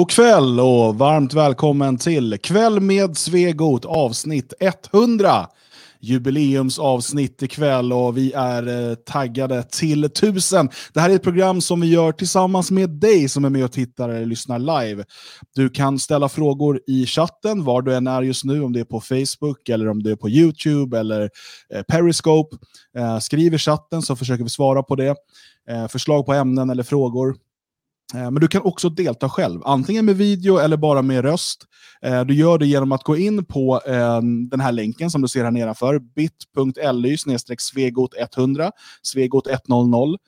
God kväll och varmt välkommen till Kväll med Svegot avsnitt 100. Jubileumsavsnitt ikväll och vi är eh, taggade till tusen. Det här är ett program som vi gör tillsammans med dig som är med och tittar eller lyssnar live. Du kan ställa frågor i chatten var du än är just nu, om det är på Facebook eller om det är på YouTube eller eh, Periscope. Eh, skriv i chatten så försöker vi svara på det. Eh, förslag på ämnen eller frågor men du kan också delta själv, antingen med video eller bara med röst. Eh, du gör det genom att gå in på eh, den här länken som du ser här nedanför, bit.ly svegot100, svegot100.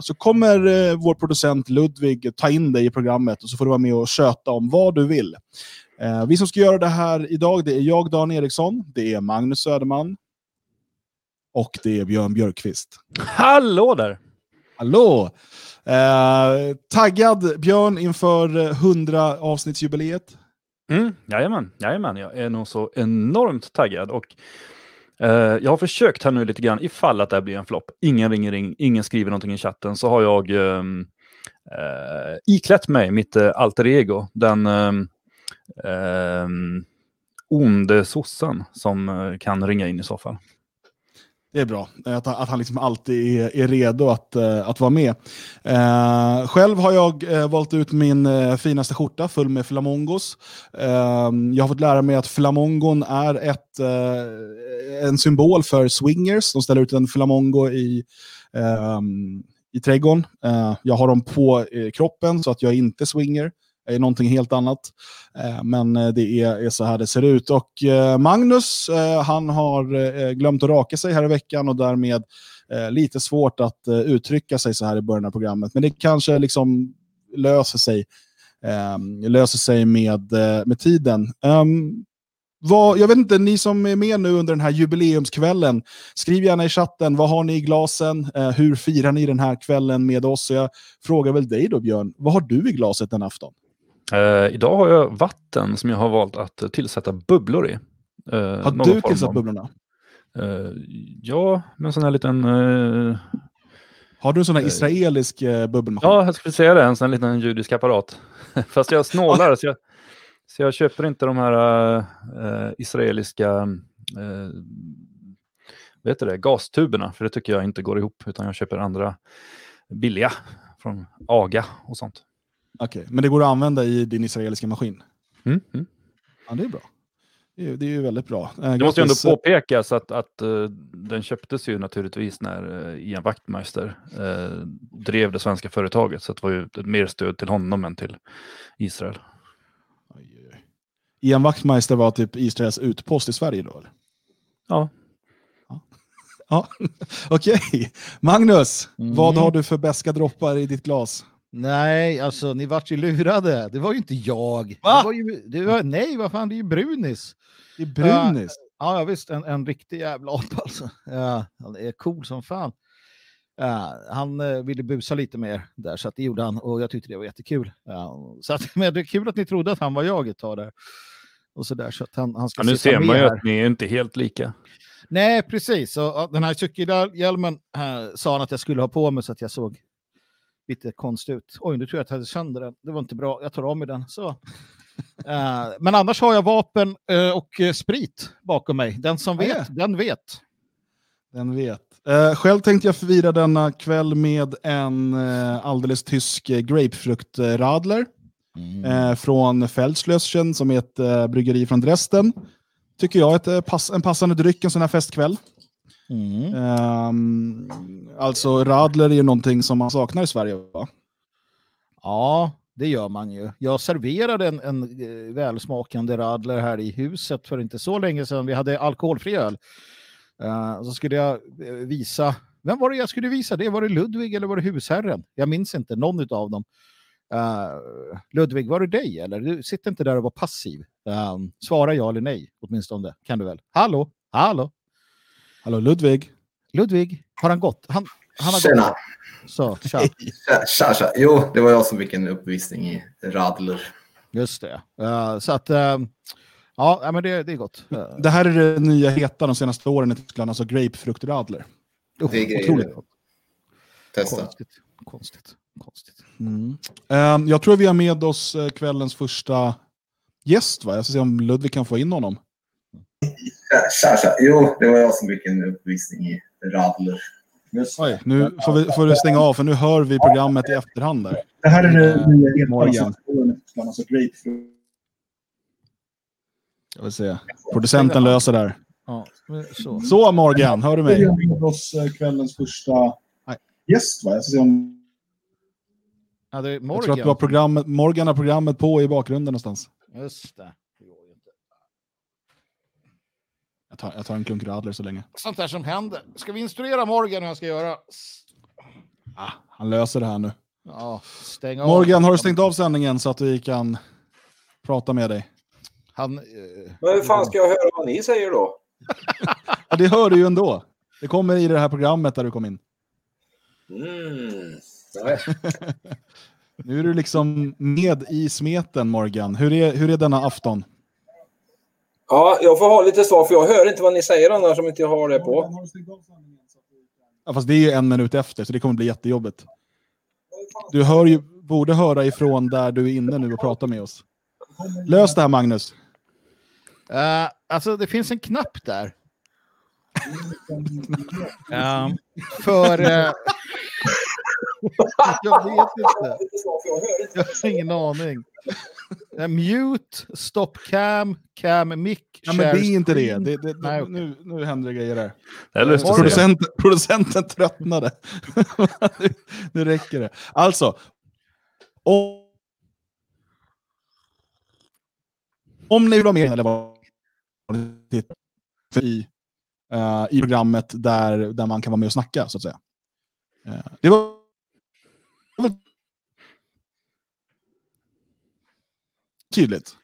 Så kommer vår producent Ludvig ta in dig i programmet och så får du vara med och köta om vad du vill. Vi som ska göra det här idag, det är jag, Dan Eriksson, det är Magnus Söderman och det är Björn Björkqvist. Hallå där! Hallå! Eh, taggad Björn inför 100 avsnittsjubileet? Mm, jajamän, jajamän, jag är nog så enormt taggad. Och, eh, jag har försökt här nu lite grann, ifall att det här blir en flopp. Ingen ringer in, ingen skriver någonting i chatten, så har jag ehm, eh, iklätt mig mitt eh, alter ego, den ehm, ehm, onde sossen som eh, kan ringa in i så fall. Det är bra, eh, att, att han liksom alltid är, är redo att, eh, att vara med. Eh, själv har jag eh, valt ut min finaste skjorta full med flamongos. jag har fått lära mig att flamongon är ett, en symbol för swingers. De ställer ut en flamongo i, i trädgården. jag har dem på kroppen så att jag inte swinger är någonting helt annat. Eh, men eh, det är, så här det ser ut. Och eh, Magnus, han har glömt att raka sig här i veckan och därmed lite svårt att uttrycka sig så här i början av programmet. Men det kanske liksom löser sig, ehm, löser sig med, med tiden. Ehm, vad, jag vet inte, ni som är med nu under den här jubileumskvällen, skriv gärna i chatten, vad har ni i glasen? Eh, hur firar ni den här kvällen med oss? Så jag frågar väl dig då Björn, vad har du i glaset den afton? Uh, idag har jag vatten som jag har valt att tillsätta bubblor i. Uh, har du tillsatt bubblorna? Uh, ja, med en sån här liten... har du en sån här israelisk bubbelmaskin? Ja, jag skulle säga det. En sån här liten judisk apparat. Fast jag snålar, så, jag, så jag köper inte de här israeliska vet det, gastuberna, för det tycker jag inte går ihop, utan jag köper andra billiga från AGA och sånt. Okej, okay. men det går att använda i din israeliska maskin? Mm, mm. Ja, det är bra. Det är, det är ju väldigt bra. Eh, det måste ju ändå påpekas att, att uh, den köptes ju naturligtvis när uh, Ian Wachtmeister uh, drev det svenska företaget. Så det var ju ett mer stöd till honom än till Israel. Oj, oj. Ian Wachtmeister var typ Israels utpost i Sverige då? Eller? Ja. Ja, ja. okej. Okay. Magnus, mm. vad har du för beska droppar i ditt glas? Nej, alltså ni vart ju lurade. Det var ju inte jag. Va? Det var ju, det var, nej, vad fan, det är ju Brunis. Det är Brunis? Uh, ja, visst, en, en riktig jävla apa alltså. Ja, han är cool som fan. Uh, han uh, ville busa lite mer där, så det gjorde han och jag tyckte det var jättekul. Uh, så att, men det är kul att ni trodde att han var jag ett tag där. Och så där, så att han, han ska ja, nu ser man ju att ni är inte helt lika. Nej, precis. Och, den här cykelhjälmen sa han att jag skulle ha på mig så att jag såg lite konstigt ut. Oj, nu tror jag att jag hade sönder den. Det var inte bra. Jag tar av mig den. Så. uh, men annars har jag vapen uh, och uh, sprit bakom mig. Den som vet, ah, den vet. Den vet. själv tänkte jag förvira denna kväll med en alldeles tysk grapefruktradler mm. från Feldschlösschen som är ett bryggeri från Dresden. Tycker jag är pass, en passande dryck en sån här festkväll. Mm. Um, alltså radler är ju någonting som man saknar i Sverige va? Ja, det gör man ju. Jag serverade en, en eh, välsmakande radler här i huset för inte så länge sedan. Vi hade alkoholfri öl. Uh, så skulle jag eh, visa, vem var det jag skulle visa det? Var det Ludvig eller var det husherren? Jag minns inte, någon av dem. Uh, Ludvig, var det dig eller? Du sitter inte där och var passiv. Uh, svara ja eller nej, åtminstone. Kan du väl? Hallå? Hallå? Hallå Ludvig? Ludvig, har han gått? Han, han har Tjena. gått. Så, tja. tja, tja. Jo, det var jag som fick en uppvisning i radler. Just det. Uh, så att, uh, ja, men det, det är gott. Uh. Det här är det nya heta de senaste åren i Tyskland, alltså grapefruktradler. Oh, det är grejer. Otroligt Testa. Konstigt. Konstigt. Konstigt. Mm. Jag tror vi har med oss kvällens första gäst. Va? Jag ska se om Ludvig kan få in honom. Tja, tja. Jo, det var jag som fick en uppvisning i radler. Oj, nu får, vi, får du stänga av för nu hör vi programmet i efterhand. Där. Det här är det nya Morgan. Jag vill se. Producenten löser det här. Ja, så. Så Morgan, hör du Vi mig? har med oss eh, kvällens första gäst. Va? Jag ska se om... Ja, det är Jag tror Morgan. att du har programmet, Morgan har programmet på i bakgrunden någonstans. Just det. Det går ju inte. Jag tar, jag tar en klunk radler så länge. Sånt där som händer. Ska vi instruera Morgan hur han ska göra? Ah, han löser det här nu. Ja, stäng av. Morgan, har du stängt av sändningen så att vi kan prata med dig? Han, eh, Men hur fan ska jag höra vad ni säger då? Ja, det hör du ju ändå. Det kommer i det här programmet där du kom in. Mm. Nu är du liksom med i smeten, Morgan. Hur är, hur är denna afton? Ja, jag får ha lite svar för jag hör inte vad ni säger annars om inte jag har det på. Ja, fast det är ju en minut efter, så det kommer bli jättejobbigt. Du hör ju, borde höra ifrån där du är inne nu och pratar med oss. Lös det här, Magnus. eh, alltså, det finns en knapp där. Ehm, för... eh, jag vet inte. Jag har ingen aning. Eh, mute, stop cam, cam mic, Ja, men det är inte det. det, det Nej, okej. nu, nu händer det grejer där. Det att se. Producenten, tröttnade. nu, nu räcker det. Alltså, om, om ni vill ha med eller vad i, eh, i programmet där, där man kan vara med och snacka, så att säga. Eh, det var tydligt.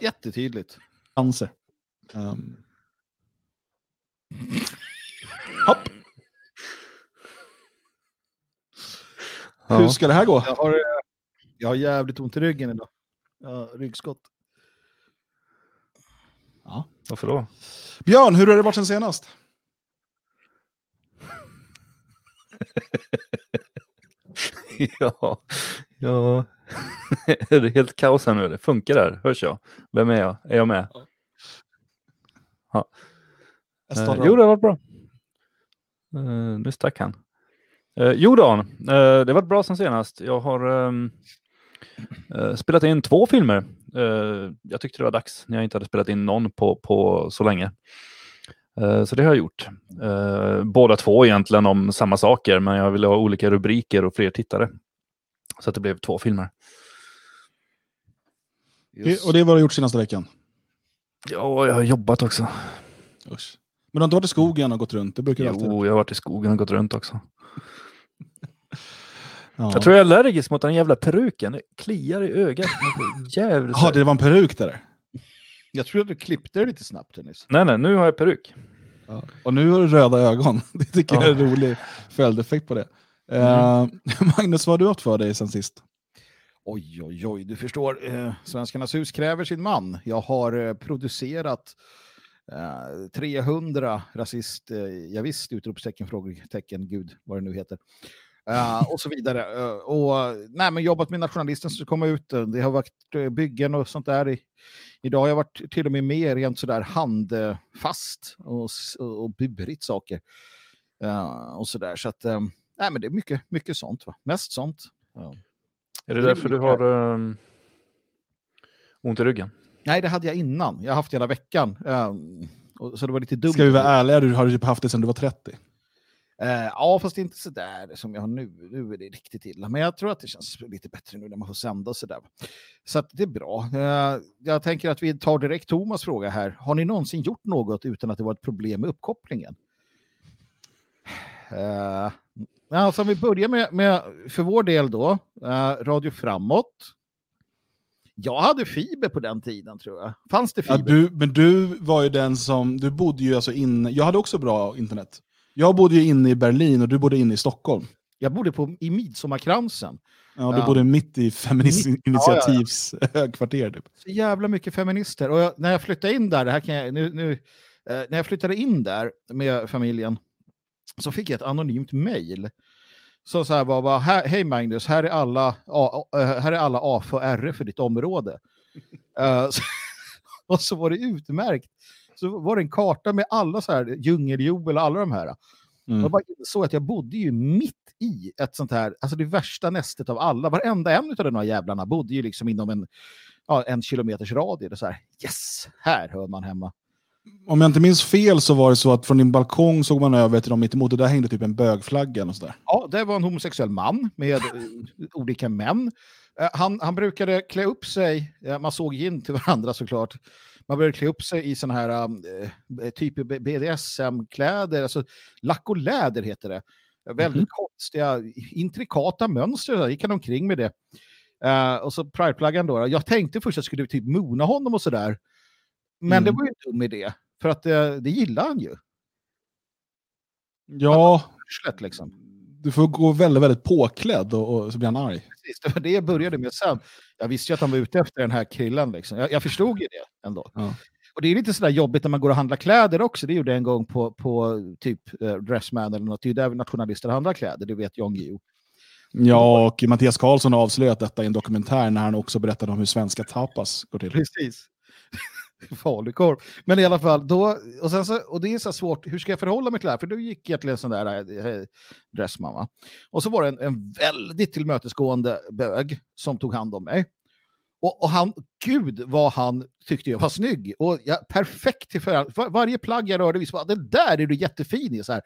Jättetydligt. Cancer. Um. Hopp. Hur Ja. ska det här gå? Jag har, jag har jävligt ont i ryggen idag. Jag har ryggskott. Varför då? Björn, hur har det varit sen senast? ja, ja. är det helt kaos här nu? Det funkar där? Hörs jag? Vem är jag? Är jag med? Jag Eh, jo, det har varit bra. Eh, nu stack han. Eh, jo, Dan, eh, det varit bra sen senast. Jag har ehm, eh, spelat in två filmer. Eh, jag tyckte det var dags när jag inte hade spelat in någon på, på så länge. Eh, så det har jag gjort. Eh, båda två egentligen om samma saker, men jag ville ha olika rubriker och fler tittare. Så att det blev två filmer. Det- Och det är vad du har gjort senaste veckan? Ja, jag har jobbat också. Usch. Men du har inte varit i skogen och gått runt? Det brukar du alltid. Jo, jag har varit i skogen och gått runt också. Ja. Jag tror jag är allergisk mot den jävla peruken. Det kliar i ögat. Jävligt. Ja, det var en peruk där. Jag tror att du klippte det lite snabbt nyss. Nej, nej, nu har jag peruk. Och nu har du röda ögon. Det tycker jag är en Ja. rolig följdeffekt på det. Eh, Magnus, vad har du haft för dig sen sist? Oj, oj, oj, du förstår. Eh, Svenskarnas hus kräver sin man. Jag har eh, producerat eh, 300 rasist, eh, ja, visst, utropstecken, frågetecken, gud, vad det nu heter. Eh, och så vidare. Eh, och nej, men jobbat med nationalisten som komma ut. Det har varit byggen och sånt där. I, idag har jag varit till och med med rent sådär handfast och, och burit saker. Eh, och sådär. Så att, eh, nej, men det är mycket, mycket sånt. Va? Mest sånt. Ja. Är det Det är därför du lika. har um, ont i ryggen? Nej, det hade jag innan. Jag har haft det hela veckan. Um, och, så det var lite dumt. Ska vi vara ärliga, du har typ haft det sedan du var 30. Eh, ja, fast inte så där som jag har nu. Nu är det riktigt illa. Men jag tror att det känns lite bättre nu när man får sända och så där. Så det är bra. Eh, jag tänker att vi tar direkt Thomas fråga här. Har ni någonsin gjort något utan att det var ett problem med uppkopplingen? Uh, alltså om vi börjar med, med, för vår del då, eh, Radio Framåt. Jag hade fiber på den tiden tror jag. Fanns det Ja, fiber? du, men du var ju den som, du bodde ju alltså inne, jag hade också bra internet. Jag bodde ju inne i Berlin och du bodde inne i Stockholm. Jag bodde på, i Midsommarkransen. Ja, du Ja. bodde mitt i Feminist Mitt- Initiativs högkvarter. Typ. Så jävla mycket feminister. Och jag, när jag flyttade in där, det här kan jag, nu, nu, eh, när jag flyttade in där med familjen så fick jag ett anonymt mejl Så, så här var bara, hej Magnus, här är alla, A, A- här är alla A för R för ditt område. Eh, så, och så var det utmärkt. Så var det en karta med alla så här, djungeljoel och alla de här. Mm. Jag bara insåg att jag bodde ju mitt i ett sånt här, alltså det värsta nästet av alla. Varenda en av de här jävlarna bodde ju liksom inom en, ja, en kilometers radie. Är så här, yes, här hör man hemma. Om jag inte minns fel så var det så att från din balkong såg man över till dem mittemot och där hängde typ en bögflagga och sådär. Ja, det var en homosexuell man med eh, olika män. Eh, han, han brukade klä upp sig, eh, man såg in till varandra såklart, man brukade klä upp sig i sådana här eh, typ BDSM-kläder, alltså lack och läder heter det. Eh, Väldigt konstiga, intrikata mönster, så gick han omkring med det. Eh, och så prideflaggan då, jag tänkte först att jag skulle typ mona honom och sådär. Men det Mm. var ju en dum idé, för att eh, det gillar han ju. Ja, Slätt liksom. du får gå väldigt, väldigt påklädd och, och så blir han arg. Precis, det var det jag började med sen. Jag visste ju att han var ute efter den här killen. Liksom. Jag, jag förstod ju det ändå. Ja. Och det är lite sådär jobbigt när man går och handlar kläder också. Det gjorde jag en gång på, på typ eh, Dressman eller något. Det är ju där nationalister handlar kläder, det vet Jan Guillou. Ja, och Mattias Karlsson har avslöjat detta i en dokumentär när han också berättade om hur svenska tapas går till. Precis. Falukorv. Men i alla fall, då, och, sen så, och det är så svårt, hur ska jag förhålla mig till det här? För då gick jag till en sån där eh, eh, dressman. Va? Och så var det en, en väldigt tillmötesgående bög som tog hand om mig. Och, och han, gud vad han tyckte jag var snygg. Och jag, perfekt till för, var, varje plagg jag rörde vid. att det där är du jättefin i. Så här.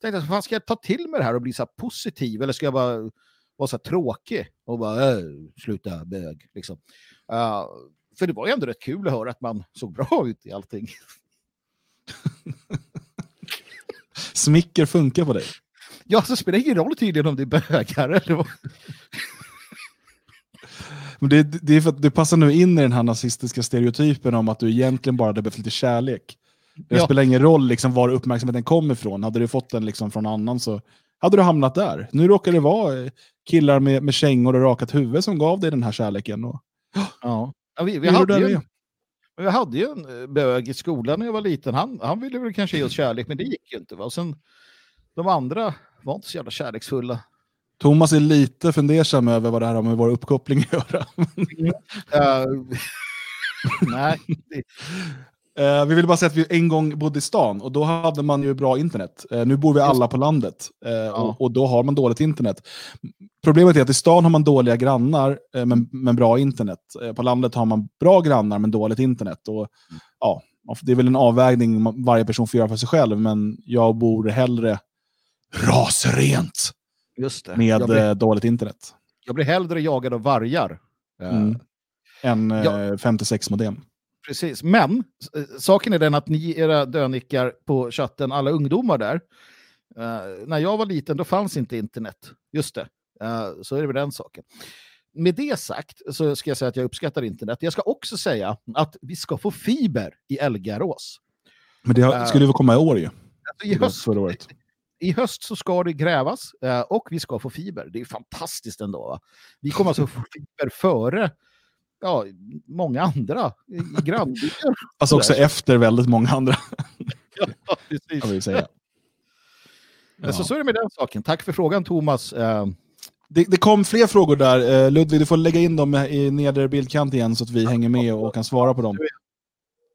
Tänkte, fan, ska jag ta till mig det här och bli så här positiv? Eller ska jag bara vara så här tråkig och bara äh, sluta bög? Liksom. Uh, för det var ju ändå rätt kul att höra att man såg bra ut i allting. Smicker funkar på dig. Ja, så spelar ingen roll tydligen om det är bögar eller vad. Men det, det är för att du passar nu in i den här nazistiska stereotypen om att du egentligen bara hade behövt lite kärlek. Det Ja. spelar ingen roll liksom var uppmärksamheten kom ifrån. Hade du fått den liksom från annan så hade du hamnat där. Nu råkar det vara eh, killar med, med kängor och rakat huvud som gav dig den här kärleken. Och, Ja. Ja, vi, vi, hade ju en, vi hade ju en bög i skolan när jag var liten. Han, han ville väl kanske ge oss kärlek, men det gick ju inte. Va? Sen, de andra var inte så jävla kärleksfulla. Thomas är lite fundersam över vad det här har med vår uppkoppling att göra. Eh, nej, det, Eh, vi vill bara säga att vi en gång bodde i stan och då hade man ju bra internet. Eh, nu bor vi alla på landet eh, och, och då har man dåligt internet. Problemet är att i stan har man dåliga grannar men, men bra internet. På landet har man bra grannar men dåligt internet. Och, ja, det är väl en avvägning varje person får göra för sig själv, men jag bor hellre rasrent med blir, dåligt internet jag blir hellre jagad av vargar. Mm. än Ja. 56 modem. Precis, men eh, saken är den att ni, era dönickar på chatten, alla ungdomar där, eh, när jag var liten då fanns inte internet. Just det, Eh, så är det med den saken. Med det sagt så ska jag säga att jag uppskattar internet. Jag ska också säga att vi ska få fiber i Elgarås. Men det har, Eh, skulle väl komma i år ju. Alltså, I höst, Förra året. I höst så ska det grävas eh, och vi ska få fiber. Det är fantastiskt ändå. Va? Vi kommer alltså få fiber före ja, många andra grannbyar. Alltså också efter väldigt många andra, Ja, precis. kan vi säga. Ja. Så, så är det med den saken. Tack för frågan Thomas. Eh, Det, det kom fler frågor där. Eh, Ludvig, du får lägga in dem i nedre bildkant igen så att vi hänger med och kan svara på dem.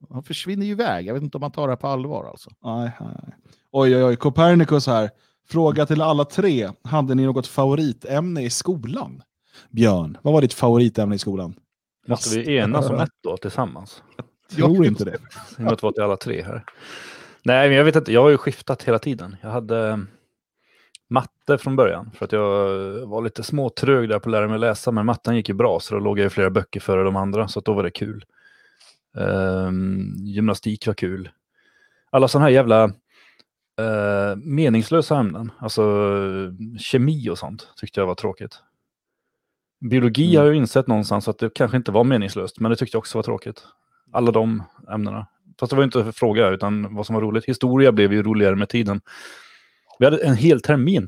han försvinner ju iväg. Jag vet inte om man tar det här på allvar alltså. Nej, nej. nej. Oj, oj, oj. Copernicus här. Fråga till alla tre. Hade ni något favoritämne i skolan? Björn, vad var ditt favoritämne i skolan? Måste vi enas om ett då tillsammans? Tror inte det. I och med att vi var till alla tre här. Nej, men jag vet inte. Jag har ju skiftat hela tiden. Jag hade eh, matte från början för att jag var lite småtrög där på att lära mig läsa. Men matten gick ju bra så då låg jag i flera böcker före de andra så att då var det kul. Ehm, gymnastik var kul. Alla sådana här jävla eh, meningslösa ämnen, alltså kemi och sånt tyckte jag var tråkigt. Biologi Mm. har jag insett någonstans att det kanske inte var meningslöst, men det tyckte jag också var tråkigt. Alla de ämnena. Fast det var inte fråga, utan vad som var roligt. Historia blev ju roligare med tiden. Vi hade en hel termin.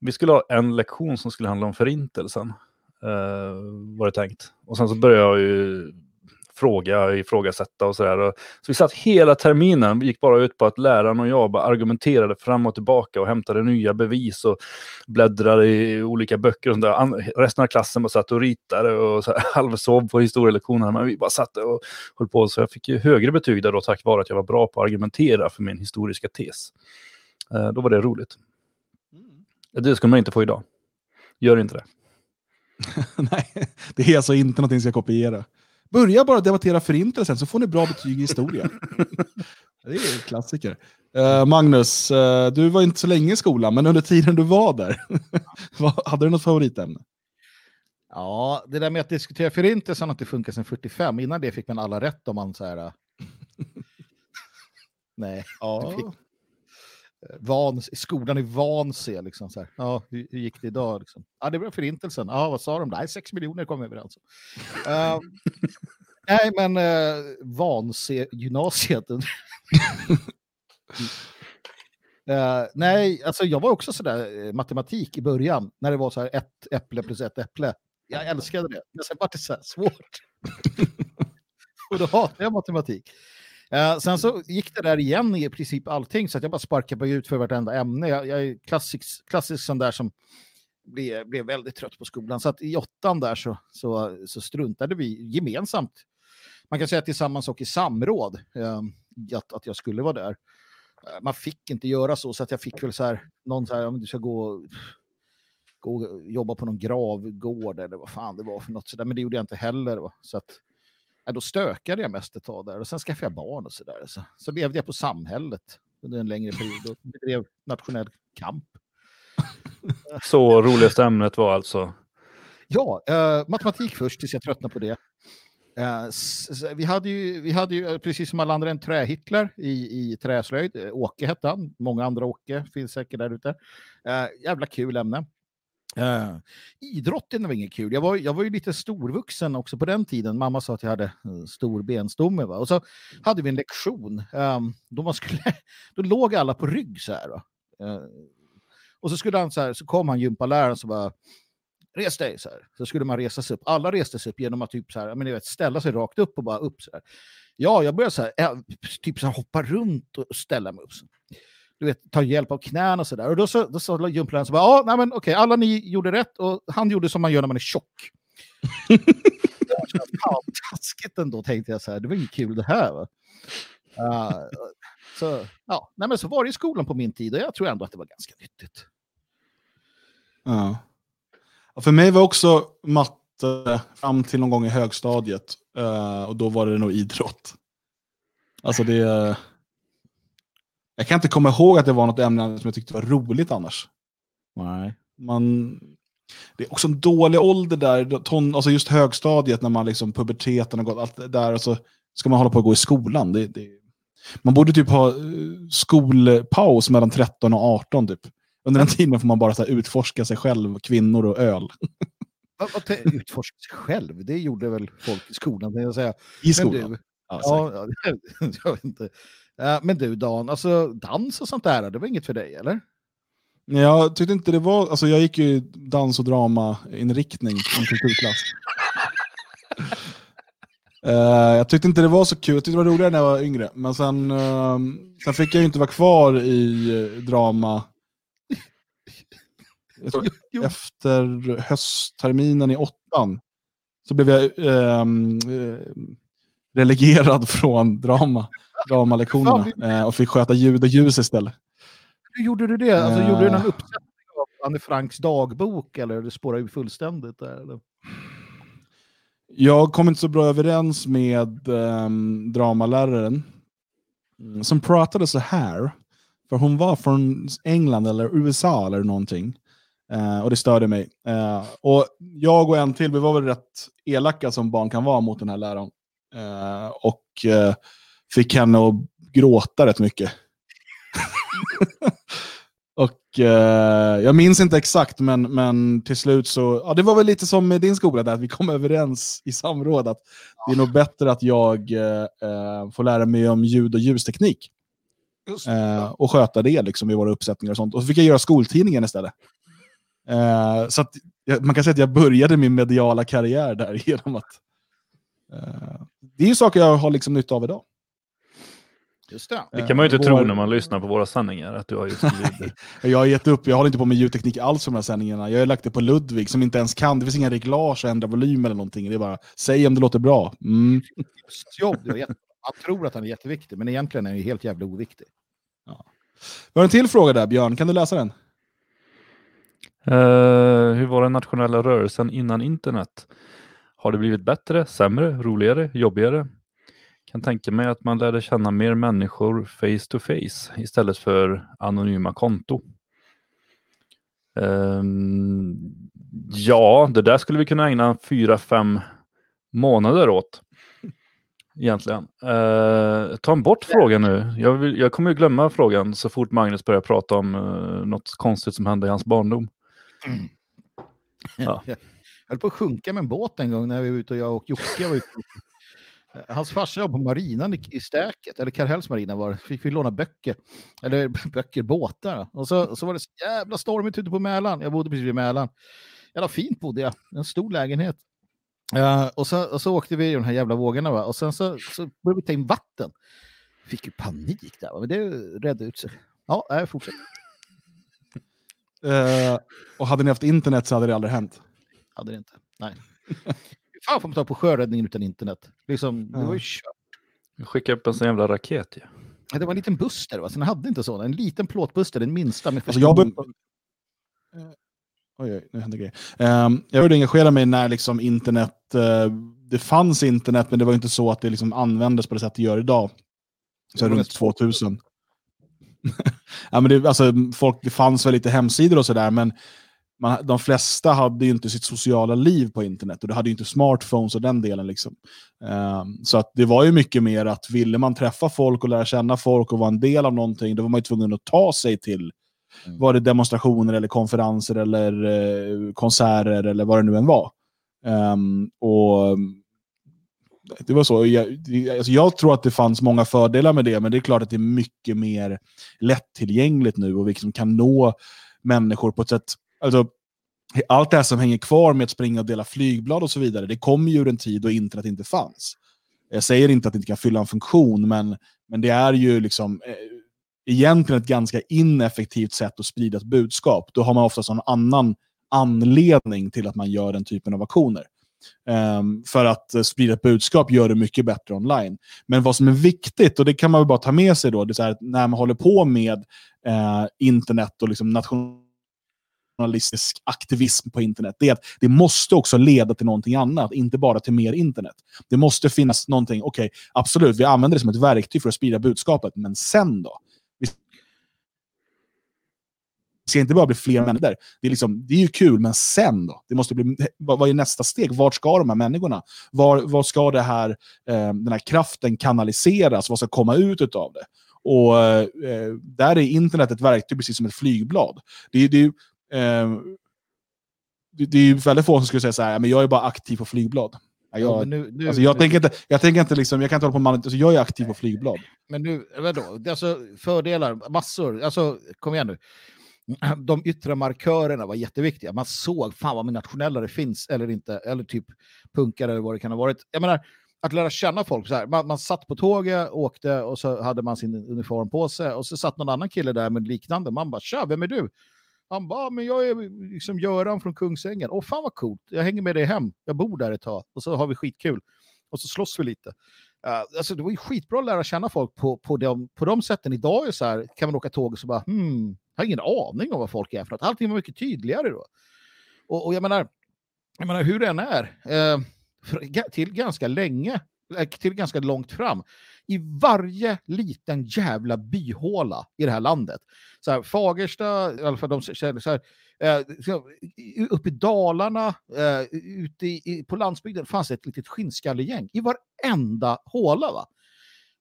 Vi skulle ha en lektion som skulle handla om förintelsen. Uh, var det tänkt. Och sen så började jag ju fråga, ifrågasätta och sådär. Så vi satt hela terminen, gick bara ut på att läraren och jag bara argumenterade fram och tillbaka och hämtade nya bevis och bläddrade i olika böcker. Och. An- resten av klassen bara satt och ritade och halvsov på historielektionerna. Men vi bara satt och höll på. Så jag fick ju högre betyg där då tack vare att jag var bra på att argumentera för min historiska tes. Eh, Då var det roligt. Det skulle man inte få idag. Gör inte det. Nej, det är alltså inte någonting jag ska kopiera. Börja bara debattera förintelsen så får ni bra betyg i historia. det är klassiker. Eh, Magnus, eh, du var inte så länge i skolan, men under tiden du var där, hade du något favoritämne? Ja, det där med att diskutera förintelsen har inte funkat sedan 45. Innan det fick man alla rätt om man så här... äh, Nej, Ja. Fick- van, skolan i Vansö. Liksom, så här. Ja, hur, hur gick det idag? Liksom? Ja, det var förintelsen. Ja, vad sa de? Nej, sex miljoner kom vi överens om. Eh, nej, men uh, Vansö gymnasiet. Eh, nej, alltså jag var också sådär uh, matematik i början, när det var så här ett äpple plus ett äpple. Jag älskade det, men sen var det så här svårt. Och då hatade jag matematik. Eh, sen så gick det där igen i princip allting, så att jag bara sparkade mig ut för vartenda ämne. Jag, jag är klassisk, klassisk sån där som blev, blev väldigt trött på skolan. Så att i åttan där så, så, så struntade vi gemensamt. Man kan säga tillsammans och i samråd eh, att, att jag skulle vara där. Eh, Man fick inte göra så, så att jag fick väl så här, någon så här, om du ska gå, gå och jobba på någon gravgård eller vad fan det var för något sådär, men det gjorde jag inte heller. Va? Så att, ja, då stökade jag mest ett tag där och sen skaffade jag barn och sådär. Så, så levde jag på samhället under en längre period och bedrev nationell kamp. Så roligaste ämnet var alltså... Ja, eh, matematik först tills jag tröttnade på det. Eh, vi, hade ju, vi hade ju, eh, precis som alla andra, en trähitler i, i träslöjd. Eh, Åke hette han. Många andra Åke finns säkert där ute. Eh, jävla kul ämne. Uh, idrotten var inget kul. Jag var, jag var ju lite storvuxen också på den tiden. Mamma sa att jag hade eh, stor benstomme. Va? Och så hade vi en lektion. um, då, man skulle, då låg alla på rygg så här. Va? Eh, och så, skulle han så, här, så kom han gympaläraren så bara res dig så här. Så skulle man resa sig upp. Alla reste sig upp genom att typ så här, men vet, ställa sig rakt upp och bara upp så här. Ja, jag började så här, typ så här hoppa runt och ställa mig upp. Så. Du vet, ta hjälp av knäna och så där. Och då sa då sa gympaläraren så bara, ja, nej men okej, alla ni gjorde rätt och han gjorde som man gör när man är tjock. Så Fan, taskigt ändå, tänkte jag så här. Det var inget kul det här. Va? Uh, så, ja, nej men så var det i skolan på min tid och jag tror ändå att det var ganska nyttigt. Ja. För mig var också matte fram till någon gång i högstadiet. eh, och då var det nog idrott. Alltså det... Jag kan inte komma ihåg att det var något ämne som jag tyckte var roligt annars. Nej. Man, det är också en dålig ålder där, ton, alltså just högstadiet när man liksom puberteten och gått, allt där, och så ska man hålla på att gå i skolan. Det, det, man borde typ ha eh, skolpaus mellan 13 och 18 typ. Under den tiden får man bara så utforska sig själv, kvinnor och öl. Utforska sig själv, det gjorde väl folk i skolan, jag säga. I skolan. du, ja, ja, jag vet inte. Eh, Men du Dan, alltså dans och sånt där, det var inget för dig eller? Jag tyckte inte det var, alltså jag gick ju dans och drama inriktning i kulturklass. Eh, jag tyckte inte det var så kul, jag tyckte det var roligare när jag var yngre. Men sen, eh, sen fick jag ju inte vara kvar i eh, drama jag tror, Jo. efter höstterminen i åttan. Så blev jag ehm, eh, relegerad från drama, dramalektionerna eh, och fick sköta ljud och ljus istället. Hur gjorde du det? Alltså, Gjorde du någon Eh. uppsättning av Anne Franks dagbok eller det spårade ur fullständigt? Där, eller? Jag kom inte så bra överens med um, dramaläraren mm, som pratade så här. För hon var från England eller USA eller någonting. Eh, och det störde mig. Eh, och jag och en till, vi var väl rätt elaka som barn kan vara mot den här läraren. Eh, och fick henne att gråta rätt mycket. och eh, jag minns inte exakt, men, men till slut så, ja det var väl lite som med din skola där, att vi kom överens i samråd att det är nog bättre att jag eh, eh, får lära mig om ljud och ljusteknik. Just, Eh, och sköta det liksom, i våra uppsättningar och sånt. Och så fick jag göra skoltidningen istället. Eh, så att, man kan säga att jag började min mediala karriär där genom att Eh, det är ju saker jag har liksom nytta av idag. Just det. Det kan man ju inte Vår- tro när man lyssnar på våra sändningar, att du har just. Jag har gett upp, jag håller inte på med ljudteknik alls för de här sändningarna. Jag har lagt det på Ludvig som inte ens kan. Det finns inga reglage och ändra volym eller någonting. Det är bara, säg om det låter bra. Mm. Jobb, det var jätte... Han tror att han är jätteviktig, men egentligen är han ju helt jävla oviktig. Vi har en till fråga där, Björn. Kan du läsa den? Eh, hur var den nationella rörelsen innan internet? Har det blivit bättre, sämre, roligare, jobbigare? Kan tänka mig att man lärde känna mer människor face to face istället för anonyma konto. Ehm, ja, det där skulle vi kunna ägna fyra, fem månader åt. Egentligen. Uh, ta bort frågan nu. Jag, vill, jag kommer ju glömma frågan så fort Magnus börjar prata om uh, något konstigt som hände i hans barndom. Ja. Jag höll på att sjunka med en båt en gång när vi var ute och jag och Jocke var ute. Hans farsa jobbade på marinan i, Stäket, eller Karlhälls marina var det. Fick vi låna böcker, eller böcker, båtar. Och så, så var det så jävla stormigt ute på Mälaren. Jag bodde precis vid Mälaren. Jävla fint bodde jag, en stor lägenhet. Eh, och, så, och så åkte vi i de här jävla vågorna va? och sen så, så började vi ta in vatten. Fick ju panik där, va? men det redde ut sig. Ja, nej, fortsätt. Eh, och hade ni haft internet så hade det aldrig hänt. Hade det inte. Nej. Fan får man ta på sjöräddningen utan internet? Liksom, det var ju kört. Skicka upp en sån jävla raket. Ja. Ja, Det var en liten buss där, va? så den hade inte sån. En liten plåtbuss där, den minsta. Med Alltså, jag bör- Oj, oj, nu händer grejer. Um, jag började engagera mig när liksom internet, eh, det fanns internet men det var inte så att det liksom användes på det sätt det gör idag. Så runt 2000. ja, men det, alltså, folk, det fanns väl lite hemsidor och sådär men man, de flesta hade ju inte sitt sociala liv på internet och du hade ju inte smartphones och den delen. Liksom. Ehm, så att det var ju mycket mer att ville man träffa folk och lära känna folk och vara en del av någonting, då var man ju tvungen att ta sig till Mm. var det demonstrationer eller konferenser eller eh, konserter eller vad det nu än var. Ehm, och det var så. Jag, alltså jag tror att det fanns många fördelar med det, men det är klart att det är mycket mer lättillgängligt nu och vi liksom kan nå människor på ett sätt... Alltså, allt det här som hänger kvar med att springa och dela flygblad och så vidare, det kommer ju ur en tid då internet inte fanns. Jag säger inte att det inte kan fylla en funktion, men, men det är ju liksom eh, egentligen ett ganska ineffektivt sätt att sprida ett budskap. Då har man oftast en annan anledning till att man gör den typen av aktioner. Um, för att eh, sprida ett budskap gör det mycket bättre online. Men vad som är viktigt, och det kan man väl bara ta med sig då, det är så här, att när man håller på med eh, internet och liksom nationalistisk aktivism på internet, det är att det måste också leda till någonting annat, inte bara till mer internet. Det måste finnas någonting, okej, absolut, vi använder det som ett verktyg för att sprida budskapet, men sen då? Det ska inte bara bli fler människor. Det är, liksom, det är ju kul, men sen då? Det måste bli, vad, är nästa steg? Vart ska de här människorna? Var, var ska det här, eh, den här kraften kanaliseras? Vad ska komma ut av det? Och eh, eh, där är internet ett verktyg precis som ett flygblad. Det, det, är eh, det, det är ju väldigt få som skulle säga så här, men jag är bara aktiv på flygblad. Ja, Ja, Jag, men nu, nu, alltså jag, nu- tänker inte, jag tänker inte liksom, jag kan inte hålla på med alltså jag är aktiv på flygblad. Men nu, vadå? Alltså, fördelar, massor. Alltså, kom igen nu. De yttre markörerna var jätteviktiga. Man såg fan vad nationella det finns eller inte. Eller typ punkare eller vad det kan ha varit. Jag menar, att lära känna folk. Så här. Man, man satt på tåget, åkte och så hade man sin uniform på sig. Och så satt någon annan kille där med liknande. Man bara, tja, vem är du? Han bara, ah, men jag är liksom Göran från Kungsängen. Åh, fan vad coolt. Jag hänger med dig hem. Jag bor där ett tag. Och så har vi skitkul. Och så slåss vi lite. Uh, alltså det var ju skitbra att lära känna folk på, på, de, på de sätten. Idag är det så här, kan man åka tåg och så bara, hmm, jag har ingen aning om vad folk är för något. Allting var mycket tydligare då. Och, och jag, menar, jag menar, hur den är, eh, för, till ganska länge, eh, till ganska långt fram, i varje liten jävla byhåla i det här landet. Så här, Fagersta, i alla fall de känner så här, eh, uppe i Dalarna, eh, ute i, på landsbygden fanns ett litet skinnskallegäng i varenda håla. Va?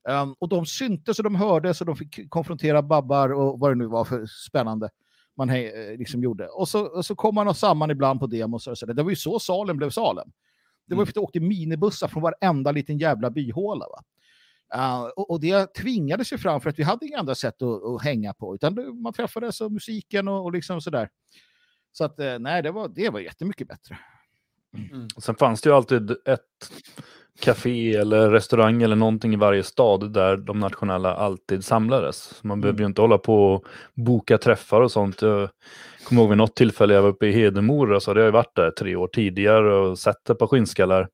Um, och de syntes och de hördes och de fick konfrontera babbar och vad det nu var för spännande man he- eh, liksom gjorde. Och så, och så kom man samman ibland på demos och så där. Det var ju så Salem blev Salem. Det var ju för att det åkte minibussar från varenda liten jävla byhåla. Va? Uh, och, och det tvingades ju fram för att vi hade inga andra sätt att, att hänga på. Utan man träffades och musiken och, och liksom sådär. Så att eh, nej, det var, det var jättemycket bättre. Och Sen fanns det ju alltid ett café eller restaurang eller någonting i varje stad där de nationella alltid samlades. Man behöver ju inte hålla på och boka träffar och sånt. Jag kommer ihåg vid något tillfälle jag var uppe i Hedemora så hade jag ju varit där tre år tidigare och sett ett par skinnskallar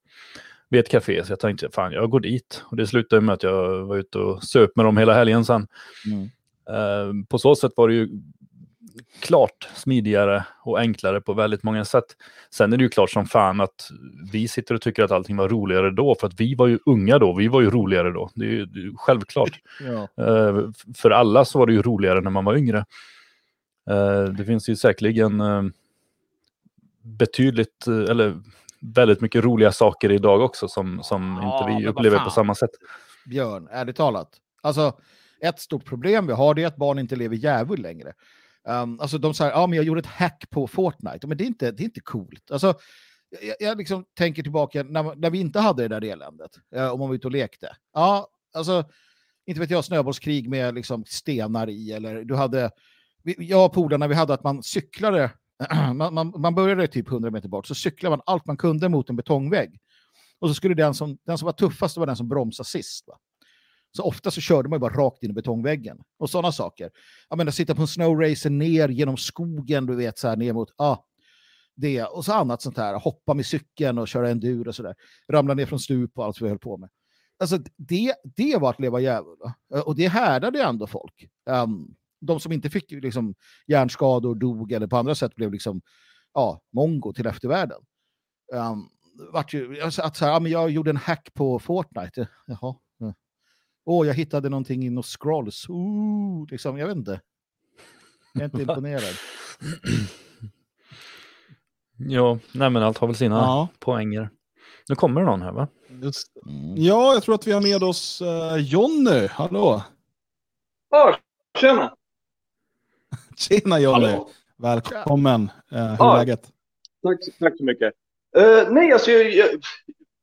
vid ett café. Så jag tänkte, fan jag går dit. Och det slutade med att jag var ute och söp med dem hela helgen sen. Mm. Eh, på så sätt var det ju klart smidigare och enklare på väldigt många sätt. Sen är det ju klart som fan att vi sitter och tycker att allting var roligare då, för att vi var ju unga då, vi var ju roligare då. Det är ju, det är ju självklart. Ja. Eh, för alla så var det ju roligare när man var yngre. Eh, det finns ju säkerligen eh, betydligt, eller väldigt mycket roliga saker idag också som, som Ja, inte vi upplever på samma sätt. Björn, ärligt talat. Alltså, ett stort problem vi har det är att barn inte lever djävul längre. Um, alltså de säger, ja men jag gjorde ett hack på Fortnite. Men det är inte, det är inte coolt. Alltså, jag, jag liksom tänker tillbaka när, när vi inte hade det där eländet. Uh, om man var ute och lekte. Ja, alltså, inte vet jag, snöbollskrig med liksom stenar i. Eller du hade, vi, jag och polarna, vi hade att man cyklade. man, man, man började typ 100 meter bort, så cyklade man allt man kunde mot en betongvägg. Och så skulle den som, den som var tuffast var den som bromsade sist. Va? Så ofta så körde man ju bara rakt in i betongväggen. Och sådana saker. Jag menar, sitta på en snowracer ner genom skogen, du vet, så här ner mot, Ah, det. Och så annat sånt här, hoppa med cykeln och köra endur och sådär. Ramla ner från stup och allt vi höll på med. Alltså det, det var att leva djävul. Och det härdade ändå folk. Um, de som inte fick liksom, hjärnskador, dog eller på andra sätt blev liksom, ja, mongo till eftervärlden. Um, vart ju, alltså att så här, ja, men jag gjorde en hack på Fortnite. Jaha. ja. Åh, jag hittade någonting i något scrolls. Ooh, liksom, jag vet inte. Jag är inte imponerad. Ja, nej men allt har väl sina Ja. poänger. Nu kommer det någon här va? Just. Mm. Ja, jag tror att vi har med oss uh, Jonny. Hallå! Ja, tjena! Tjena! Hallå. Välkommen! Uh, hur är Ja. läget? Tack, tack så mycket. Eh, nej, alltså jag, jag,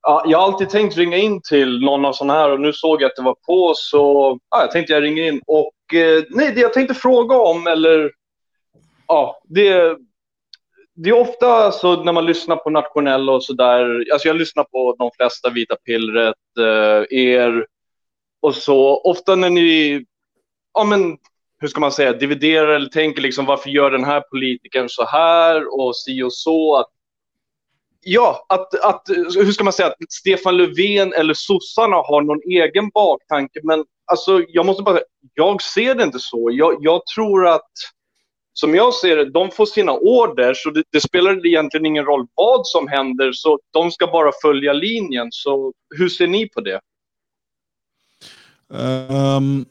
ja, jag har alltid tänkt ringa in till någon av sådana här och nu såg jag att det var på så ja, jag tänkte jag ringer in. Och eh, nej, det jag tänkte fråga om eller ja, det, det är ofta så när man lyssnar på nationella och sådär, alltså jag lyssnar på de flesta Vita pillret, eh, er och så, ofta när ni, ja men hur ska man säga, dividerar eller tänker liksom varför gör den här politikern så här och si och så. Att, ja, att, att, hur ska man säga, att Stefan Löfven eller sossarna har någon egen baktanke. Men alltså, jag måste bara säga, jag ser det inte så. Jag, jag tror att, som jag ser det, de får sina order så det, det spelar egentligen ingen roll vad som händer så de ska bara följa linjen. Så hur ser ni på det? Um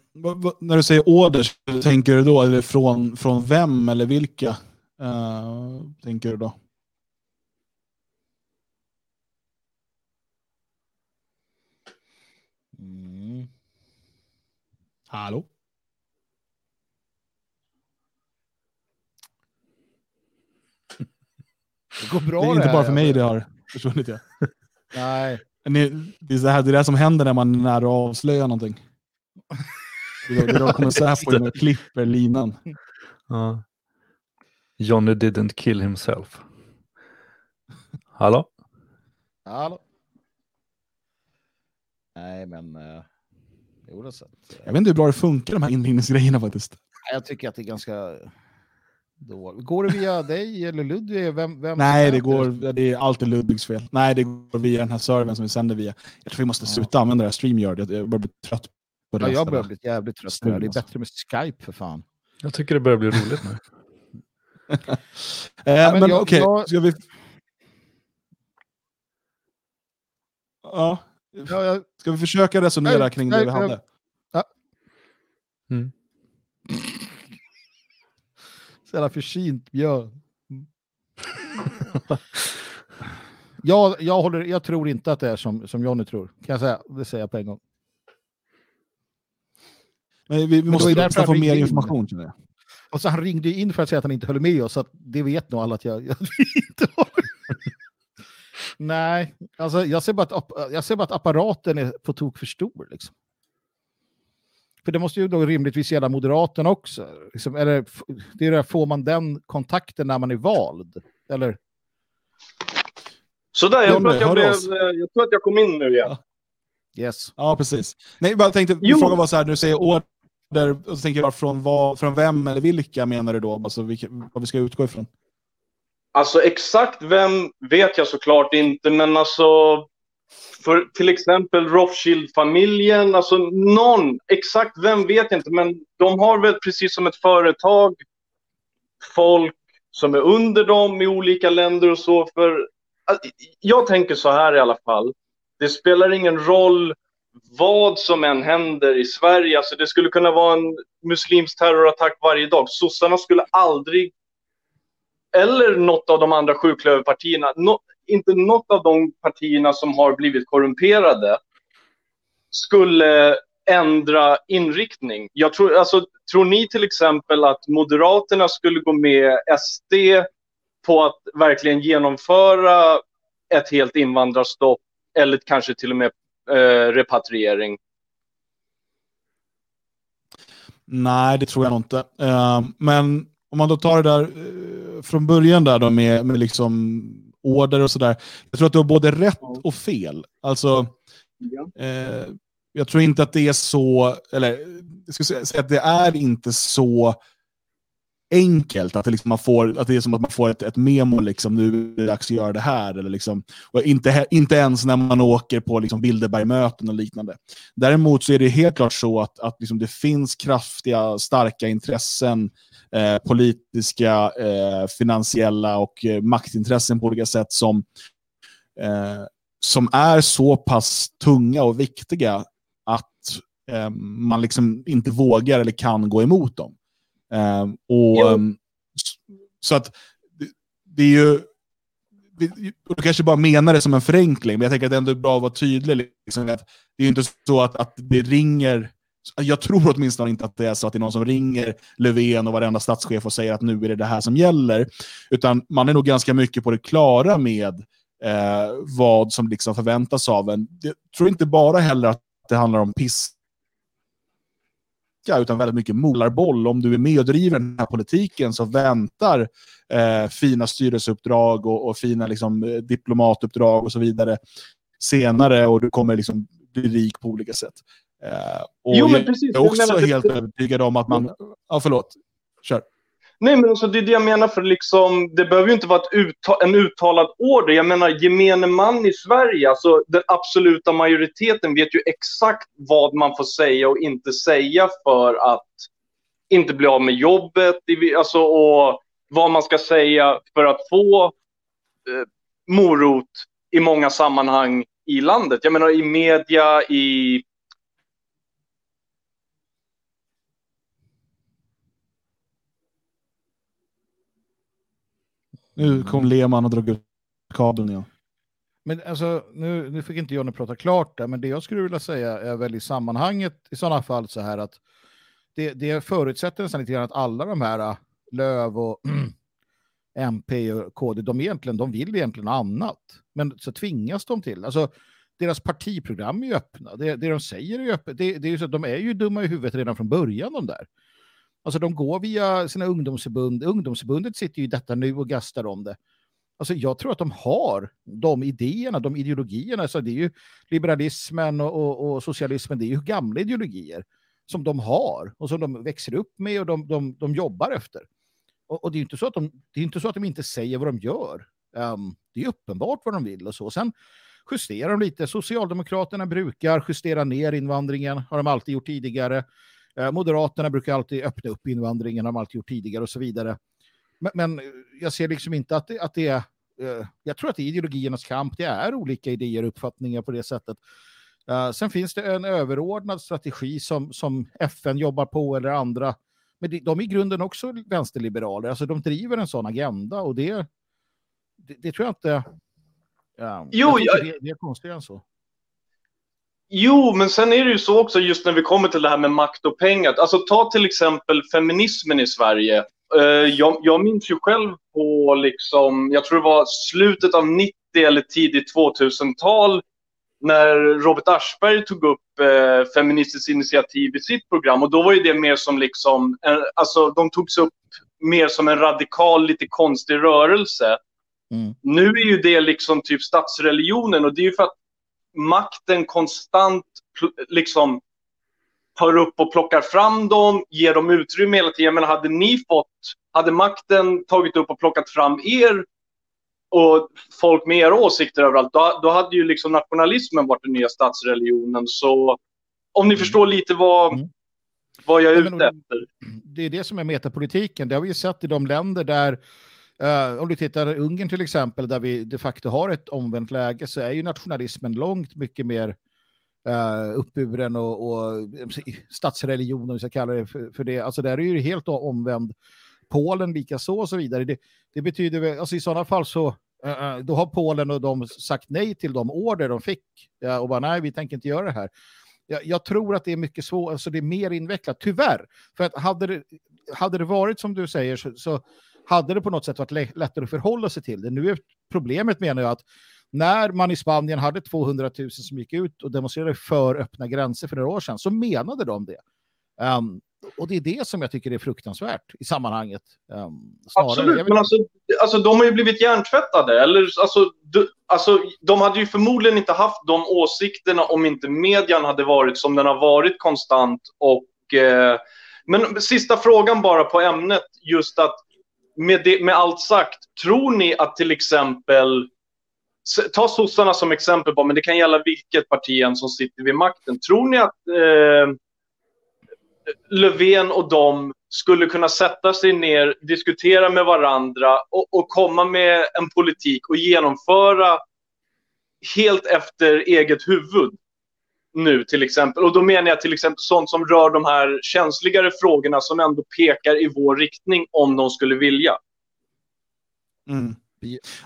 när du säger order, tänker du då eller från, från vem eller vilka? Eh, tänker du då? Mm. Hallå? Det går bra det är inte bara för mig det har försvunnit. Ja. Nej. Ni- Det är det här det är det som händer när man är nära att avslöja någonting. Det då, kommer Säpo in och klipper linan. Ja. Johnny didn't kill himself. Hallå? Hallå? Nej, men... Uh, jo, så att, eh, Jag vet inte hur bra det funkar de här inringningsgrejerna faktiskt. jag tycker att det är ganska... Dåligt. Går det via dig eller Ludvig? Vem, vem Nej, det går, det är alltid Ludvigs fel. Nej, det går via den här servern som vi sänder via. Jag tror vi måste Ja. sluta använda det här StreamYard. Jag börjar bli trött på. Ja, jag börjar bli jävligt trött på det. här. Det är Alltså. bättre med Skype för fan. Jag tycker det börjar bli roligt nu. Eh, men men jag- okej, jag- ska vi... Ja, Ja, jag, ska vi försöka resonera Nej, kring nej, det vi hade? Mm. så jävla försynt Björn. Jag, jag, håller, jag tror inte att det är som, som Johnny tror. Kan jag säga. Det säger jag på en gång. Men vi, vi måste nästan få mer information. känner jag. Och så han ringde in för att säga att han inte höll med oss. Så att det vet nog alla att jag, jag inte håller Nej, alltså jag ser, bara att, jag ser bara att apparaten är på tok för stor. Liksom. För det måste ju då rimligtvis gälla Moderaterna också. Liksom, eller, det är det, får man den kontakten när man är vald? Eller? Sådär, jag, tror att jag, blev, eh, jag tror att jag kom in nu igen. Yes. Ja, precis. Nej, jag tänkte, Jo. frågan var så här, du säger där, och så tänker jag från, vad, från vem eller vilka menar du då? Alltså vilka, vad vi ska utgå ifrån? Alltså exakt vem vet jag såklart inte, men alltså för till exempel Rothschild-familjen, alltså någon, exakt vem vet jag inte, men de har väl precis som ett företag folk som är under dem i olika länder och så. För jag tänker så här i alla fall. Det spelar ingen roll vad som än händer i Sverige. Alltså, det skulle kunna vara en muslimsk terrorattack varje dag. Sossarna skulle aldrig eller något av de andra sjuklöverpartierna, no, inte något av de partierna som har blivit korrumperade skulle ändra inriktning. Jag tror, alltså, tror ni till exempel att Moderaterna skulle gå med SD på att verkligen genomföra ett helt invandrarstopp eller kanske till och med eh, repatriering? Nej, det tror jag nog inte. Eh, men om man då tar det där eh, från början där då med, med liksom order och sådär. Jag tror att du har både rätt och fel. Alltså, eh, jag tror inte att det är så, eller jag ska säga säga att det är inte så enkelt att det, liksom man får, att det är som att man får ett, ett memo, liksom, nu är det dags att göra det här. Eller liksom, och inte, inte ens när man åker på liksom, Bilderbergmöten och liknande. Däremot så är det helt klart så att, att liksom, det finns kraftiga, starka intressen, eh, politiska, eh, finansiella och eh, maktintressen på olika sätt som, eh, som är så pass tunga och viktiga att eh, man liksom inte vågar eller kan gå emot dem. Eh, och, ehm, så att det, det är ju du kanske bara menar det som en förenkling, men jag tänker att det ändå är bra att vara tydlig. Liksom, att det är ju inte så att, att det ringer, jag tror åtminstone inte att det är så att det är någon som ringer Löfven och varenda statschef och säger att nu är det det här som gäller. Utan man är nog ganska mycket på det klara med eh, vad som liksom förväntas av en. Jag tror inte bara heller att det handlar om piska, utan väldigt mycket molarboll. Om du är med och driver den här politiken så väntar eh, fina styrelseuppdrag och, och fina liksom, eh, diplomatuppdrag och så vidare senare och du kommer liksom bli rik på olika sätt. Eh, och Jo, men jag precis. är Jag också menar, det- helt övertygad om att man... Ja, förlåt. Kör. Nej, men alltså, det är det jag menar. för liksom, Det behöver ju inte vara ett en uttalad order. Jag menar, gemene man i Sverige, alltså den absoluta majoriteten vet ju exakt vad man får säga och inte säga för att inte bli av med jobbet. Alltså, och vad man ska säga för att få eh, morot i många sammanhang i landet. Jag menar i media, i... Nu kom Lehmann och drog ut kabeln igen. Men alltså, nu, nu fick inte Johnny prata klart där, men det jag skulle vilja säga är väl i sammanhanget i sådana fall så här att det, det förutsätter nästan lite grann att alla de här äh, Löv och MP och KD, de, egentligen, de vill egentligen annat. Men så tvingas de till. Alltså, deras partiprogram är ju öppna. Det, det de säger är ju öppet. Det, det är ju så att de är ju dumma i huvudet redan från början de där. Alltså de går via sina ungdomsförbund. Ungdomsförbundet sitter ju i detta nu och gastar om det. Alltså jag tror att de har de idéerna, de ideologierna. Alltså det är ju liberalismen och, och, och socialismen, det är ju gamla ideologier som de har och som de växer upp med och de, de, de jobbar efter. Och, och det är ju inte så att de, det är inte så att de inte säger vad de gör. Um, det är uppenbart vad de vill och så. Sen justerar de lite. Socialdemokraterna brukar justera ner invandringen, har de alltid gjort tidigare. Eh, Moderaterna brukar alltid öppna upp invandringen, har de alltid gjort tidigare och så vidare. Men, men eh, jag ser liksom inte att det, att det är... eh, jag tror att det är ideologiernas kamp. Det är olika idéer och uppfattningar på det sättet. Sen finns det en överordnad strategi som, som FN jobbar på eller andra. Men de, de är i grunden också vänsterliberaler. Alltså de driver en sån agenda och det, det, det tror jag inte... Ja, Jo, jag- det, det är konstigare än så. Jo, men sen är det ju så också just när vi kommer till det här med makt och pengar. Alltså ta till exempel feminismen i Sverige. Eh, jag, jag minns ju själv på, liksom, jag tror det var slutet av 90 eller tidigt 2000-tal när Robert Aschberg tog upp eh, Feministiskt initiativ i sitt program. Och då var ju det mer som liksom, eh, alltså de togs upp mer som en radikal, lite konstig rörelse. Mm. Nu är ju det liksom typ statsreligionen och det är ju för att makten konstant liksom tar upp och plockar fram dem, ger dem utrymme hela tiden. Men hade ni fått, hade makten tagit upp och plockat fram er och folk med era åsikter överallt, då, då hade ju liksom nationalismen varit den nya statsreligionen. Så om ni förstår lite vad, Mm. vad jag är ute efter. Det är det som är metapolitiken. Det har vi ju sett i de länder där, Uh, om du tittar Ungern till exempel, där vi de facto har ett omvänt läge, så är ju nationalismen långt mycket mer uh, uppburen och, och statsreligion, om vi ska kalla det för, för det. Alltså där är ju helt omvänd. Polen likaså och så vidare. Det, det betyder väl, alltså i sådana fall så uh, då har Polen och de sagt nej till de order de fick uh, och bara nej, vi tänker inte göra det här. Jag, jag tror att det är mycket svårare, alltså det är mer invecklat, tyvärr. För att hade det, hade det varit som du säger så, så hade det på något sätt varit lä- lättare att förhålla sig till det. Nu är problemet menar jag att när man i Spanien hade 200 000 som gick ut och demonstrerade för öppna gränser för några år sedan så menade de det. Ehm, och det är det som jag tycker är fruktansvärt i sammanhanget. Um, Absolut, men alltså, alltså de har ju blivit hjärntvättade. Eller, alltså, du, alltså, de hade ju förmodligen inte haft de åsikterna om inte median hade varit som den har varit konstant. Och, eh, men sista frågan bara på ämnet, just att med, det, med allt sagt, tror ni att till exempel Ta sossarna som exempel, bara, men det kan gälla vilket parti än som sitter vid makten. Tror ni att eh, Löfven och de skulle kunna sätta sig ner, diskutera med varandra och, och komma med en politik och genomföra helt efter eget huvud nu till exempel. Och då menar jag till exempel sånt som rör de här känsligare frågorna som ändå pekar i vår riktning om de skulle vilja. Mm.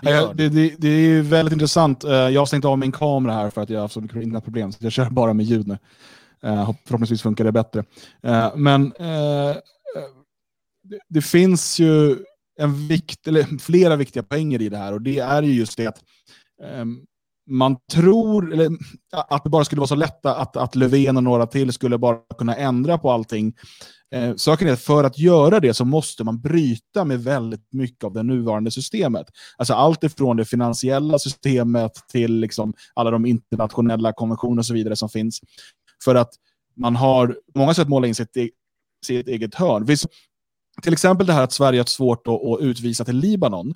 Ja, det, det, det är ju väldigt intressant. Eh, Jag har stängt av min kamera här för att jag har haft så mycket internetproblem. Så jag kör bara med ljud nu. Eh, hopp- Förhoppningsvis funkar det bättre. Eh, Men det, det finns ju en vikt, eller flera viktiga poänger i det här. Och det är ju just det att ehm, man tror eller, att det bara skulle vara så lätt att, att Löfven och några till skulle bara kunna ändra på allting. Eh, saken är att för att göra det så måste man bryta med väldigt mycket av det nuvarande systemet. Alltså allt ifrån det finansiella systemet till liksom alla de internationella konventioner och så vidare som finns. För att man har på många sätt målat in sitt, e- sitt eget hörn. Visst, till exempel det här att Sverige har svårt att, att utvisa till Libanon.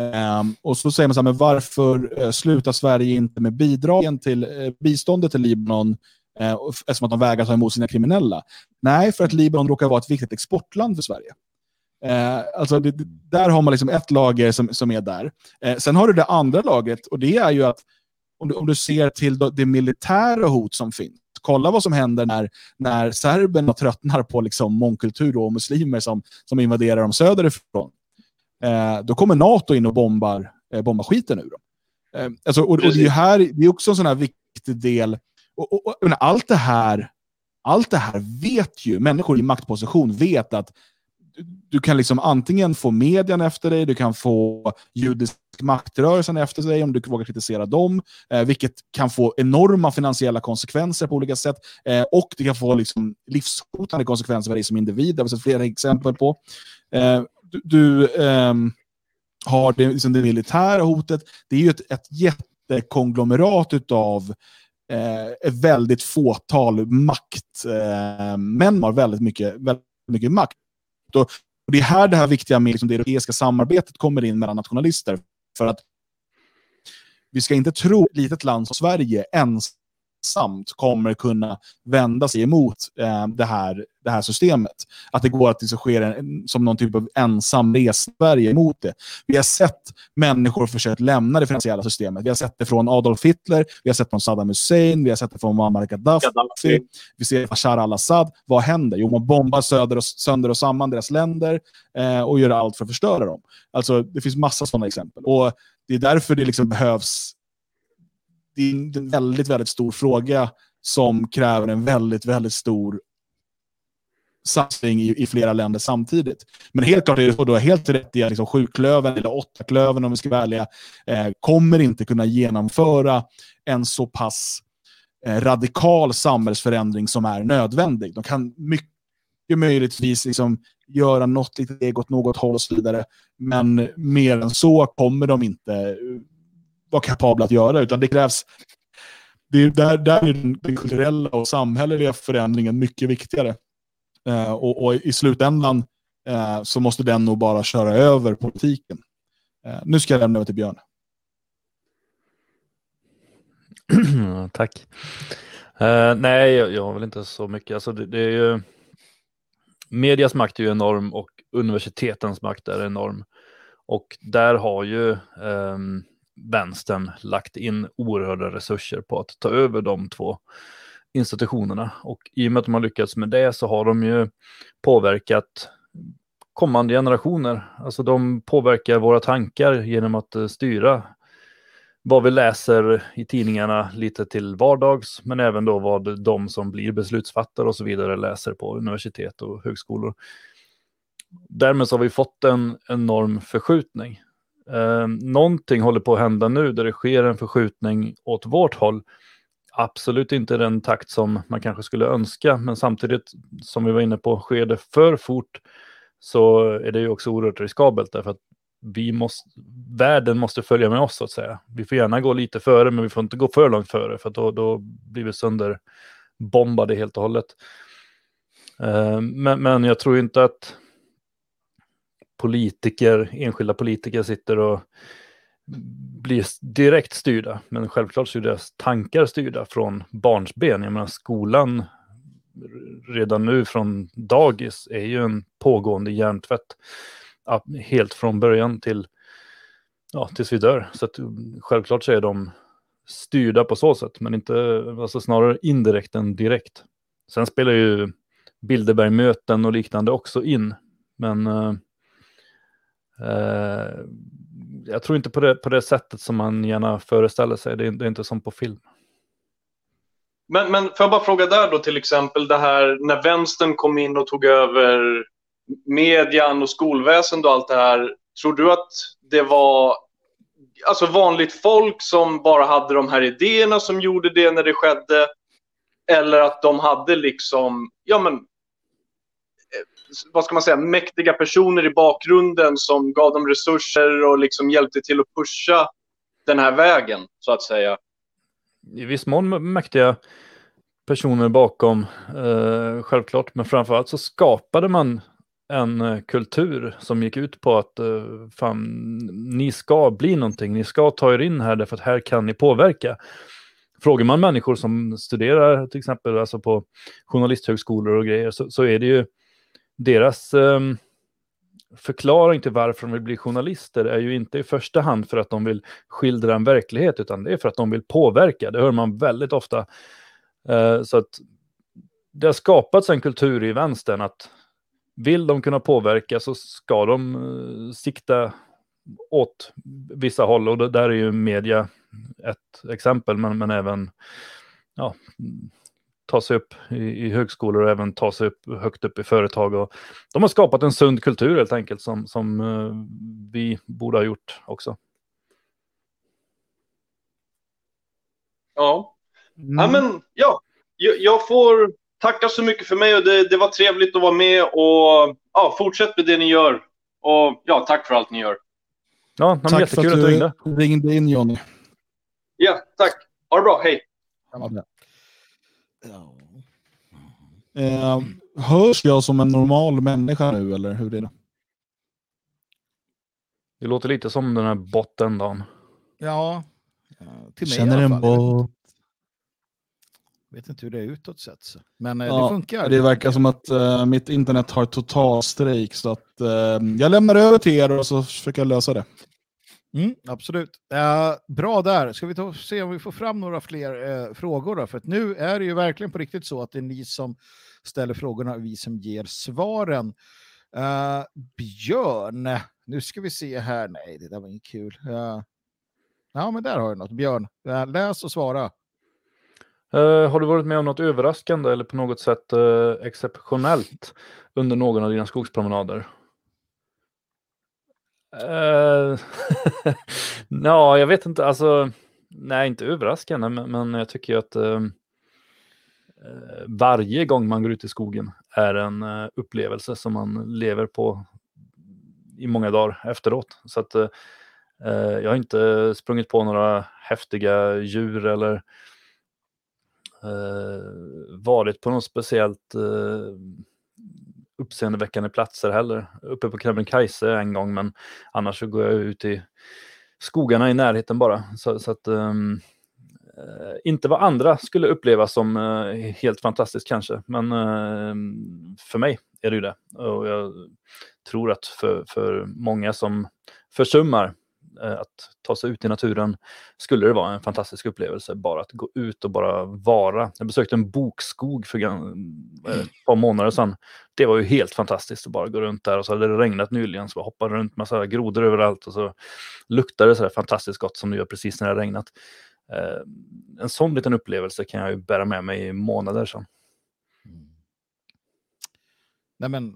Um, och så säger man så här, men varför uh, slutar Sverige inte med bidragen till uh, biståndet till Libanon uh, eftersom att de vägrar ta emot sina kriminella? Nej, för att Libanon råkar vara ett viktigt exportland för Sverige. Uh, alltså det, där har man liksom ett lager som, som är där. Sen har du det andra lagret och det är ju att om du, om du ser till det, det militära hot som finns. Kolla vad som händer när, när serberna tröttnar på liksom mångkultur och muslimer som, som invaderar dem söderifrån. Eh, då kommer NATO in och bombar, eh, bombar skiten ur dem. Eh, alltså, och, och det är här, det är också en sån här viktig del. Och, och, och, allt det här allt det här vet ju, människor i maktposition vet att du, du kan liksom antingen få medien efter dig, du kan få judisk maktrörelsen efter sig om du vågar kritisera dem, eh, vilket kan få enorma finansiella konsekvenser på olika sätt. Eh, och det kan få liksom livshotande konsekvenser för dig som individ. Det har vi sett flera exempel på. Eh, du du ehm, har det, liksom det militära hotet. Det är ju ett, ett jättekonglomerat av eh, ett väldigt fåtal makt. Eh, män har väldigt mycket, väldigt mycket makt. Och, och det är här det här viktiga med liksom, det europeiska samarbetet kommer in mellan nationalister. För att vi ska inte tro att ett litet land som Sverige ens ensamt kommer kunna vända sig emot eh, det, här, det här systemet. Att det går att det sker en, som någon typ av ensam resa Sverige emot det. Vi har sett människor försökt lämna det finansiella systemet. Vi har sett det från Adolf Hitler, vi har sett det från Saddam Hussein, vi har sett det från Muammar Gaddafi, Gaddafi. vi ser Bashar al-Assad. Vad händer? Jo, man bombar söder och, sönder och samman deras länder eh, och gör allt för att förstöra dem. Alltså, det finns massa sådana exempel. Och det är därför det liksom behövs det är en väldigt, väldigt stor fråga som kräver en väldigt, väldigt stor satsning i, i flera länder samtidigt. Men helt klart är det så, du har helt rätt i att liksom sjuklöven, eller åttaklöven om vi ska vara ärliga, eh, kommer inte kunna genomföra en så pass eh, radikal samhällsförändring som är nödvändig. De kan mycket möjligtvis liksom göra något litet steg åt något håll och så vidare. Men mer än så kommer de inte var vara kapabla att göra, utan det krävs det är, där, där är den, kulturella och samhälleliga förändringen mycket viktigare. Eh, och, och i slutändan eh, så måste den nog bara köra över politiken. Eh, nu ska jag lämna över till Björn. Tack. Eh, nej, jag, jag har väl inte så mycket. Alltså det, det är ju, medias makt är ju enorm och universitetens makt är enorm. Och där har ju eh, vänstern lagt in oerhörda resurser på att ta över de två institutionerna. Och i och med att de har lyckats med det så har de ju påverkat kommande generationer. Alltså de påverkar våra tankar genom att eh, styra vad vi läser i tidningarna lite till vardags, men även då vad de som blir beslutsfattare och så vidare läser på universitet och högskolor. Därmed så har vi fått en enorm förskjutning. Eh, någonting håller på att hända nu där det sker en förskjutning åt vårt håll. Absolut inte i den takt som man kanske skulle önska, men samtidigt som vi var inne på, sker det för fort så är det ju också oerhört riskabelt därför att vi måste, världen måste följa med oss så att säga. Vi får gärna gå lite före, men vi får inte gå för långt före, för då, då blir vi sönderbombade helt och hållet. Eh, men, men jag tror inte att politiker, enskilda politiker sitter och blir direkt styrda. Men självklart så är deras tankar styrda från barnsben. Jag menar skolan redan nu från dagis är ju en pågående hjärntvätt. Helt från början till ja, tills vi dör. Så att, självklart så är de styrda på så sätt, men inte, alltså snarare indirekt än direkt. Sen spelar ju Bilderbergmöten och liknande också in, men eh, Eh, jag tror inte på det, på det sättet som man gärna föreställer sig. Det är, det är inte som på film. Men, men får jag bara fråga där då till exempel det här när vänstern kom in och tog över median och skolväsendet och allt det här. Tror du att det var alltså vanligt folk som bara hade de här idéerna som gjorde det när det skedde? Eller att de hade liksom, ja men, vad ska man säga, mäktiga personer i bakgrunden som gav dem resurser och liksom hjälpte till att pusha den här vägen, så att säga. I viss mån mäktiga personer bakom, eh, självklart, men framförallt så skapade man en eh, kultur som gick ut på att eh, fan, ni ska bli någonting, ni ska ta er in här därför att här kan ni påverka. Frågar man människor som studerar till exempel alltså på journalisthögskolor och grejer så, så är det ju deras um, förklaring till varför de vill bli journalister är ju inte i första hand för att de vill skildra en verklighet, utan det är för att de vill påverka. Det hör man väldigt ofta. Uh, så att det har skapats en kultur i vänstern att vill de kunna påverka så ska de uh, sikta åt vissa håll och det där är ju media ett exempel, men, men även ja, ta sig upp i, i högskolor och även ta sig upp högt upp i företag. Och de har skapat en sund kultur helt enkelt som, som uh, vi borde ha gjort också. Ja, mm. ja men ja, jag, jag, får tacka så mycket för mig och det, det var trevligt att vara med och ja, fortsätt med det ni gör. Och ja, tack för allt ni gör. Ja, tack jättekul för att du ringde. ringde in Johnny. Ja, tack. Ha det bra, hej. Ja, Eh, hörs jag som en normal människa nu eller hur är det? Det låter lite som den här botten Dan. Ja, till mig Känner i alla en bot. Jag vet inte hur det är utåt sett. Så. Men eh, ja, det funkar. Det verkar som att uh, mitt internet har total strejk så att uh, jag lämnar över till er och så försöker jag lösa det. Mm, absolut. Uh, bra där. Ska vi ta, se om vi får fram några fler uh, frågor? Då? För att nu är det ju verkligen på riktigt så att det är ni som ställer frågorna och vi som ger svaren. Uh, Björn, nu ska vi se här. Nej, det där var inget kul. ja, men där har du något. Björn, läs och svara. har du varit med om något överraskande eller på något sätt exceptionellt under någon av dina skogspromenader? Eh, uh, ja, jag vet inte. Alltså, nej, inte överraskande, men, men jag tycker att uh, varje gång man går ut i skogen är en uh, upplevelse som man lever på i många dagar efteråt. Så att uh, jag har inte sprungit på några häftiga djur eller varit på något speciellt uppseendeväckande platser heller. Uppe på Kebnekaise en gång, men annars så går jag ut i skogarna i närheten bara. Så, så att um, inte vad andra skulle uppleva som uh, helt fantastiskt kanske, men uh, för mig är det ju det. Och jag tror att för, för många som försummar att ta sig ut i naturen skulle det vara en fantastisk upplevelse bara att gå ut och bara vara. Jag besökte en bokskog för eh, ett par månader sedan. Det var ju helt fantastiskt att bara gå runt där och så hade det regnat nyligen så jag hoppade runt här grodor överallt och så luktade det så här fantastiskt gott som det gör precis när det har regnat. Eh, en sån liten upplevelse kan jag ju bära med mig i månader sedan. Nej men,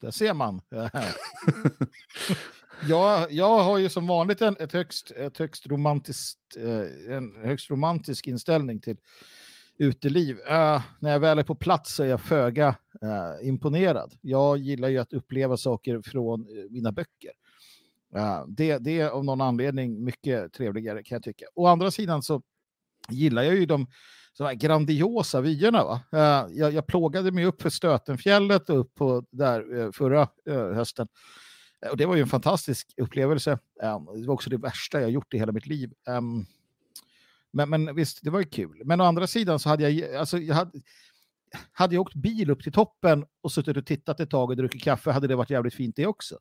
där ser man. jag, jag har ju som vanligt en, ett, högst, ett högst romantiskt, eh, en högst romantisk inställning till uteliv. Uh, när jag väl är på plats så är jag föga uh, imponerad. Jag gillar ju att uppleva saker från uh, mina böcker. Det, det är av någon anledning mycket trevligare kan jag tycka. Å andra sidan så gillar jag ju de så här grandiosa vyerna. Va? Jag, jag plågade mig upp för Stötenfjället och upp på där förra hösten. Och det var ju en fantastisk upplevelse. Ehm, det var också det värsta jag gjort i hela mitt liv. Ehm, men, men visst, det var ju kul. Men å andra sidan så hade jag, alltså, jag hade, hade jag åkt bil upp till toppen och suttit och tittat ett tag och druckit kaffe hade det varit jävligt fint det också.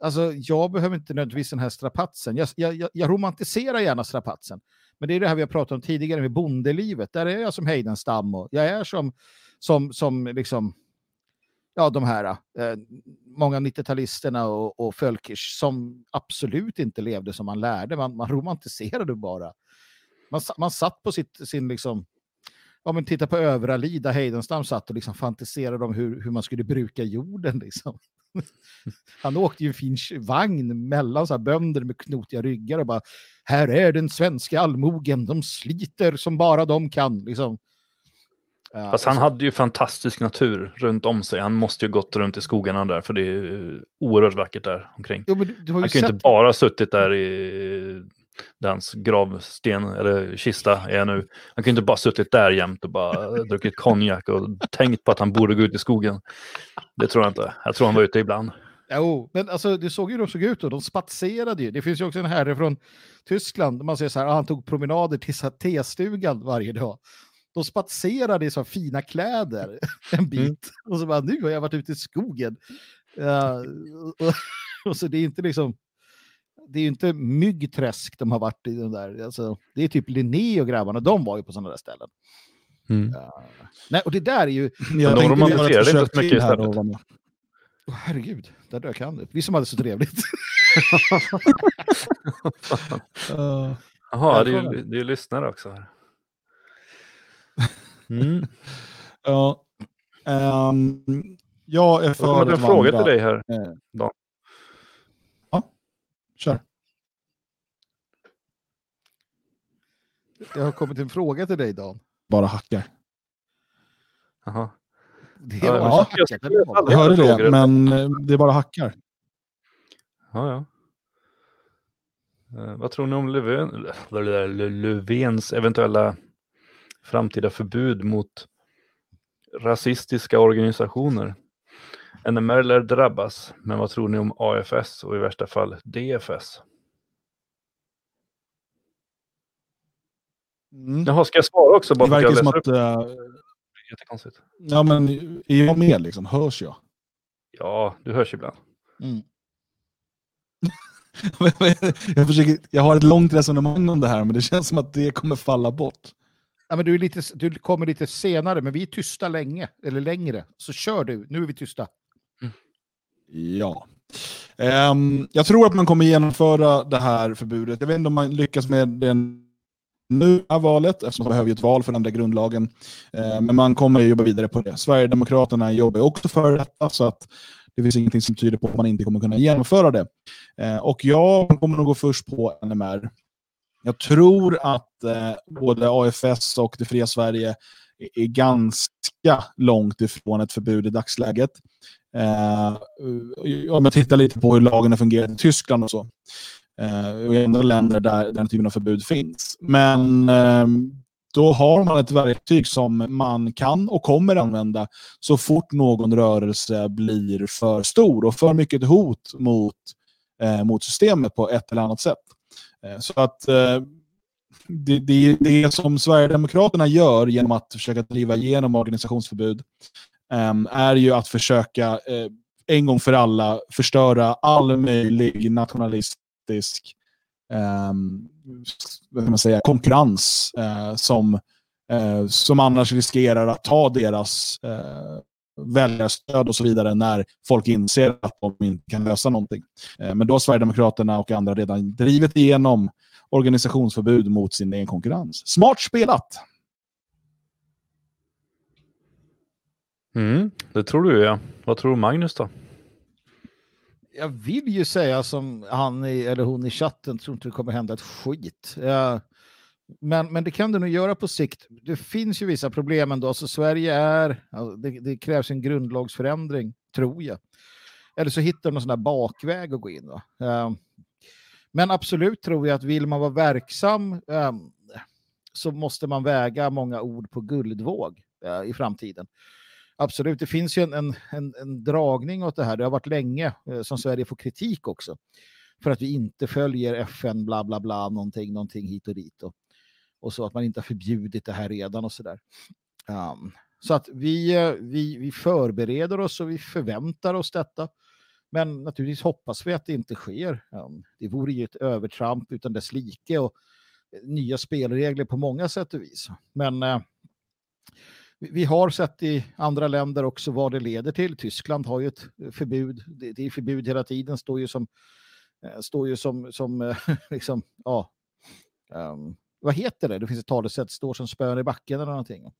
Alltså, jag behöver inte nödvändigtvis den här strapatsen. Jag, jag, jag- jag romantiserar gärna strapatsen. Men det är det här vi har pratat om tidigare med bondelivet. Där är jag som Heidenstam och jag är som, som, som liksom, ja, de här, eh, många 90-talisterna och, och Fölkers som absolut inte levde som man lärde. Man, man romantiserade bara. Man, man satt på sitt, sin liksom, ja men titta på Övrali där Heidenstam satt och liksom fantiserade om hur, hur man skulle bruka jorden liksom. Han åkte ju en fin vagn mellan så här bönder med knotiga ryggar och bara här är den svenska allmogen, de sliter som bara de kan. Liksom. Fast han hade ju fantastisk natur runt om sig. Han måste ju gått runt i skogarna där för det är oerhört vackert där omkring. jo, Han kan ju inte bara suttit där i där hans gravsten eller kista är nu. Han kan ju inte bara suttit där jämt och bara druckit konjak och tänkt på att han borde gå ut i skogen. Det tror jag inte. Jag tror han var ute ibland. Jo, men alltså det såg ju hur de såg ut och de spatserade ju. Det finns ju också en herre från Tyskland, man ser så här, han tog promenader till testugan varje dag. De spatserade i så fina kläder en bit. Mm. Och så bara, nu har jag varit ute i skogen. Ja, och, och så det är inte liksom, det är ju inte myggträsk de har varit i den där. Alltså, det är typ Linné och grabbarna, de var ju på sådana där ställen. Ja. Nej, och det där är ju, Jag tänkte göra ett försök till här och. Åh, herregud, där dök han upp. Vi som hade så trevligt. Eh, Jaha, det är ju, det är ju lyssnare också. Här. Mm. Ja. Ehm, jag är Jag för har en att fråga till dig här. Eh, Dan. Ja, kör. Det har kommit en fråga till dig, Dan. Bara hackar. Jaha. Det Ja, var ja. Jag eller vad? aldrig- Jag hörde det, men eh, det är bara hackar. Ja, ja. Eh, vad tror ni om Löfven, Lö- Lö- Löfvens eventuella framtida förbud mot rasistiska organisationer? NMR lär drabbas, men vad tror ni om AFS och i värsta fall DFS? Mm. Jaha, ska jag svara också? Bara Det verkar som att... eh, Jättekonstigt. ja, men är jag med liksom? Hörs jag? Ja, du hörs ibland. Mm. jag, försöker, jag har ett långt resonemang om det här, men det känns som att det kommer falla bort. Ja, men du, är lite, du kommer lite senare, men vi är tysta länge, eller längre. Så kör du, nu är vi tysta. Ja. Ehm, jag tror att man kommer genomföra det här förbudet. Jag vet inte om man lyckas med det nu, här valet, eftersom man behöver ju ett val för den andra grundlagen. Ehm, men man kommer ju jobba vidare på det. Sverigedemokraterna jobbar också för detta, så att det finns ingenting som tyder på att man inte kommer kunna genomföra det. Ehm, och jag kommer nog gå först på NMR. Jag tror att eh, både AFS och Det fria Sverige är ganska långt ifrån ett förbud i dagsläget. Eh, om jag tittar lite på hur lagen har fungerat i Tyskland och så. Eh, och i andra länder där den typen av förbud finns. Men eh, då har man ett verktyg som man kan och kommer använda så fort någon rörelse blir för stor och för mycket hot mot, eh, mot systemet på ett eller annat sätt. Eh, så att eh, det, det, det som Sverigedemokraterna gör genom att försöka driva igenom organisationsförbud ehm, är ju att försöka eh, en gång för alla förstöra all möjlig nationalistisk ehm, vad man säga, konkurrens som, som annars riskerar att ta deras väljarstöd och så vidare när folk inser att de inte kan lösa någonting. men då har Sverigedemokraterna och andra redan drivit igenom organisationsförbud mot sin egen konkurrens. Smart spelat! Mm, det tror du ja. Vad tror Magnus då? jag vill ju säga som han i, eller hon i chatten, tror inte det kommer hända ett skit. Ja, men, men det kan det nog göra på sikt. Det finns ju vissa problem ändå. Alltså Sverige är, alltså det, det, krävs en grundlagsförändring, tror jag. Eller så hittar de någon sån där bakväg att gå in. Då. Ehm, men absolut tror jag att vill man vara verksam um, så måste man väga många ord på guldvåg uh, i framtiden absolut, det finns ju en, en, en, en, dragning åt det här. Det har varit länge uh, som Sverige får kritik också. För att vi inte följer FN, bla bla bla, någonting, någonting hit och dit. Och, och så att man inte har förbjudit det här redan och sådär. Um, så att vi, vi, vi förbereder oss och vi förväntar oss detta. Men naturligtvis hoppas vi att det inte sker. Um, det vore ju ett övertramp utan dess like och eh, nya spelregler på många sätt och vis. Men uh, vi har sett i andra länder också vad det leder till. Tyskland har ju ett eh, förbud. Det är förbud hela tiden, står ju som, står ju som, som liksom, ja, um, vad heter det? Det finns ett talesätt, står som spön i backen eller någonting.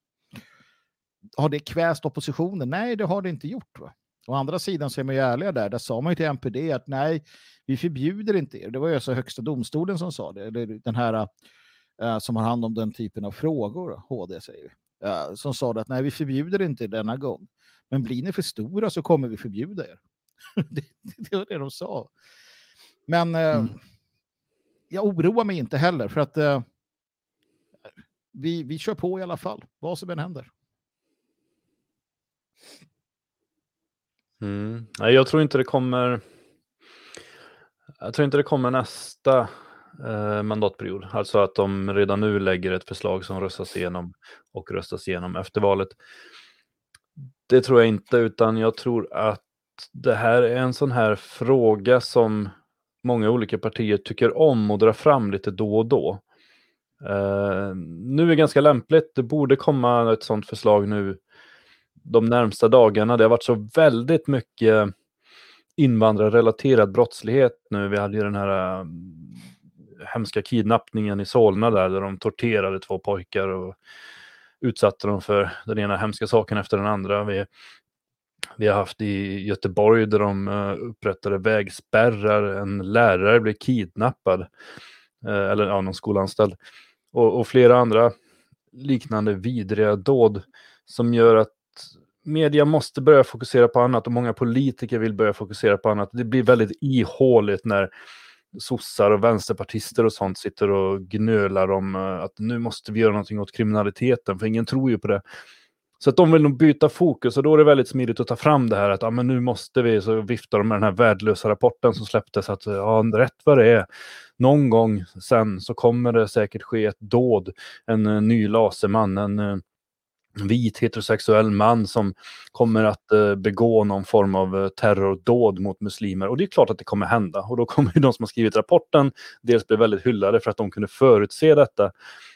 Har det kväst oppositionen? Nej, det har det inte gjort. Va? Å andra sidan så är man ju ärliga där. Där sa man ju till MPD att nej, vi förbjuder inte er. Det var ju alltså högsta domstolen som sa det. Den här uh, som har hand om den typen av frågor, HD säger vi uh, som sa att nej, vi förbjuder inte denna gång. Men blir ni för stora så kommer vi förbjuda er. det, det var det de sa. Men uh, mm. jag oroar mig inte heller för att vi, vi kör på i alla fall, vad som än händer. Mm. Nej, jag tror inte det kommer. Jag tror inte det kommer nästa eh, mandatperiod. Alltså att de redan nu lägger ett förslag som röstas igenom och röstas igenom efter valet. Det tror jag inte, utan jag tror att det här är en sån här fråga som många olika partier tycker om och drar fram lite då och då. Uh, nu är det ganska lämpligt. Det borde komma ett sådant förslag nu de närmsta dagarna. Det har varit så väldigt mycket invandrarrelaterad brottslighet nu. Vi hade ju den här eh, hemska kidnappningen i Solna där, där de torterade två pojkar och utsatte dem för den ena hemska saken efter den andra. Vi, vi har haft i Göteborg där de uh, upprättade vägspärrar, en lärare blev kidnappad, uh, eller ja, någon skolanställd, och, och flera andra liknande vidriga dåd som gör att media måste börja fokusera på annat och många politiker vill börja fokusera på annat. Det blir väldigt ihåligt när sossar och vänsterpartister och sånt sitter och gnölar om eh, att nu måste vi göra någonting åt kriminaliteten, för ingen tror ju på det. Så att de vill nog byta fokus och då är det väldigt smidigt att ta fram det här att ah, men nu måste vi, så viftar de med den här värdelösa rapporten som släpptes att ja, rätt vad det är, någon gång sen så kommer det säkert ske ett dåd, en, en ny laserman, en, eh, vit heterosexuell man som kommer att eh, begå någon form av eh, terrordåd mot muslimer. Och det är klart att det kommer hända. Och då kommer ju de som har skrivit rapporten dels bli väldigt hyllade för att de kunde förutse detta.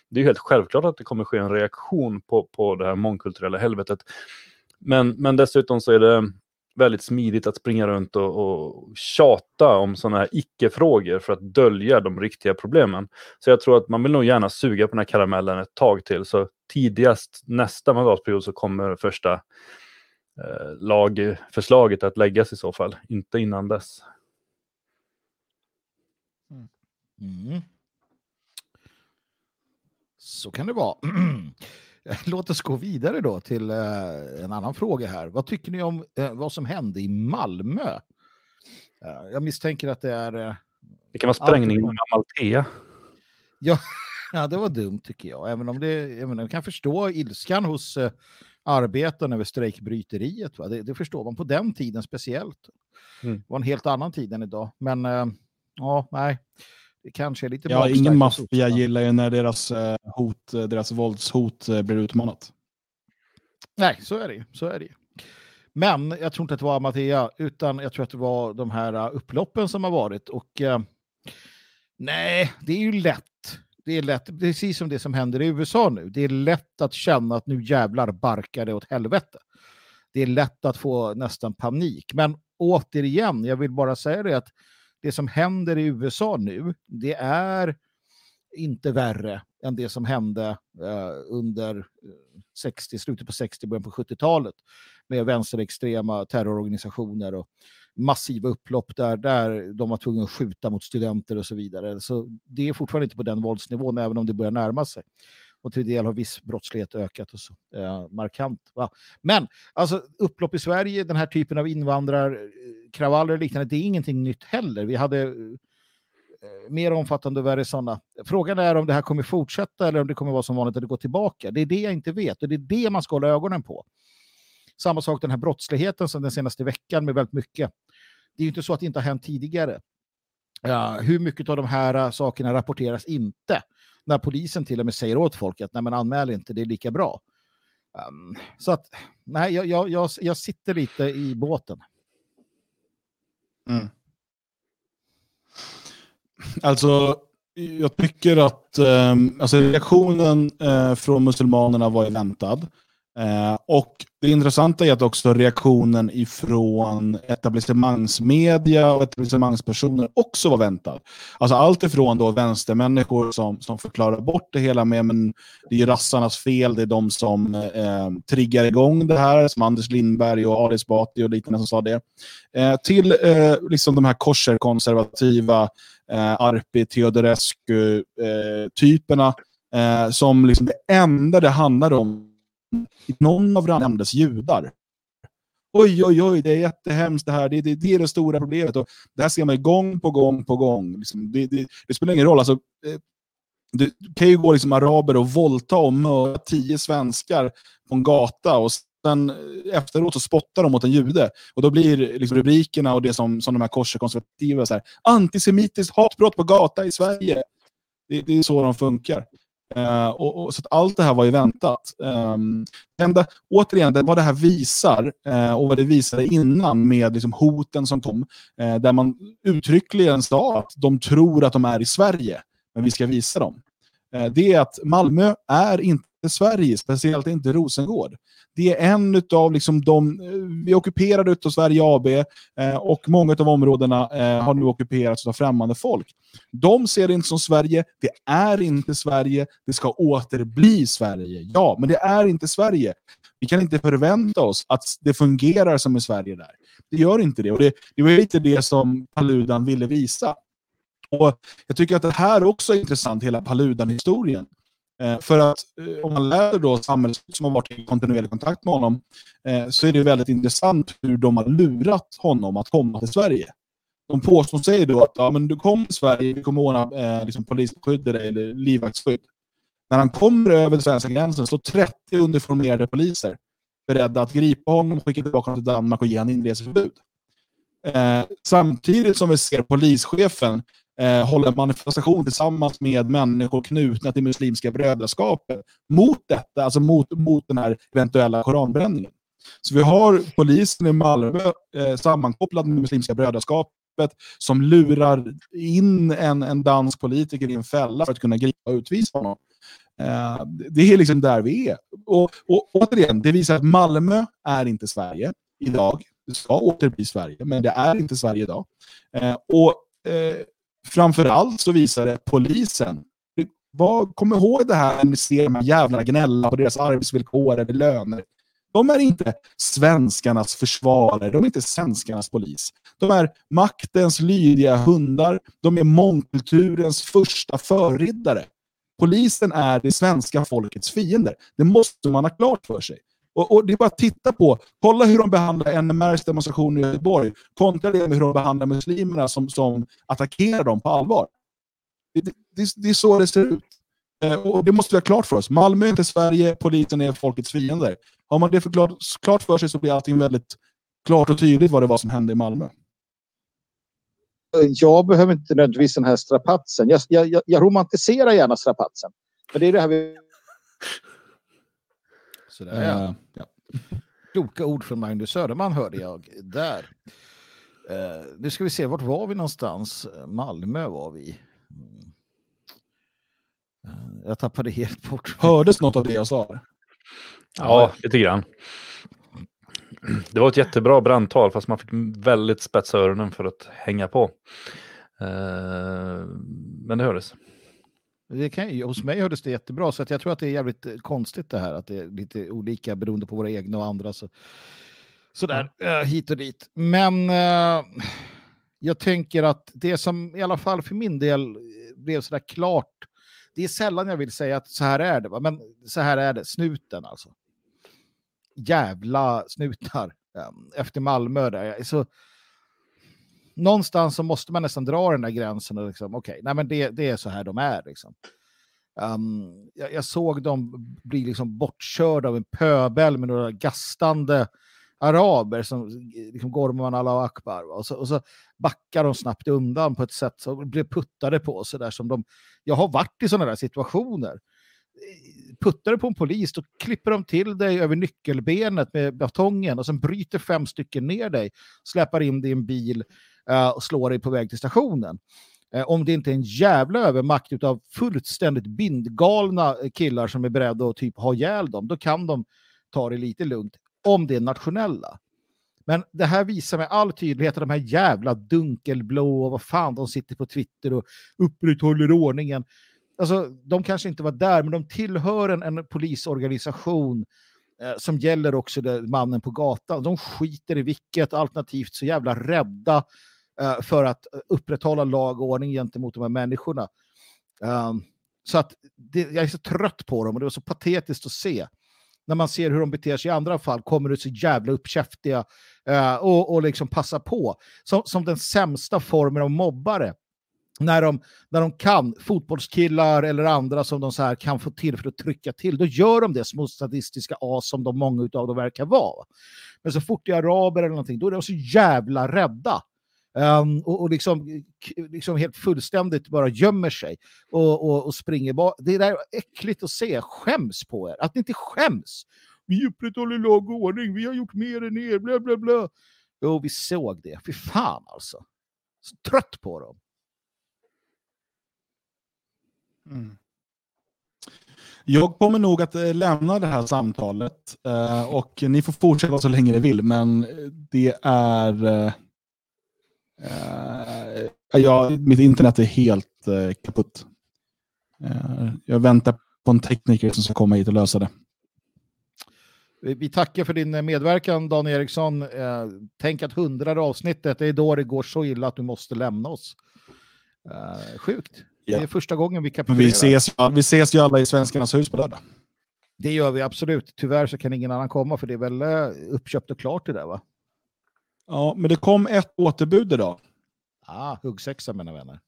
Det är helt självklart att det kommer ske en reaktion på, på det här mångkulturella helvetet. Men, men dessutom så är det väldigt smidigt att springa runt och, och tjata om sådana här icke-frågor för att dölja de riktiga problemen. Så jag tror att man vill nog gärna suga på den här karamellen ett tag till. Så tidigast nästa mandatperiod så kommer första eh, lagförslaget att läggas i så fall, inte innan dess. Mm. mm. Så kan det vara. Låt oss gå vidare då till eh, en annan fråga här. Vad tycker ni om eh, vad som hände i Malmö? Eh, jag misstänker att det är... Det kan vara sprängning med Amalthea. ja, det var dumt tycker jag. Även om det, jag, menar, jag kan förstå ilskan hos eh, arbetarna över strejkbryteriet. Va? Det, det förstår man på den tiden speciellt. Mm. Det var en helt annan tid än idag. Men eh, ja, nej. Det kanske är lite Ja, ingen maffia gillar ju när deras, eh, hot, eh, deras våldshot eh, blir utmanat. Nej, så är det. Så är det. Men jag tror inte att det var Amatea, utan jag tror att det var de här upploppen som har varit. Och eh, nej, det är ju lätt. Det är lätt, precis som det som händer i USA nu. Det är lätt att känna att nu jävlar barkar det åt helvete. Det är lätt att få nästan panik. Men återigen, jag vill bara säga det att det som händer i USA nu, det är inte värre än det som hände eh, under eh, 60, slutet på 60, början på 70-talet med vänsterextrema terrororganisationer och massiva upplopp där, där de var tvungna att skjuta mot studenter och så vidare. Så det är fortfarande inte på den våldsnivån, även om det börjar närma sig. Och till del har viss brottslighet ökat och så, eh, markant. Va? Men alltså, upplopp i Sverige, den här typen av invandrarkravaller och liknande, det är ingenting nytt heller. Vi hade eh, mer omfattande och värre sådana. Frågan är om det här kommer fortsätta eller om det kommer vara som vanligt att det går tillbaka. Det är det jag inte vet och det är det man ska hålla ögonen på. Samma sak den här brottsligheten som den senaste veckan med väldigt mycket. Det är ju inte så att det inte har hänt tidigare. Ja, hur mycket av de här eh, sakerna rapporteras inte? När polisen till och med säger åt folk att nej men anmäl inte, det är lika bra. Um, så att, nej, jag, jag, jag, jag sitter lite i båten. Mm. Alltså, jag tycker att eh, alltså reaktionen eh, från muslimanerna var ju väntad. Eh, och det intressanta är att också reaktionen ifrån etablissemangsmedia och etablissemangspersoner också var väntad. Alltså allt ifrån då vänstermänniskor som, som förklarar bort det hela med men det är rassarnas fel, det är de som eh, triggar igång det här, som Anders Lindberg och Ali Esbati och liknande som sa det. Eh, till eh, liksom de här korserkonservativa eh, Arpi, Teodorescu-typerna eh, eh, som liksom det enda det handlar om någon av dem nämndes judar. Oj, oj, oj, det är jättehemskt det här. Det, det, det är det stora problemet. Och det här ser man gång på gång på gång. Liksom, det, det, det spelar ingen roll. Alltså, eh, det kan ju gå liksom araber och våldta och mörda tio svenskar på en gata och sen eh, efteråt så spottar de mot en jude. Och då blir liksom rubrikerna och det som, som de här korsekonservativa så här, antisemitiskt hatbrott på gata i Sverige. Det, det är så de funkar. Uh, och, och, så att allt det här var ju väntat. Ehm, um, enda, återigen, det, vad det här visar uh, och vad det visade innan med liksom, hoten som kom, uh, där man uttryckligen sa att de tror att de är i Sverige, men vi ska visa dem. Det är att Malmö är inte Sverige, speciellt inte Rosengård. Det är en av liksom de, eh, vi är ockuperade av Sverige AB eh, och många av områdena eh, har nu ockuperats av främmande folk. De ser det inte som Sverige, det är inte Sverige, det ska återbli Sverige. Ja, men det är inte Sverige. Vi kan inte förvänta oss att det fungerar som i Sverige där. Det gör inte det. Och det, det var lite det som Paludan ville visa. Och Jag tycker att det här också är intressant, hela Paludan-historien. Eh, för att eh, om man läser då samhället som har varit i kontinuerlig kontakt med honom eh, så är det väldigt intressant hur de har lurat honom att komma till Sverige. De påstår sig då att ja, men du kommer till Sverige, vi kommer ordna eh, liksom polisskydd eller, eller livvaktsskydd. När han kommer över svenska gränsen står 30 uniformerade poliser beredda att gripa honom, skicka tillbaka honom till Danmark och ge honom inreseförbud. Eh, samtidigt som vi ser polischefen eh, hålla en manifestation tillsammans med människor knutna till Muslimska brödraskapet mot detta, alltså mot, mot den här eventuella koranbränningen. Så vi har polisen i Malmö eh, sammankopplad med Muslimska brödraskapet som lurar in en, en dansk politiker i en fälla för att kunna gripa och utvisa honom. Eh, det är liksom där vi är. Och, och återigen, det visar att Malmö är inte Sverige idag. Det ska åter bli Sverige, men det är inte Sverige idag. Eh, och eh, framförallt så visar det polisen. Vad, kom ihåg det här när ni ser de här jävlarna gnälla på deras arbetsvillkor eller löner. De är inte svenskarnas försvarare, de är inte svenskarnas polis. De är maktens lydiga hundar, de är mångkulturens första förriddare. polisen är det svenska folkets fiender. Det måste man ha klart för sig. Och, och Det är bara att titta på, kolla hur de behandlar NMRs demonstration i Göteborg, kontra det med hur de behandlar muslimerna som, som attackerar dem på allvar. Det, det, det är så det ser ut. Eh, och Det måste vi ha klart för oss. Malmö är inte Sverige, polisen är folkets fiender. Har man det för klart, klart för sig så blir allting väldigt klart och tydligt vad det var som hände i Malmö. Eh, jag behöver inte nödvändigtvis den här strapatsen. Jag, jag- jag romantiserar gärna strapatsen. Men det är det här vi... Sådär, ja. Eh, ja. Kloka ord från Magnus Söderman hörde jag där. Uh, nu ska vi se, vart var vi någonstans? Malmö var vi. Eh, jag tappade helt bort. Hördes något av det jag sa? Ja, lite grann. Det var ett jättebra brandtal fast man fick väldigt spetsa öronen för att hänga på. Eh, men det hördes. Det kan, hos mig hördes det jättebra, så jag tror att det är jävligt eh, konstigt det här, att det är lite olika beroende på våra egna och andra. Så, sådär, eh, hit och dit. Men eh, jag tänker att det som i alla fall för min del eh, blev sådär klart, det är sällan jag vill säga att så här är det, va? men så här är det, snuten alltså. Jävla snutar. eh, Efter Malmö där. Så, någonstans så måste man nästan dra den där gränsen och liksom, okej, nej men det, det är så här de är liksom. Um, jag, jag såg dem bli liksom bortkörda av en pöbel med några gastande araber som liksom gormar man alla akbar. Och så, och så backar de snabbt undan på ett sätt som blir puttade på. Så där som de, jag har varit i sådana där situationer. Puttar du på en polis, då klipper de till dig över nyckelbenet med batongen och sen bryter fem stycken ner dig, släpar in dig i en bil uh, och slår dig på väg till stationen. Uh, om det inte är en jävla övermakt av fullständigt bindgalna eh, killar som är beredda att typ ha ihjäl dem, då kan de ta det lite lugnt om det är nationella. Men det här visar med all tydlighet att de här jävla dunkelblå och vad fan de sitter på Twitter och upprätthåller ordningen. Alltså, de kanske inte var där, men de tillhör en, en polisorganisation eh, som gäller också det, mannen på gatan. De skiter i vilket, alternativt så jävla rädda eh, för att eh, upprätthålla lag och ordning gentemot de här människorna. Um, så att det, jag är så trött på dem och det var så patetiskt att se. När man ser hur de beter sig i andra fall kommer det så jävla uppkäftiga eh, och, och liksom passa på. Som, som den sämsta formen av mobbare. När de, när de kan, fotbollskillar eller andra som de så här kan få till för att trycka till, då gör de det små statistiska as som de många av dem verkar vara. Men så fort det är araber eller någonting, då är de så jävla rädda. Um, och, och liksom, liksom helt fullständigt bara gömmer sig och, och, och springer bak. Det där är äckligt att se. Skäms på er. Att ni inte skäms. Vi upprätthåller lag och ordning. Vi har gjort mer än er. Bla, bla, bla. Jo, vi såg det. Fy fan alltså. Så trött på dem. Mm. Jag kommer nog att eh, lämna det här samtalet eh, och ni får fortsätta så länge ni vill, men det är... Eh, ja, mitt internet är helt uh, kaputt. Jag väntar på en tekniker som ska komma hit och lösa det. Vi vi tackar för din medverkan, Dan Eriksson. Tänk att hundrade avsnittet, det är då det går så illa att du måste lämna oss. Sjukt. Ja. Det är första gången vi kapitulerar. vi ses, vi ses ju alla i Svenskarnas hus på lördag. Det gör vi absolut. Tyvärr så kan ingen annan komma för det är väl eh, uppköpt och klart det där va? Ja, men det kom ett återbud idag. Ah, huggsexa mina vänner.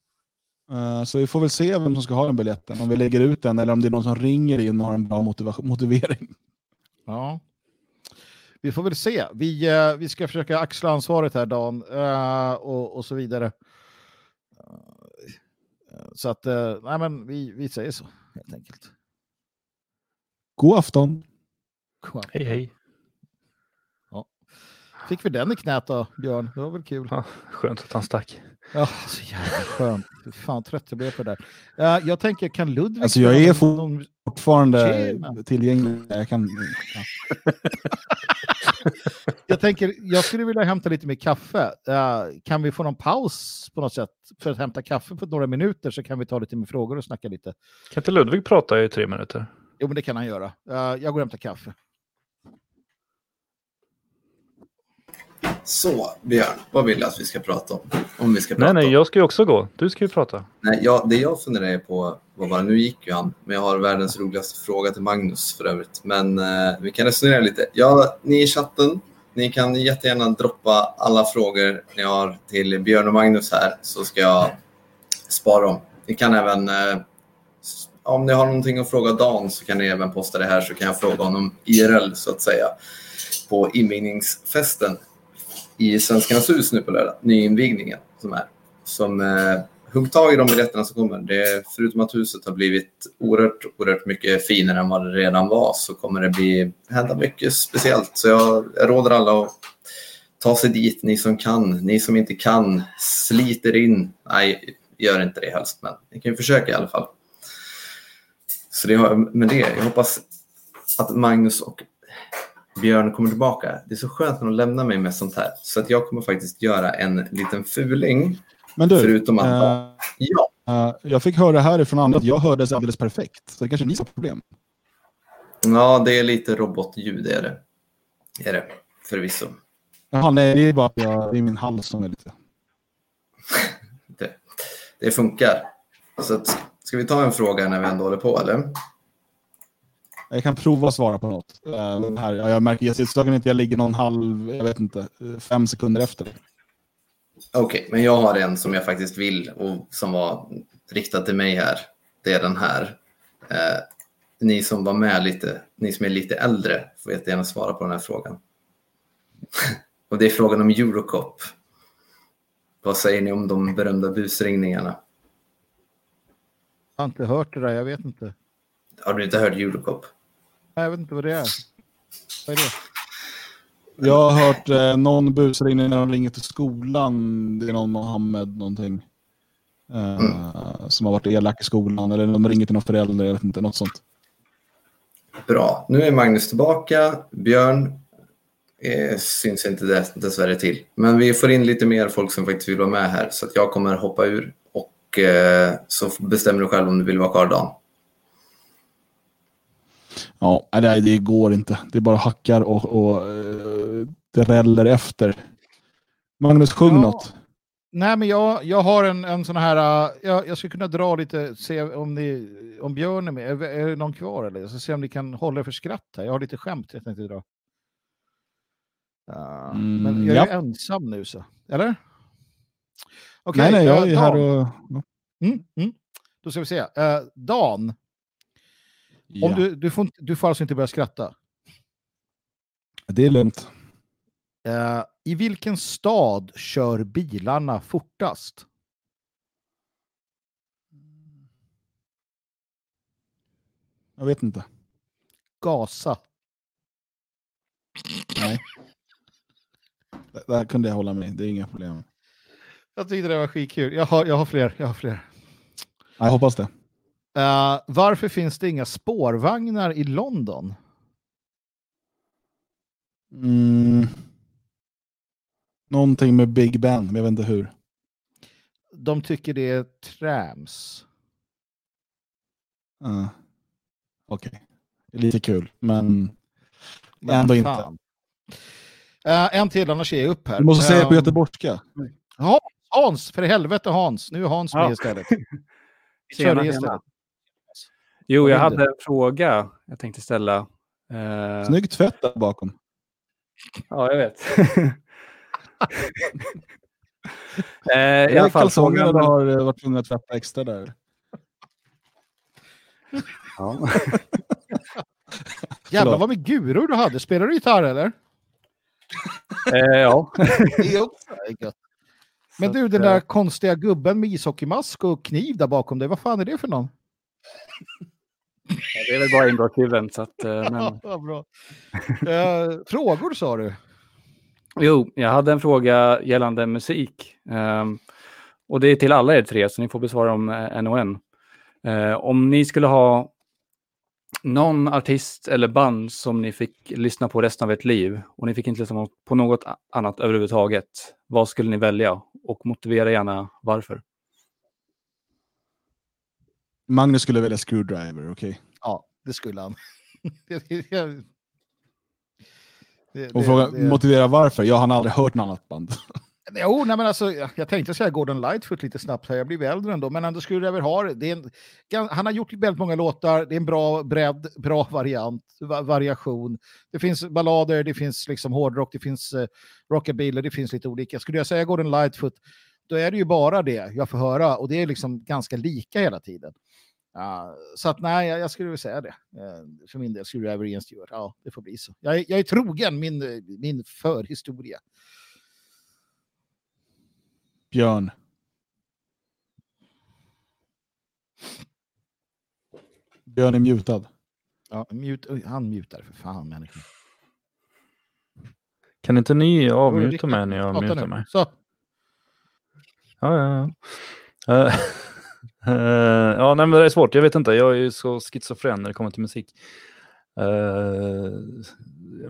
Eh, Så vi får väl se vem som ska ha den biljetten. Om vi lägger ut den eller om det är någon som ringer in och har en bra motivering. Ja. Vi får väl se. Vi, eh, vi ska försöka axla ansvaret här Dan eh, och, och så vidare. Så att, eh, nej men vi, vi säger så helt enkelt. God afton! Kom. Hej hej. Fick vi den i knät då, Björn? Det var väl kul. Ja, skönt att han stack. Ja, så jävla skönt. Fan trött jag blev på det där. Eh, jag tänker, kan Ludvig... Alltså, jag är spela fort- någon- Fortfarande Tjena. tillgänglig. Jag kan, ja. Jag tänker, jag skulle vilja hämta lite mer kaffe. Eh, kan vi få någon paus på något sätt för att hämta kaffe på några minuter så kan vi ta lite mer frågor och snacka lite. Kan inte Ludvig prata i tre minuter? Jo, men det kan han göra. Eh, jag går och hämtar kaffe. Så, Björn, vad vill du att vi ska prata om? Om vi ska Nej, prata nej, om. jag ska ju också gå. Du ska ju prata. Nej, ja, det jag funderar på var bara, nu gick ju han, men jag har världens roligaste fråga till Magnus för övrigt. Men eh, vi kan resonera lite. Ja, ni i chatten, ni kan jättegärna droppa alla frågor ni har till Björn och Magnus här, så ska jag spara dem. Ni kan även, eh, om ni har någonting att fråga Dan så kan ni även posta det här så kan jag fråga honom IRL så att säga på invigningsfesten i Svenskarnas hus nu på lördag, nyinvigningen som är. Som eh, hugg tag i de biljetterna som kommer. Det, förutom att huset har blivit oerhört, oerhört mycket finare än vad det redan var så kommer det bli, hända mycket speciellt. Så jag, jag råder alla att ta sig dit, ni som kan. Ni som inte kan, sliter in. Nej, gör inte det helst, men ni kan ju försöka i alla fall. Så det har med det. Jag hoppas att Magnus och Björn kommer tillbaka. Det är så skönt när de lämnar mig med sånt här. Så att jag kommer faktiskt göra en liten fuling. Men du, Förutom att... eh, Ja, eh, jag fick höra härifrån andra att jag hördes alldeles perfekt. Så det kanske är ni som har problem. ja, det är lite robotljud är det. Är det, förvisso. Jaha, nej, det är bara att jag, det är min hals som är lite... Det, det funkar. Så att, ska vi ta en fråga när vi ändå håller på, eller? Jag kan prova att svara på något. Eh, den här, ja, jag märker gästutslagen inte, jag ligger någon halv, jag vet inte, eh, fem sekunder efter. Okej, men jag har en som jag faktiskt vill och som var riktad till mig här. Det är den här. Eh, ni som var med lite, ni som är lite äldre får jättegärna svara på den här frågan. och det är frågan om Eurocop. Vad säger ni om de berömda busringningarna? Jag har inte hört det där, jag vet inte. Har du inte hört Eurocop? Nej, Jag vet inte vad det är. Vad är det? Jag har hört eh, någon busringning när de ringer till skolan. Det är någon Mohammed någonting. Eh, Som har varit elak i skolan. Eller de ringer till någon förälder. Jag vet inte, något sånt. Bra, nu är Magnus tillbaka. Björn eh, syns inte dess, dessvärre till. Men vi får in lite mer folk som faktiskt vill vara med här. Så att jag kommer hoppa ur och eh, så bestämmer du själv om du vill vara kvar Dan. Ja, nej, det går inte. Det är bara hackar och, och eh, det räller efter. Magnus, sjung Ja. något. Nej, men jag, jag har en, en sån här... äh, jag, jag skulle kunna dra lite, se om, ni, om Björn är med. Är, är det någon kvar eller? Ska se om ni kan hålla er för skratt här. Jag har lite skämt jag tänkte dra. Uh, Mm, men jag är ja. ju ensam nu så. Eller? Okej, nej, nej, jag äh, är här och... Mm, mm. Då ska vi se. Uh, Dan, Ja, om du, du, får, du får alltså inte börja skratta. Det är lugnt. Eh, I vilken stad kör bilarna fortast? Jag vet inte. Gasa. Nej. Det- Där kunde jag hålla med. Det är inga problem. Jag tyckte det var skitkul. Jag har, jag har fler. Jag har fler. Jag hoppas det. Eh, varför finns det inga spårvagnar i London? Mm. Någonting med Big Ben, men jag vet inte hur. De tycker det är trams. Uh. Okej. Är lite kul, men Men ändå inte. fan. Eh, en till, annars är jag upp här. Du måste säga det på Eh, göteborgska. Hans, för helvete Hans. Nu är Hans Ja. med istället. Kör Tjena, det istället. Jo, jag hade en fråga jag tänkte ställa. Eh, Snygg tvätt där bakom. Ja, jag vet. eh, I alla fall kalsongerna frågan... du har eh, varit tvungen att tvätta extra där. Ja. Jävlar vad med guror du hade. Spelar du gitarr eller? Eh, ja. Men du, den eh, där konstiga gubben med ishockeymask och kniv där bakom dig, vad fan är det för någon? Det är väl bara att, eh, men... Ja, bra. Eh, frågor sa du? Jo, jag hade en fråga gällande musik. Ehm, och det är till alla er tre, så ni får besvara dem eh, en och en. Eh, om ni skulle ha någon artist eller band som ni fick lyssna på resten av ert liv och ni fick inte lyssna på något annat överhuvudtaget, vad skulle ni välja? Och motivera gärna varför. Magnus skulle välja screwdriver, okej? Ja, det skulle han. Det, Och det- fråga, det- motivera varför. Jag har aldrig hört något annat band. Jo, nej, men alltså, jag tänkte säga Gordon Lightfoot lite snabbt här. Jag blir äldre ändå, men ändå skulle jag väl ha det. det en, han har gjort väldigt många låtar. Det är en bra bredd, bra variant, va, variation. Det finns ballader, det finns liksom hårdrock, det finns eh, rockabilly, det finns lite olika. Skulle jag säga Gordon Lightfoot, då är det ju bara det jag får höra och det är liksom ganska lika hela tiden. Ja, så att nej, jag, jag skulle väl säga det. Eh, för min del skulle jag Ian Stewart. Ja, det får bli så. Jag, är- jag är trogen min, min förhistoria. Björn. Björn är mutad. Ja, mute, han mutar för fan människor. Kan inte ni avmuta mig när jag mutar mig? Så, Ja, ja, ja. Eh, eh, ja, nej, men det är svårt. Jag vet inte. Jag är ju så schizofren när det kommer till musik. Uh,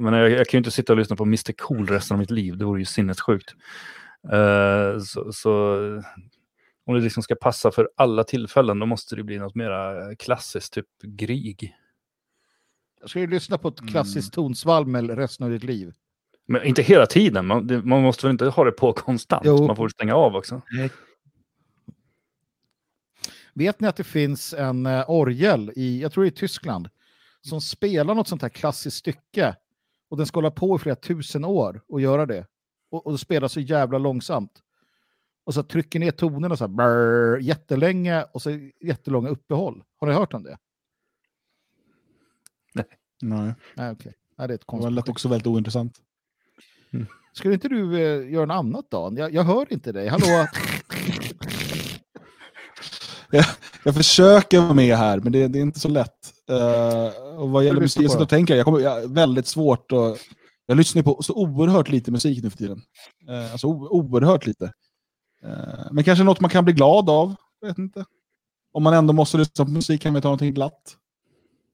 men jag, jag kan ju inte sitta och lyssna på Mr Cool resten av mitt liv. Det vore ju sinnessjukt. Eh, så, så om det liksom ska passa för alla tillfällen, då måste det bli något mera klassiskt, typ Grieg. jag ska ju lyssna på ett Mm. klassiskt tonsvalmel resten av ditt liv. Men inte hela tiden. Man, det, man måste väl inte ha det på konstant? Jo. Man får stänga av också. Vet ni att det finns en uh, orgel i, jag tror det är i Tyskland, som spelar något sånt här klassiskt stycke och den ska hålla på i flera tusen år och göra det. Och, och spelar så jävla långsamt. Och så trycker ner tonerna så här brrr, jättelänge och så jättelånga uppehåll. Har ni hört om det? Nej, Nej, okej. Nej, det är ett det lät också väldigt ointressant. Skulle inte du eh, göra något annat Dan? Jag, jag hör inte dig. Hallå? Jag försöker vara med här, men det, det är inte så lätt. Uh, och vad gäller musik, jag och tänker, jag kommer, jag, väldigt svårt att... Jag lyssnar på så oerhört lite musik nu för tiden. Uh, alltså o, oerhört lite. Eh, men kanske något man kan bli glad av. Jag vet inte. Om man ändå måste lyssna på musik kan man ta någonting glatt.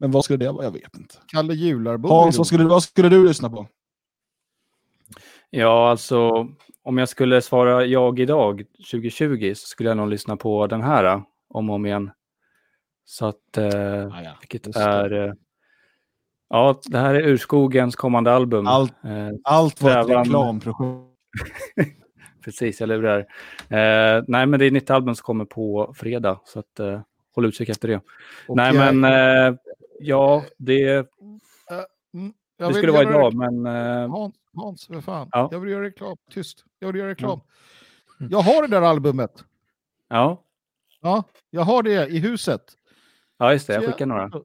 Men vad skulle det vara? Jag vet inte. Kalle Jularbo. Hans, vad skulle, vad skulle du lyssna på? Ja, alltså om jag skulle svara jag idag, 2020, så skulle jag nog lyssna på den här eh, om och om igen. Så att, eh, Ah, ja. vilket just är... Eh, ja, det här är Urskogens kommande album. Allt- Eh, Allt var ett reklamprojekt. precis, jag lurar. Eh, nej, men det är ett nytt album som kommer på fredag, så att, eh, håll utkik efter det. Och nej, men eh, ja, det, Mm, det jag vill skulle vara idag, men... Eh, Hans, Hans, för fan. Ja. Jag vill göra reklam. Tyst. Jag vill göra reklam. Jag har det där albumet. ja, Ja, jag har det i huset. ja, just det. Jag Så skickar några. Så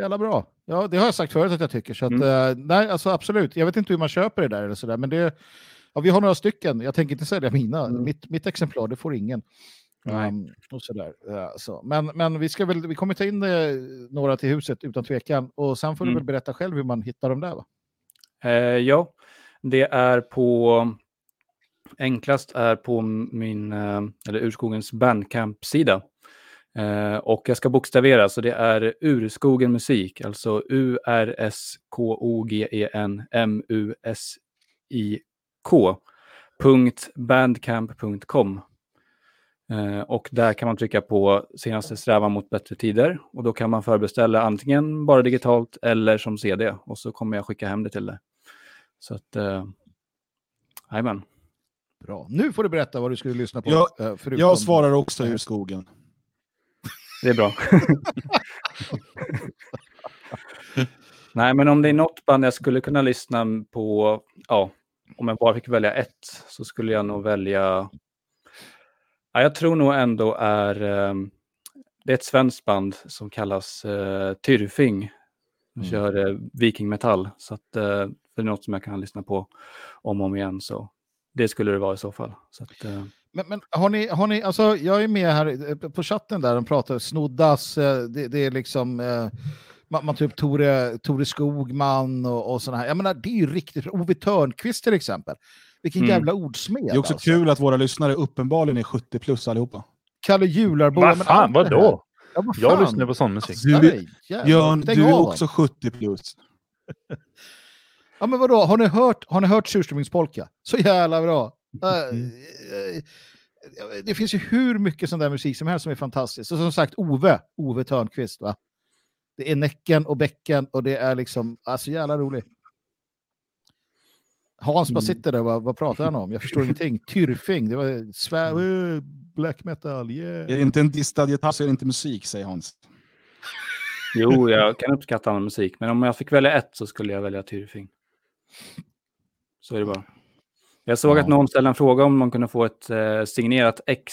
Jävla bra. Ja, det har jag sagt förut att jag tycker. Så att, Mm. eh, nej, alltså absolut. Jag vet inte hur man köper det där eller sådär, men det, ja, vi har några stycken. Jag tänker inte sälja mina. Mm. Mitt, mitt exemplar, det får ingen. Um, och sådär. Ja, så. Men, men vi, ska väl, vi kommer ta in eh, några till huset utan tvekan. Och sen får du Mm. väl berätta själv hur man hittar dem där va? Eh, ja, det är på... Enklast är på min, eller Urskogens Bandcamp-sida. Och jag ska bokstavera, så det är Urskogen Musik, alltså U-R-S-K-O-G-E-N M-U-S-I-K. Bandcamp.com. Eh, och där kan man trycka på senaste strävan mot bättre tider. Och då kan man förbeställa antingen bara digitalt eller som CD. Och så kommer jag skicka hem det till dig. Så att, eh, jajamän. Bra. Nu får du berätta vad du skulle lyssna på. Jag- eh, förutom- Jag svarar också ur skogen. Det är bra. Nej, men om det är något band jag skulle kunna lyssna på, ja, om jag bara fick välja ett, så skulle jag nog välja... Ja, jag tror nog ändå är... ehm, det är ett svenskt band som kallas uh, Tyrfing. De Mm. kör uh, vikingmetall, så att, eh, det är något som jag kan lyssna på om och om igen. Så det skulle det vara i så fall. Så att, eh, Men, men har ni, har ni, alltså jag är med här eh, på chatten där, de pratar snoddas, eh, det, det är liksom, eh, man, man typ Tore, Tore Skogman och, och sådana här. Jag menar, det är ju riktigt. Ove Törnqvist till exempel. Vilken Mm. jävla ordsmed. Det är också alltså. kul att våra lyssnare uppenbarligen är 70 plus allihopa. Kalle Jularbo. Vad ja, men fan, vadå? Ja, vad Jag fan. lyssnar på sån musik. Du- jävlar. Björn, Stäng du är också 70 plus. Ja, men vadå, har ni hört, har ni hört surströmmingspolka? Så jävla bra. Eh, eh, det finns ju hur mycket sån där musik som helst som är fantastiskt. Och som sagt, Ove, Ove Törnqvist, va? Det är Näcken och Bäcken och det är liksom, alltså jävla roligt. Hans bara Mm. sitter där, vad, vad pratar han om? Jag förstår ingenting. Tyrfing, det var svär, Mm. black metal, yeah. Är det inte en distad gitarr så är det inte musik, säger Hans. Jo, jag kan uppskatta annan musik, men om jag fick välja ett så skulle jag välja Tyrfing. Så är det bara. Jag såg Ja. att någon ställde en fråga om man kunde få ett eh, signerat ex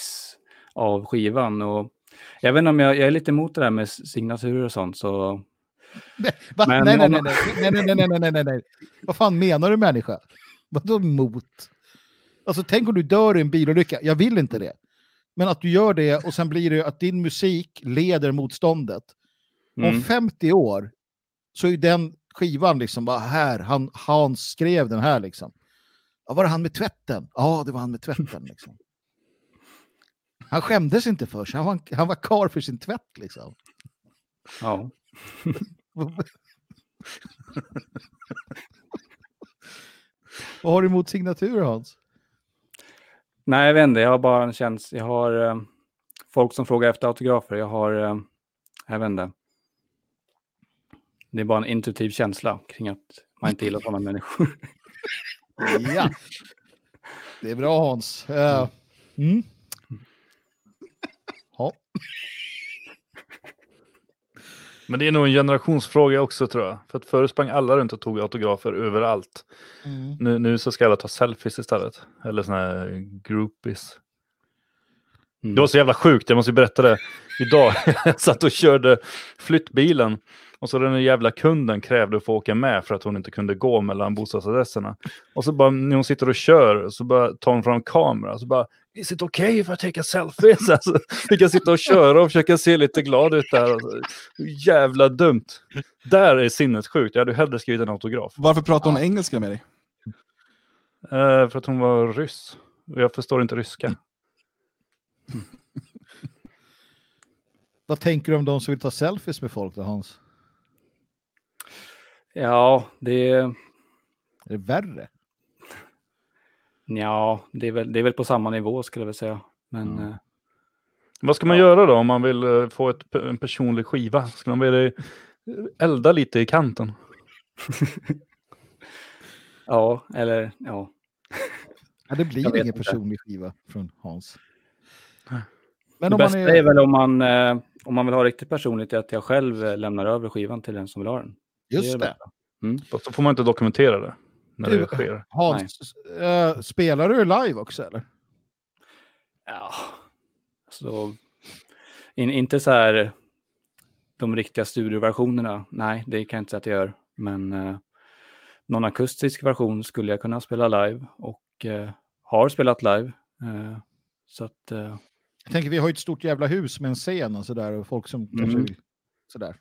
av skivan. Och jag vet inte om jag, jag är lite emot det där med signaturer och sånt. Så nej, nej, om- nej, nej, nej, nej, nej, nej, nej, nej, nej. Vad fan menar du människa? Vadå emot? Alltså tänk om du dör i en bilolycka. Jag vill inte det. Men att du gör det och sen blir det att din musik leder motståndet. Om mm. 50 år så är den skivan liksom bara här, han, Hans skrev den här liksom. Ja, var det han med tvätten? Ja, det var han med tvätten liksom. Han skämdes inte för sig, han var, han var kar för sin tvätt liksom. ja. Vad har du emot signaturer Hans? Nej, jag vet inte. Jag har bara en känsla. Jag har eh, folk som frågar efter autografer. Jag har, eh, jag vet inte. Det är bara en intuitiv känsla kring att man inte gillar sådana människor. Ja. Det är bra Hans. Eh, mm. Ja. Men det är nog en generationsfråga också tror jag. För att förr sprang alla runt och tog autografer överallt. Mm. Nu, nu så ska alla ta selfies istället. Eller såna här groupies. Mm. Det var så jävla sjukt, jag måste ju berätta det. Idag, jag satt och körde flyttbilen. Och så den där jävla kunden krävde att få åka med för att hon inte kunde gå mellan bostadsadresserna. Och så bara när hon sitter och kör så bara tar hon fram kamera. Så bara, is it okay if I take a selfie? Så alltså, fick jag sitta och köra och försöka se lite glad ut där. Alltså, jävla dumt. Där är sinnet sjukt. Jag hade hellre skrivit en autograf. Varför pratar hon engelska med dig? Eh, för att hon var ryss. Och jag förstår inte ryska. Vad tänker du om de som vill ta selfies med folk då Hans? Ja, det är, Är det värre? Ja, det är, väl, det är väl på samma nivå skulle jag säga. Men eh, Vad ska man göra då om man vill eh, få ett, en personlig skiva? Ska man vilja elda lite i kanten? ja, eller ja. Ja, det blir ingen inte. personlig skiva från Hans. Men det om man bästa är... är... väl om man, eh, om man vill ha riktigt personligt, är att jag själv eh, lämnar över skivan till den som vill ha den. Just det. bästa. Mm. Fast Då får man inte dokumentera det när Du- det sker. Hans, eh, spelar du live också eller? Ja, så in, inte så här de riktiga studioversionerna. Nej, det kan jag inte säga att jag gör. Men eh, någon akustisk version skulle jag kunna spela live och eh, har spelat live. Eh, så att eh, Jag tänker vi har ju ett stort jävla hus med en scen och sådär och folk som kanske Mm. vill sådär.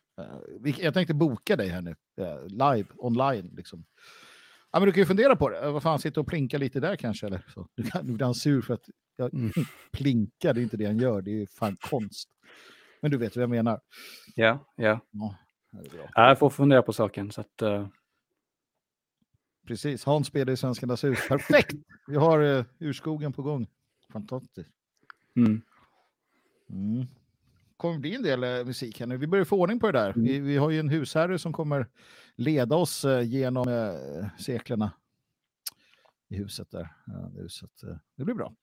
Eh, Jag tänkte boka dig här nu, live, online liksom. Ja, men du kan ju fundera på det. Vad fan, sitta och plinka lite där kanske eller så. Du kan, nu blir han sur för att jag Mm. plinkar, det är inte det han gör, det är ju fan konst. Men du vet vad jag menar. ja, ja. Ja, Jag får fundera på saken. Så att, eh, Precis, Hans spelar i Svenskarnas hus. Perfekt! Vi har uh, urskogen på gång. Fantastiskt. mm. Mm. Kommer bli en del eh, musik här nu. Vi börjar få ordning på det där. Vi, vi har ju en husherre som kommer leda oss eh, genom eh, seklerna i huset där. Ja, det, huset, eh, det blir bra.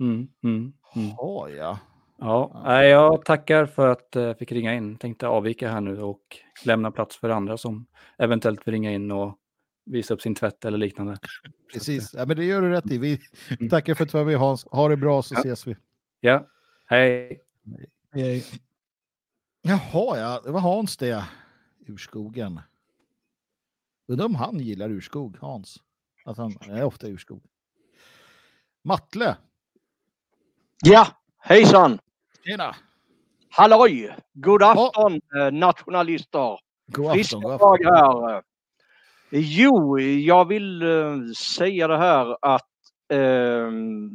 Mm, mm, mm. Ja, ja. Ja, jag tackar för att jag fick ringa in. Tänkte avvika här nu och lämna plats för andra som eventuellt vill ringa in och visa upp sin tvätt eller liknande. Precis. Ja, men det gör du rätt i. Vi Mm. tackar för att du var med Hans. Ha det bra så Ja. ses vi. Ja, hej. Jaha, ja. Det var Hans det. Urskogen. Undrar om han gillar urskog, Hans. Att han är ofta urskog. Matle. Ja, hejsan! Tjena. Halloj! God afton eh, nationalister! God Friska afton. God afton. här. Jo, jag vill eh, säga det här att eh,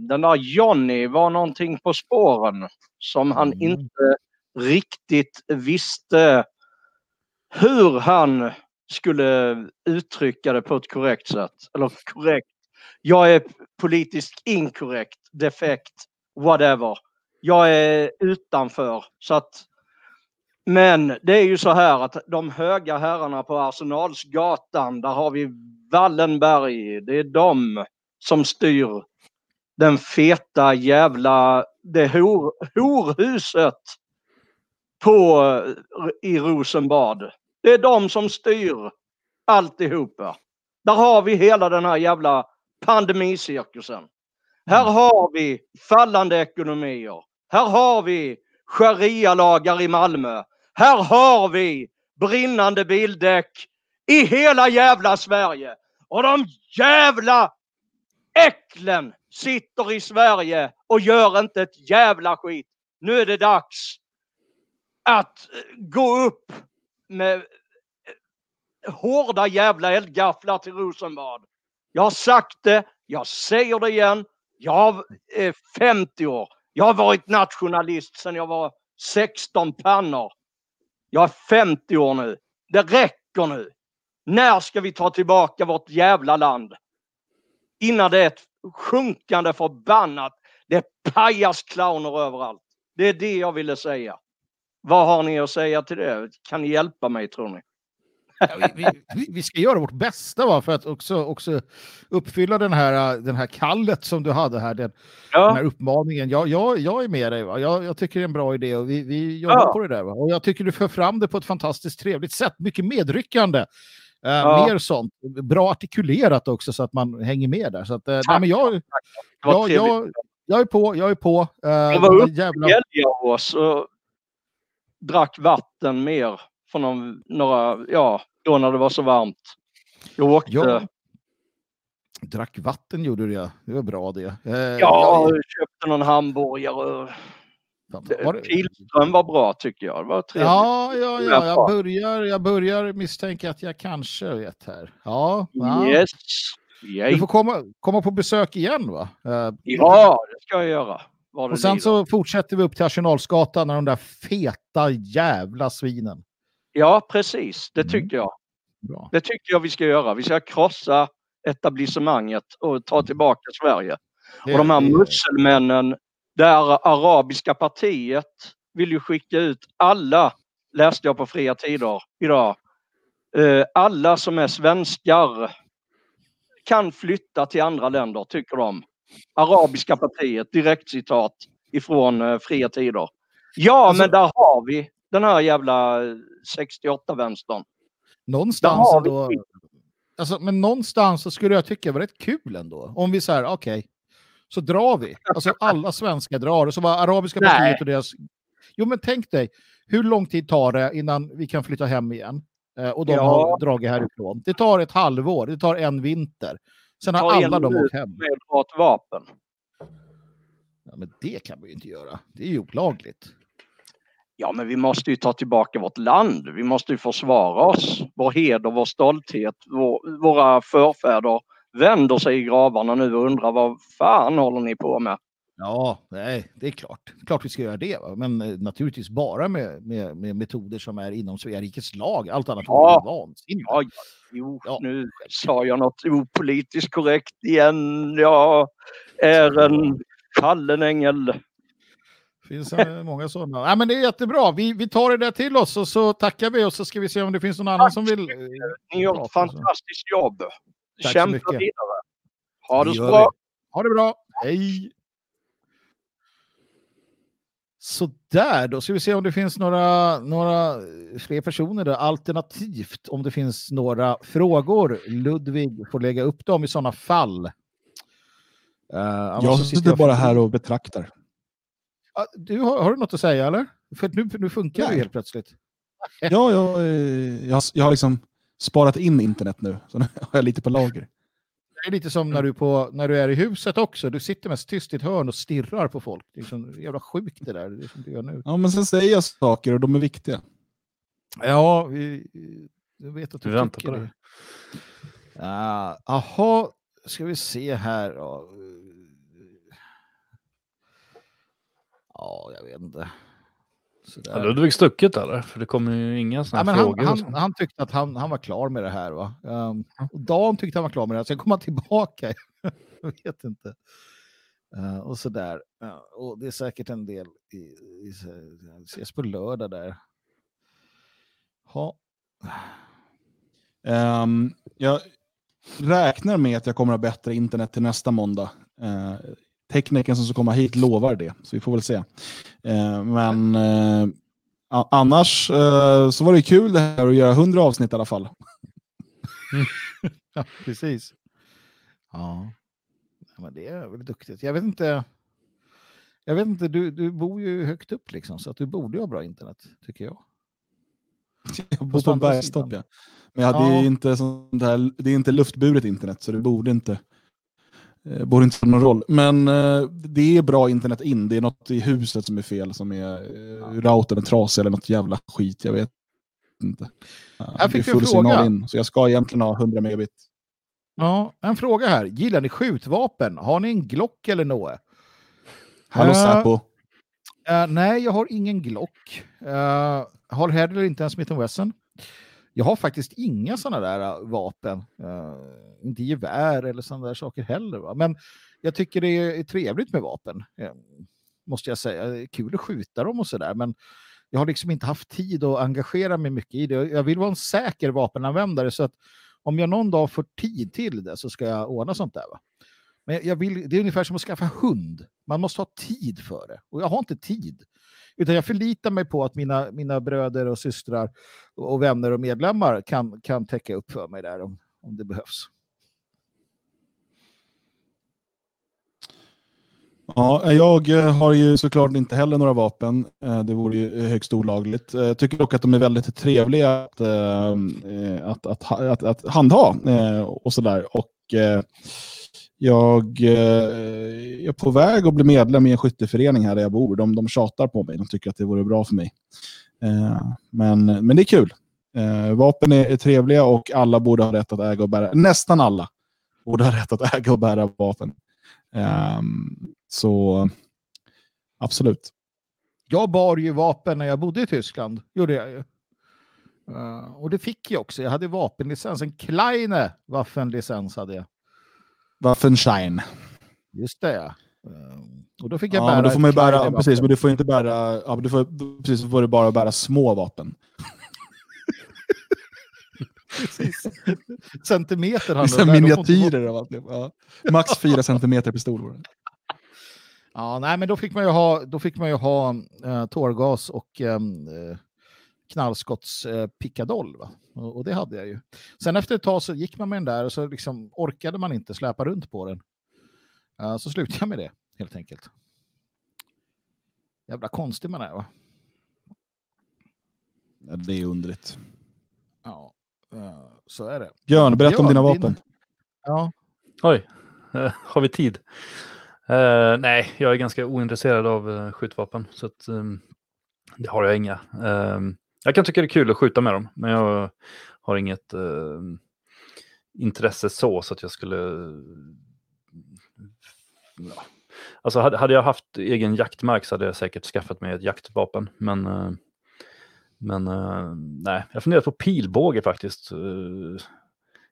den där Johnny var någonting på spåren som han Mm. inte riktigt visste hur han skulle uttrycka det på ett korrekt sätt. Eller korrekt. Jag är politiskt inkorrekt, defekt, whatever. Jag är utanför. Så att, men det är ju så här att de höga herrarna på Arsenalsgatan, där har vi Wallenberg. Det är de som styr den feta jävla, det hor, horhuset på, i Rosenbad. Det är de som styr alltihopa. Där har vi hela den här jävla pandemicirkusen. Här har vi fallande ekonomier. Här har vi sharia-lagar i Malmö. Här har vi brinnande bildäck i hela jävla Sverige. Och de jävla äcklen sitter i Sverige och gör inte ett jävla skit. Nu är det dags att eh, gå upp med eh, hårda jävla eldgafflar till Rosenbad. Jag har sagt det, jag säger det igen. Jag är 50 eh, år. Jag har varit nationalist sedan jag var 16 pannor. Jag är 50 år nu. Det räcker nu. När ska vi ta tillbaka vårt jävla land? Innan det är ett sjunkande förbannat. Det är pajasclowner överallt. Det är det jag ville säga. Vad har ni att säga till det? Kan ni hjälpa mig tror ni? Ja, vi, vi, vi ska göra vårt bästa va, för att också, också uppfylla den här, den här kallet som du hade här, den, Ja. den här uppmaningen. Jag, jag, jag är med dig, va? Jag, jag tycker det är en bra idé och vi, vi jobbar Ja. på det där. Va? Och jag tycker du för fram det på ett fantastiskt trevligt sätt, mycket medryckande. Eh, Ja. Mer sånt, bra artikulerat också så att man hänger med där. Så att, eh, nej, men jag, Det jag, jag, jag är på, jag är på. Eh, Jag var uppe jävla... i och drack vatten mer för någon, några, ja, då när det var så varmt. Jag åkte, Ja. ja, Drack vatten gjorde du ja. Det var bra det. Eh, jag köpte någon hamburgare. Var Pilström var bra tycker jag. Det var trevligt. Ja, ja, ja. Jag börjar, jag börjar misstänka att jag kanske vet här. Ja, ja. Yes. Du får komma, komma på besök igen va? Eh, Ja, det ska jag göra. Och sen så fortsätter vi upp till Arsenalsgatan när de där feta jävla svinen. Ja, precis. Det Mm. tycker jag. Bra. Det tycker jag vi ska göra. Vi ska krossa etablissemanget och ta tillbaka Sverige. Det- och de här musselmännen, det arabiska partiet vill ju skicka ut alla, läste jag på fria tider idag, eh, alla som är svenskar kan flytta till andra länder, tycker de. Arabiska partiet, direktcitat ifrån eh, fria tider. Ja, Alltså- men där har vi den här jävla 68-vänstern. Där Någonstans alltså, men någonstans så skulle jag tycka det var rätt kul ändå. Om vi säger okej, så drar vi. Alltså alla svenskar drar och så var arabiska Nej. partiet och deras... Jo men tänk dig, hur lång tid tar det innan vi kan flytta hem igen? Eh, och de Ja. har dragit härifrån. Det tar ett halvår, det tar en vinter. Sen har alla de åkt hem. med ett vapen. Ja, men det kan vi ju inte göra. Det är ju olagligt. Ja, men vi måste ju ta tillbaka vårt land. Vi måste ju försvara oss. Vår heder, vår stolthet. Vår, våra förfäder vänder sig i gravarna nu och undrar vad fan håller ni på med? Ja, nej, det är klart. Klart vi ska göra det. Va? Men eh, naturligtvis bara med, med, med metoder som är inom Svea rikes lag. Allt annat Ja. vore vansinnigt. Ja, ja, jo, Ja, nu sa jag något opolitiskt korrekt igen. Jag är en fallen ängel. Det finns många sådana. Nej, men det är jättebra. Vi, vi tar det där till oss och så tackar vi och så ska vi se om det finns någon annan Tack som så vill. eh, Ni gör ett fantastiskt jobb. Så Kämpa mycket. vidare. Ha det Det så bra. Ha det bra. Hej! Så där, då ska vi se om det finns några, några fler personer där. Alternativt om det finns några frågor. Ludvig får lägga upp dem i sådana fall. Uh, Jag sitter bara här och betraktar. Ah, Du, har, har du något att säga eller? För nu, nu funkar det Nej. helt plötsligt. Ja, jag, eh, jag, jag har liksom sparat in internet nu, så nu har jag lite på lager. Det är lite som när du, på, när du är i huset också. Du sitter mest tyst i ett hörn och stirrar på folk. Det är liksom jävla sjukt det där. Det är som du gör nu. Ja, men sen säger jag saker och de är viktiga. Ja, vi, jag vet att du Vi väntar på det. Ja, Jaha, ska vi se här. Ja, jag vet inte. Sådär. Har Ludvig stuckit eller? För det kommer ju inga Ja, sådana han, frågor. så. han, han tyckte att han, han var klar med det här. Va? Um, och Dan tyckte han var klar med det här. Sen kom han tillbaka. jag vet inte. Uh, och sådär. Ja, och det är säkert en del. I, i, i, ses på lördag där. Ha. Ehm, jag räknar med att jag kommer att ha bättre internet till nästa måndag. Teknikern som ska komma hit lovar det, så vi får väl se. Eh, men eh, annars eh, så var det kul det här att göra 100 avsnitt i alla fall. Ja, precis. Ja. Men det är väl duktigt. Jag vet inte. Jag vet inte, du, du bor ju högt upp liksom, så att du borde ha bra internet, tycker jag. Jag bor på en bergstopp, ja. Men ja, det, är Ja. inte sånt här, det är inte luftburet internet, så det borde inte, borde inte spela någon roll. Men eh, det är bra internet in. Det är något i huset som är fel, som är eh, routern är trasig eller något jävla skit. Jag vet inte. Här fick det är en full signal fråga. in, så jag ska egentligen ha 100 megabit. Ja, en fråga här. Gillar ni skjutvapen? Har ni en Glock eller något? Hallå Eh, Säpo. Eh, nej, jag har ingen Glock. Uh, har heller inte en Smith Wesson. Jag har faktiskt inga sådana där äh, vapen. Eh, inte gevär eller sådana där saker heller. Va? Men jag tycker det är trevligt med vapen. eh, måste jag säga. Det är kul att skjuta dem och sådär. Men jag har liksom inte haft tid att engagera mig mycket i det. Jag vill vara en säker vapenanvändare. Så att om jag någon dag får tid till det så ska jag ordna sånt där. Va? Men jag vill, det är ungefär som att skaffa hund. Man måste ha tid för det. Och jag har inte tid. Utan jag förlitar mig på att mina, mina bröder och systrar och vänner och medlemmar kan, kan täcka upp för mig där om, om det behövs. Ja, jag eh, har ju såklart inte heller några vapen. Eh, det vore ju högst olagligt. Jag tycker dock att de är väldigt trevliga att, att, att, att, att handha och sådär. Och jag eh, är på väg att bli medlem i en skytteförening här där jag bor. De, de tjatar på mig. De tycker att det vore bra för mig. Eh, Men, men det är kul. Eh, Vapen är, är trevliga och alla borde ha rätt att äga och bära. Nästan alla borde ha rätt att äga och bära vapen. Eh, så absolut. Jag bar ju vapen när jag bodde i Tyskland. Gjorde jag ju. Eh, och det fick jag också. Jag hade vapenlicens. En Kleine Waffenlicens hade jag. Waffenschein. Just det, ja. Eh, och då fick jag Ja, bära men då får man ju bära, precis, men du får inte bära, ja, du får, precis, så får du bara bära små vapen. Precis. Centimeter handlar det. Inte miniatyrer av allt. Ja. Max fyra centimeter pistol. Ja, nej, men då fick man ju ha, då fick man ju ha eh, tårgas och ehm, eh, knallskotts eh, pickadoll. Va? Och, och det hade jag ju. Sen efter ett tag så gick man med den där och så liksom orkade man inte släpa runt på den. Eh, så slutade jag med det helt enkelt. Jävla konstig man är va? Ja, det är underligt. Ja, eh, så är det. Björn, berätta om dina din- vapen. Ja, Oj, eh, har vi tid? Eh, nej, jag är ganska ointresserad av uh, skjutvapen. Så att, ehm, det har jag inga. Ehm, jag kan tycka det är kul att skjuta med dem, men jag har inget eh, intresse så, så att jag skulle... Ja. Alltså hade, hade jag haft egen jaktmark så hade jag säkert skaffat mig ett jaktvapen. Men, eh, men eh, nej, jag funderar på pilbåge faktiskt. Eh,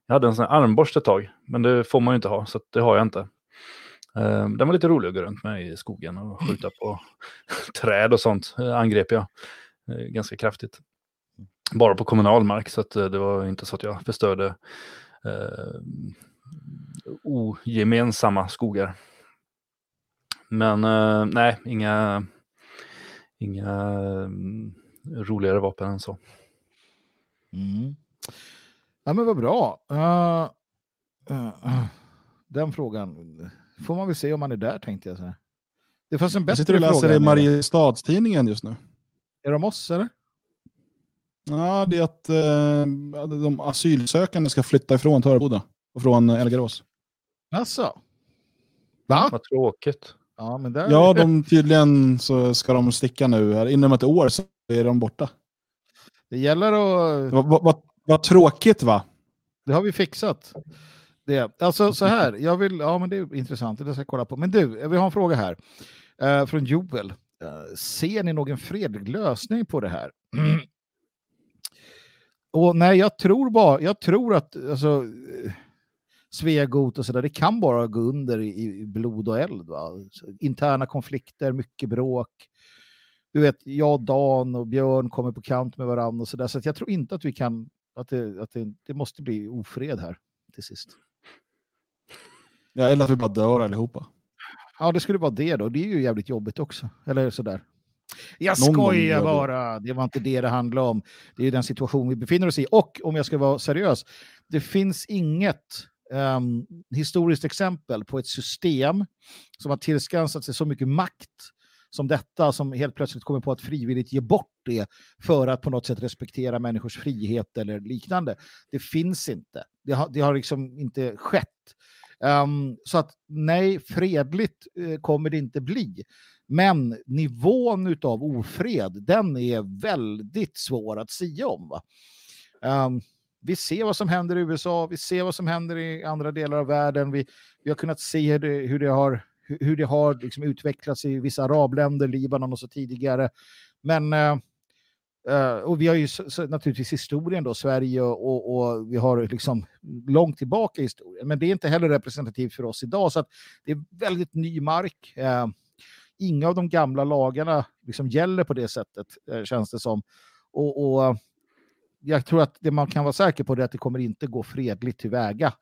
jag hade en sån här armborst ett tag, men det får man ju inte ha, så det har jag inte. Eh, den var lite rolig att gå runt med i skogen och skjuta på träd och sånt. Eh, angrep jag ganska kraftigt. Bara på kommunal mark, så att eh, det var inte så att jag förstörde eh, ogemensamma skogar. Men eh, nej, inga, inga mm, roligare vapen än så. Mm. Ja, men vad bra. Eh, eh, den frågan får man väl se om man är där tänkte jag säga. Det fanns en Jag bättre sitter och läser fråga. i. Mariestadstidningen just nu. Är de oss eller? Ja, det är att eh, de asylsökande ska flytta ifrån Töreboda och från Elgarås. Alltså. Va? Vad tråkigt. Ja, men där... Ja, de, tydligen så ska de sticka nu. Här. Inom ett år så är de borta. Det gäller att... Vad vad- vad- vad tråkigt va? Det har vi fixat. Det. Alltså så här, jag vill... Ja, men det är intressant. Det ska jag kolla på. Men du, vi har en fråga här. Eh, från Joel. Eh, ser ni någon fredlig lösning på det här? Och nej, jag tror bara... Jag tror att... Alltså, eh, Svegot och sådär, det kan bara gå under i, i blod och eld. Va? Interna konflikter, mycket bråk. Du vet, jag, Dan och Björn kommer på kant med varandra och sådär. Så att jag tror inte att vi kan, att, det, att det, det måste bli ofred här. till sist. Ja, eller att vi bara dör allihopa. Ja, det skulle vara det då. Det är ju jävligt jobbigt också. Eller sådär. Jag Någon skojar bara. Det var inte det det handlade om. Det är ju den situation vi befinner oss i. Och om jag ska vara seriös, det finns inget ehm, historiskt exempel på ett system som har tillskansat sig så mycket makt som detta som helt plötsligt kommer på att frivilligt ge bort det för att på något sätt respektera människors frihet eller liknande. Det finns inte. Det har, det har liksom inte skett. Um, så att nej, fredligt uh, kommer det inte bli. Men nivån av ofred, den är väldigt svår att sia om. Va? Ehm, vi ser vad som händer i USA, vi ser vad som händer i andra delar av världen. Vi, vi har kunnat se hur det, hur det har, hur- det har liksom utvecklats i vissa arabländer, Libanon och så tidigare. Men uh, Uh, och vi har ju så, så, naturligtvis historien då, Sverige och, och, och vi har liksom långt tillbaka i historien. Men det är inte heller representativt för oss idag. Så att det är väldigt ny mark. Uh, inga av de gamla lagarna liksom gäller på det sättet, uh, känns det som. Och, och jag tror att det man kan vara säker på är att det kommer inte gå fredligt tillväga.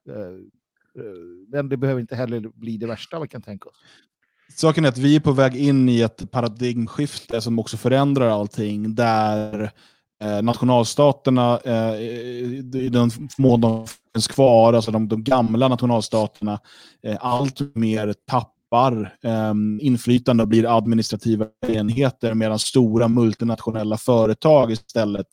Men det behöver inte heller bli det värsta vi kan tänka oss. Saken är att vi är på väg in i ett paradigmskifte som också förändrar allting, där eh, nationalstaterna, eh, i den mån de finns kvar, alltså de, de gamla nationalstaterna, eh, allt mer tappar eh, inflytande och blir administrativa enheter, medan stora multinationella företag istället,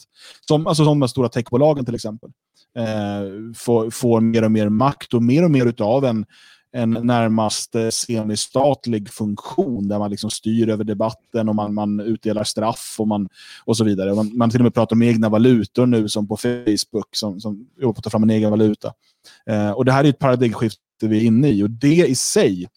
som, alltså som de stora techbolagen till exempel, eh, får, får mer och mer makt och mer och mer utav en en närmast eh, semistatlig funktion där man liksom styr över debatten och man, man utdelar straff och, man, och så vidare. Man, man till och med pratar om egna valutor nu som på Facebook som, som jobbar på att ta fram en egen valuta. Eh, och Det här är ett paradigmskifte vi är inne i och det i sig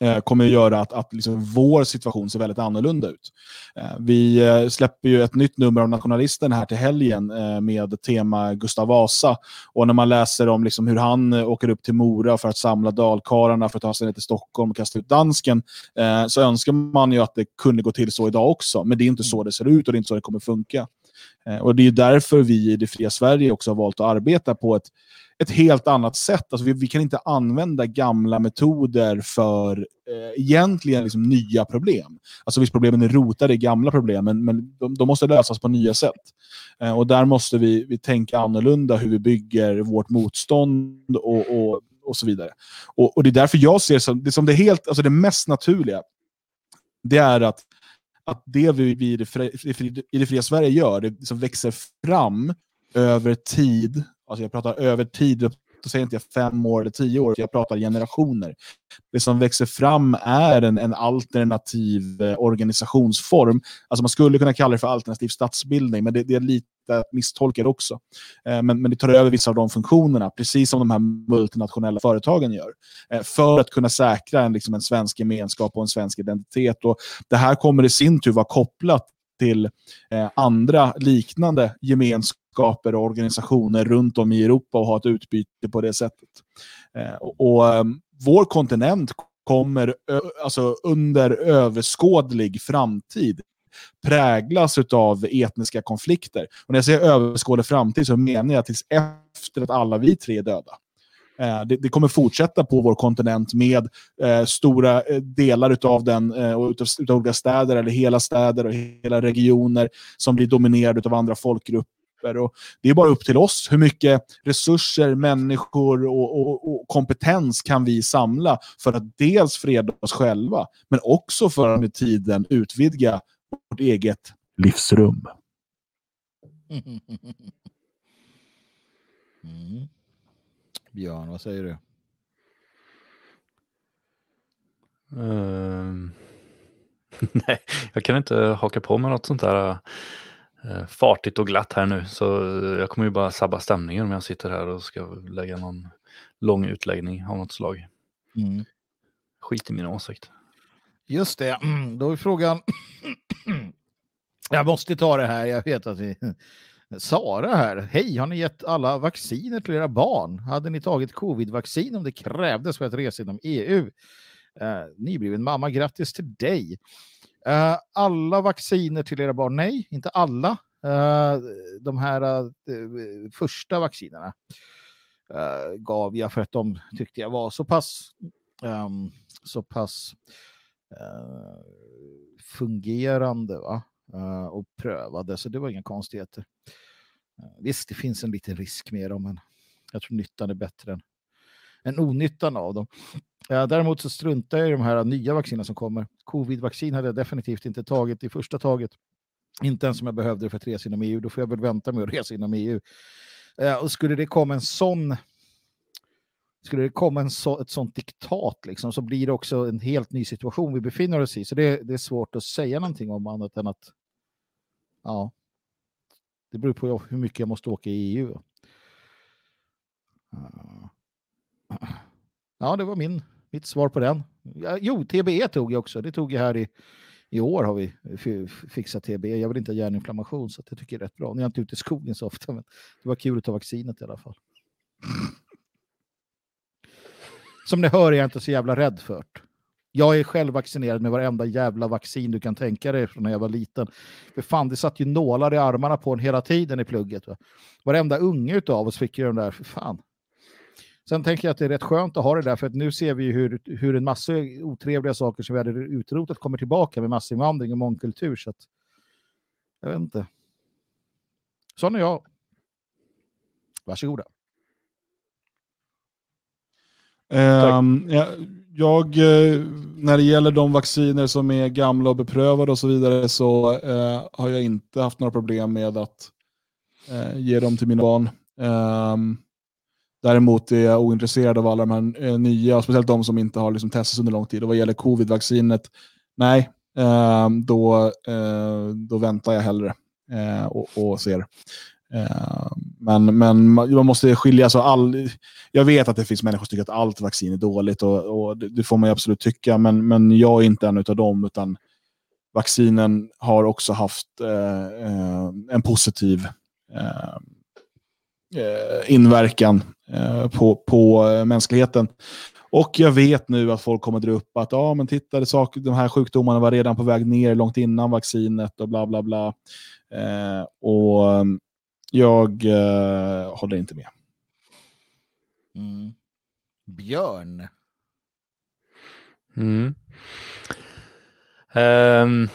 Eh, kommer att göra att, att liksom vår situation ser väldigt annorlunda ut. Eh, vi eh, släpper ju ett nytt nummer av Nationalisten här till helgen med tema Gustav Vasa. Och när man läser om liksom hur han åker upp till Mora för att samla dalkarlarna för att ta sig ner till Stockholm och kasta ut dansken, så önskar man ju att det kunde gå till så idag också. Men det är inte så det ser ut och det är inte så det kommer funka. Och Det är ju därför vi i det fria Sverige också har valt att arbeta på ett, ett helt annat sätt. Alltså vi, vi kan inte använda gamla metoder för eh, egentligen liksom nya problem. Alltså visst, problemen är rotade i gamla problem, men, men de, de måste lösas på nya sätt. Eh, och där måste vi, vi tänka annorlunda hur vi bygger vårt motstånd och, och, och så vidare. Och, och det är därför jag ser som det, som det, helt, alltså det mest naturliga, det är att att det vi, vi i, det fria, i det fria Sverige gör, det som växer fram över tid, alltså jag pratar över tid, då säger inte jag fem år eller tio år, jag pratar generationer. Det som växer fram är en, en alternativ eh, organisationsform. Alltså man skulle kunna kalla det för alternativ statsbildning, men det, det är lite misstolkat också. Eh, men, men det tar över vissa av de funktionerna, precis som de här multinationella företagen gör. Eh, för att kunna säkra en, liksom en svensk gemenskap och en svensk identitet. Och det här kommer i sin tur vara kopplat till eh, andra liknande gemenskaper och organisationer runt om i Europa och ha ett utbyte på det sättet. Eh, och, och, ehm, vår kontinent kommer alltså under överskådlig framtid präglas av etniska konflikter. Och när jag säger överskådlig framtid så menar jag tills efter att alla vi tre är döda. Eh, det, det, kommer fortsätta på vår kontinent med eh, stora eh, delar av den, eh, och utav, utav olika städer, eller hela städer och hela regioner som blir dominerade av andra folkgrupper. Och det är bara upp till oss hur mycket resurser, människor och, och, och kompetens kan vi samla för att dels freda oss själva, men också för att med tiden utvidga vårt eget livsrum. Mm. Björn, vad säger du? Ehm, nej, jag kan inte haka på med något sånt där uh, fartigt och glatt här nu. Så jag kommer ju bara sabba stämningen om jag sitter här och ska lägga någon lång utläggning av något slag. Mm. Skit i min åsikt. Just det, mm, då är frågan... jag måste ta det här, jag vet att vi... Sara här. Hej, har ni gett alla vacciner till era barn? Hade ni tagit covid-vaccin om det krävdes för att resa inom EU? Uh, nybliven mamma, grattis till dig. Uh, alla vacciner till era barn? Nej, inte alla. Uh, de här uh, första vaccinerna. gav jag för att de tyckte jag var så pass, ehm, så pass fungerande va? Och prövade, så det var inga konstigheter. Visst, det finns en liten risk med dem, men jag tror nyttan är bättre än, än onyttan av dem. Eh, däremot så struntar jag i de här nya vaccinerna som kommer. Covid-vaccin hade jag definitivt inte tagit i första taget. Inte ens om jag behövde det för att resa inom EU. Då får jag väl vänta med att resa inom EU. Eh, och skulle det komma en sån skulle det komma en så, ett sånt diktat liksom, så blir det också en helt ny situation vi befinner oss i. Så det, det är svårt att säga någonting om annat än att ja, det beror på hur mycket jag måste åka i EU. Ja, det var min, mitt svar på den. Ja, Jo, TBE tog jag också. Det tog jag här i, i år har vi fixat TBE. Jag vill inte ha hjärninflammation så det tycker jag är rätt bra. Nu är jag inte ute i skogen så ofta, men det var kul att ta vaccinet i alla fall. Som ni hör är jag inte så jävla rädd för det. Jag är själv vaccinerad med varenda jävla vaccin du kan tänka dig från när jag var liten. För fan, det satt ju nålar i armarna på en hela tiden i plugget. Va? Varenda unge av oss fick ju den där, för fan. Sen tänker jag att det är rätt skönt att ha det där, för att nu ser vi ju hur, hur en massa otrevliga saker som vi hade utrotat kommer tillbaka med massinvandring och mångkultur. Så att, jag vet inte. Sån är jag. Varsågoda. Um, ja, jag, eh, när det gäller de vacciner som är gamla och beprövade och så vidare så uh, har jag inte haft några problem med att uh, ge dem till mina barn. Um, däremot är jag ointresserad av alla de här eh, nya, speciellt de som inte har liksom, testats under lång tid. Och vad gäller covid-vaccinet, nej, ehm, då, eh, då väntar jag hellre eh, och, och ser. Ehm, men, men man måste skilja så all... Jag vet att det finns människor som tycker att allt vaccin är dåligt och, och det, får man ju absolut tycka, men, men jag är inte en av dem, utan vaccinen har också haft eh, eh en positiv eh, inverkan eh, på, på eh, mänskligheten. Och jag vet nu att folk kommer dra upp att ja, men titta, det sak, de här sjukdomarna var redan på väg ner långt innan vaccinet och bla bla bla. Eh, och mm, jag eh, håller inte med. Mm. Björn. Mm. Ehm,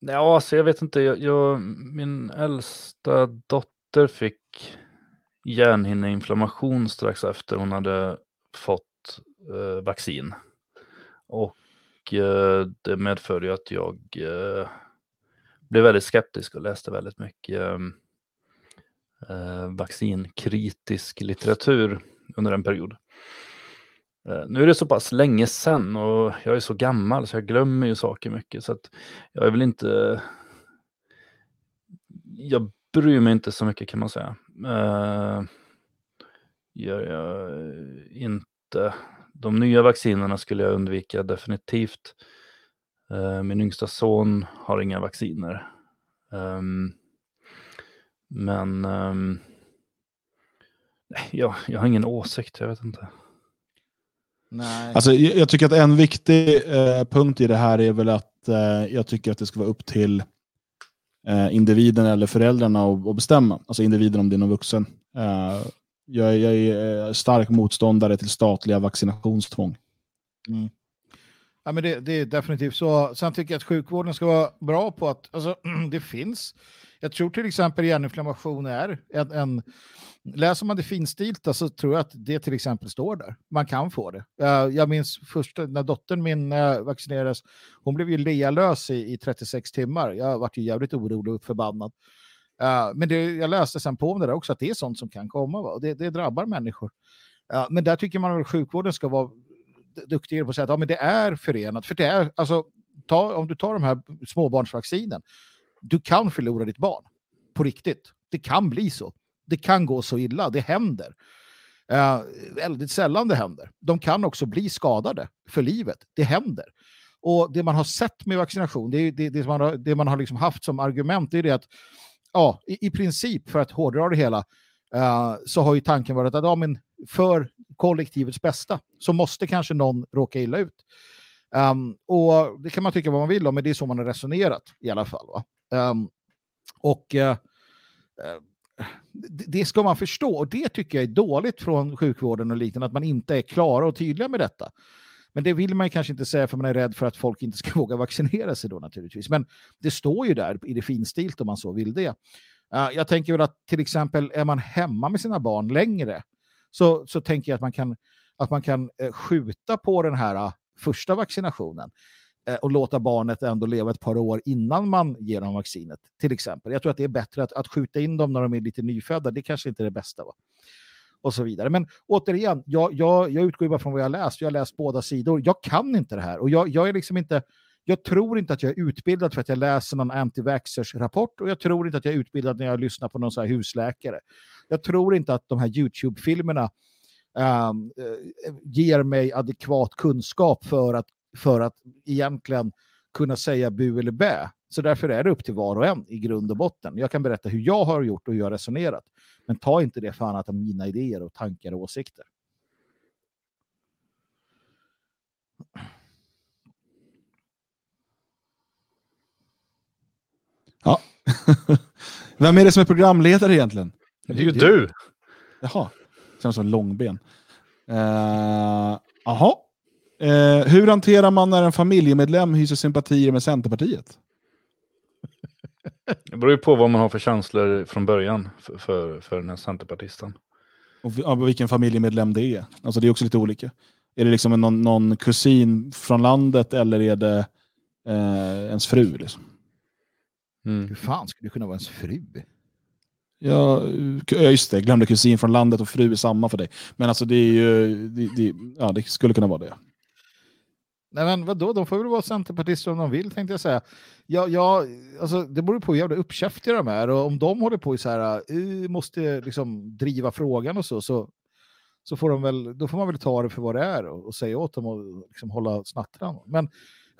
ja, alltså jag vet inte. Jag, jag, min äldsta dotter fick hjärnhinneinflammation strax efter hon hade fått eh, vaccin. Och eh, det medförde ju att jag eh, blev väldigt skeptisk och läste väldigt mycket eh, eh vaccinkritisk litteratur under en period. Eh, nu är det så pass länge sedan och jag är så gammal så jag glömmer ju saker mycket. Så att jag är väl inte... Jag bryr mig inte så mycket kan man säga. Uh, gör jag inte. De nya vaccinerna skulle jag undvika definitivt. Eh, min yngsta son har inga vacciner. Ehm, men ehm, nej, jag, jag har ingen åsikt, jag vet inte. Nej. Alltså, jag, jag tycker att en viktig eh, punkt i det här är väl att eh, jag tycker att det ska vara upp till eh, individen eller föräldrarna att, att bestämma. Alltså individen om det är någon vuxen. Eh, jag, jag är stark motståndare till statliga vaccinationstvång. Mm. Ja, men det, det är definitivt så. Sen tycker jag att sjukvården ska vara bra på att alltså, det finns. Jag tror till exempel hjärninflammation är en, en läser man det finstilta så tror jag att det till exempel står där. Man kan få det. Eh, jag minns först när dottern min eh, vaccinerades, hon blev ju lealös i, i 36 timmar. Jag vart ju jävligt orolig och förbannad. Eh, men det, jag läste sen på om det där också, att det är sånt som kan komma. Va? Och Det, det drabbar människor. Men där tycker man att sjukvården ska vara duktigare på att säga att ja, men det är förenat. För det är, alltså, ta, om du tar de här småbarnsvaccinen, du kan förlora ditt barn. På riktigt. Det kan bli så. Det kan gå så illa. Det händer. Eh, väldigt sällan det händer. De kan också bli skadade för livet. Det händer. Och det man har sett med vaccination, det, det, det man har, det man har liksom haft som argument, det är det att ja, i, i princip, för att hårdra det hela, eh, så har ju tanken varit att ja, men för kollektivets bästa så måste kanske någon råka illa ut. Um, och det kan man tycka vad man vill om, men det är så man har resonerat i alla fall. Va? Um, och uh, det ska man förstå och det tycker jag är dåligt från sjukvården och liknande, att man inte är klara och tydliga med detta. Men det vill man kanske inte säga för man är rädd för att folk inte ska våga vaccinera sig då naturligtvis. Men det står ju där i det finstilt om man så vill det. Eh, jag tänker väl att till exempel är man hemma med sina barn längre så, så tänker jag att man kan, att man kan eh, skjuta på den här eh, första vaccinationen Eh, och låta barnet ändå leva ett par år innan man ger dem vaccinet. Till exempel. Jag tror att det är bättre att, att skjuta in dem när de är lite nyfödda. Det kanske inte är det bästa. Va? Och så vidare. Men återigen, jag, jag, jag utgår ju bara från vad jag har läst. Jag har läst båda sidor. Jag kan inte det här. Och jag, jag är liksom inte... Jag tror inte att jag är utbildad för att jag läser någon anti-vaxxers rapport och jag tror inte att jag är utbildad när jag lyssnar på någon så här husläkare. Jag tror inte att de här YouTube-filmerna um, ger mig adekvat kunskap för att, för att egentligen kunna säga bu eller bä. Så därför är det upp till var och en i grund och botten. Jag kan berätta hur jag har gjort och hur jag har resonerat. Men ta inte det för annat än mina idéer och tankar och åsikter. Ja. Vem är det som är programledare egentligen? Det är ju du. Jaha, känns som långben. Uh, Jaha. Eh, hur hanterar man när en familjemedlem hyser sympatier med Centerpartiet? Det beror ju på vad man har för känslor från början för, för, för den här centerpartisten. Och ja, vilken familjemedlem det är. Alltså det är också lite olika. Är det liksom en- någon, någon kusin från landet eller är det eh, ens fru? Liksom? Mm. Hur fan skulle det kunna vara ens fru? Ja, ja, just det. Jag glömde kusin från landet och fru är samma för dig. Men alltså det är ju, det, det, ja det skulle kunna vara det. Nej men vadå, de får väl vara centerpartister om de vill tänkte jag säga. Ja, ja, alltså, det beror på hur jävla uppkäftiga de är och om de håller på i så här, uh, måste liksom driva frågan och så, så, så får de väl, då får man väl ta det för vad det är och, och säga åt dem och liksom hålla snattran. Men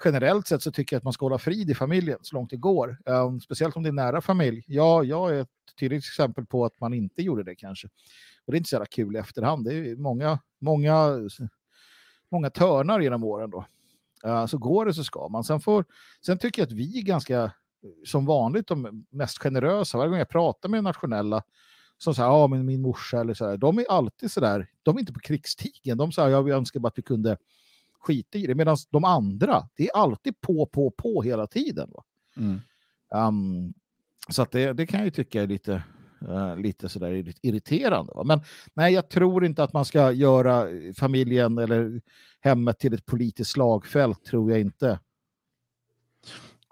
generellt sett så tycker jag att man ska hålla frid i familjen så långt det går. Um, speciellt om det är nära familj. Ja, jag är ett tydligt exempel på att man inte gjorde det kanske. Och det är inte så jävla kul i efterhand. Det är många, många, många törnar genom åren då. Uh, så går det så ska man. Sen, får, sen tycker jag att vi är ganska, eh, som vanligt, de mest generösa. Varje gång jag pratar med nationella som säger, ja men min morsa eller så här, de är alltid så där, de är inte på krigsstigen. De säger, jag önskar bara att vi kunde skita i det. Medan de andra, det är alltid på, på, på hela tiden. Va? Mm. Um, så att det, det kan jag ju tycka är lite, uh, lite sådär irrit- irriterande. Va? Men nej, jag tror inte att man ska göra familjen eller hemmet till ett politiskt slagfält, tror jag inte.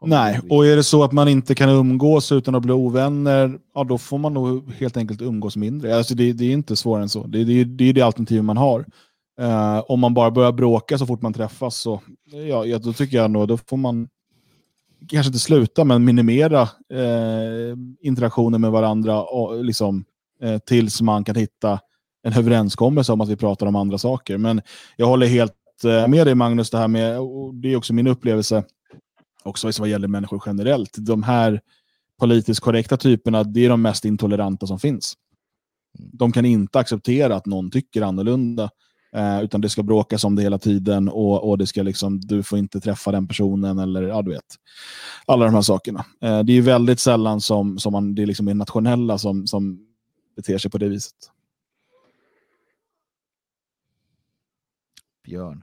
Nej, och är det så att man inte kan umgås utan att bli ovänner, ja då får man nog helt enkelt umgås mindre. Alltså det, det är inte svårare än så. Det, det, det är det alternativ man har. Eh, om man bara börjar bråka så fort man träffas, så ja, ja, då tycker jag nog, då får man kanske inte sluta, men minimera eh, interaktioner med varandra och, liksom, eh, tills man kan hitta en överenskommelse om att vi pratar om andra saker. Men jag håller helt eh, med dig Magnus, det här med, och det är också min upplevelse, också vad gäller människor generellt. De här politiskt korrekta typerna, det är de mest intoleranta som finns. De kan inte acceptera att någon tycker annorlunda, eh, utan det ska bråkas om det hela tiden och, och det ska liksom, du får inte träffa den personen eller ja, du vet. Alla de här sakerna. Eh, det är ju väldigt sällan som, som man, det liksom är nationella som, som beter sig på det viset. Björn.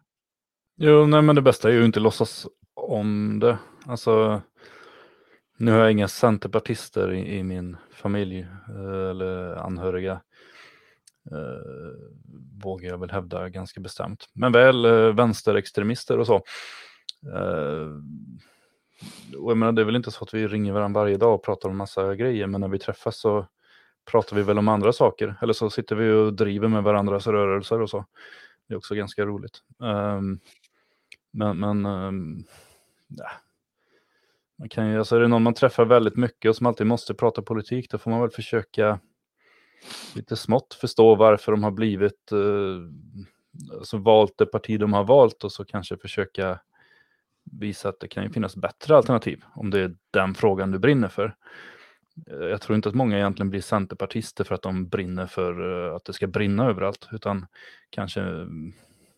Jo, nej, men det bästa är ju inte låtsas om det. Alltså, nu har jag inga centerpartister i, i min familj eh, eller anhöriga. Eh, vågar jag väl hävda ganska bestämt. Men väl eh, vänsterextremister och så. Eh, och jag menar, det är väl inte så att vi ringer varandra varje dag och pratar om massa grejer, men när vi träffas så pratar vi väl om andra saker. Eller så sitter vi och driver med varandras rörelser och så. Det är också ganska roligt. Ehm, men, men ehm, ja. man kan ju, alltså är det någon man träffar väldigt mycket och som alltid måste prata politik, då får man väl försöka lite smått förstå varför de har blivit, eh, alltså valt det parti de har valt och så kanske försöka visa att det kan ju finnas bättre alternativ om det är den frågan du brinner för. Eh, jag tror inte att många egentligen blir centerpartister för att de brinner för eh, att det ska brinna överallt, utan kanske eh,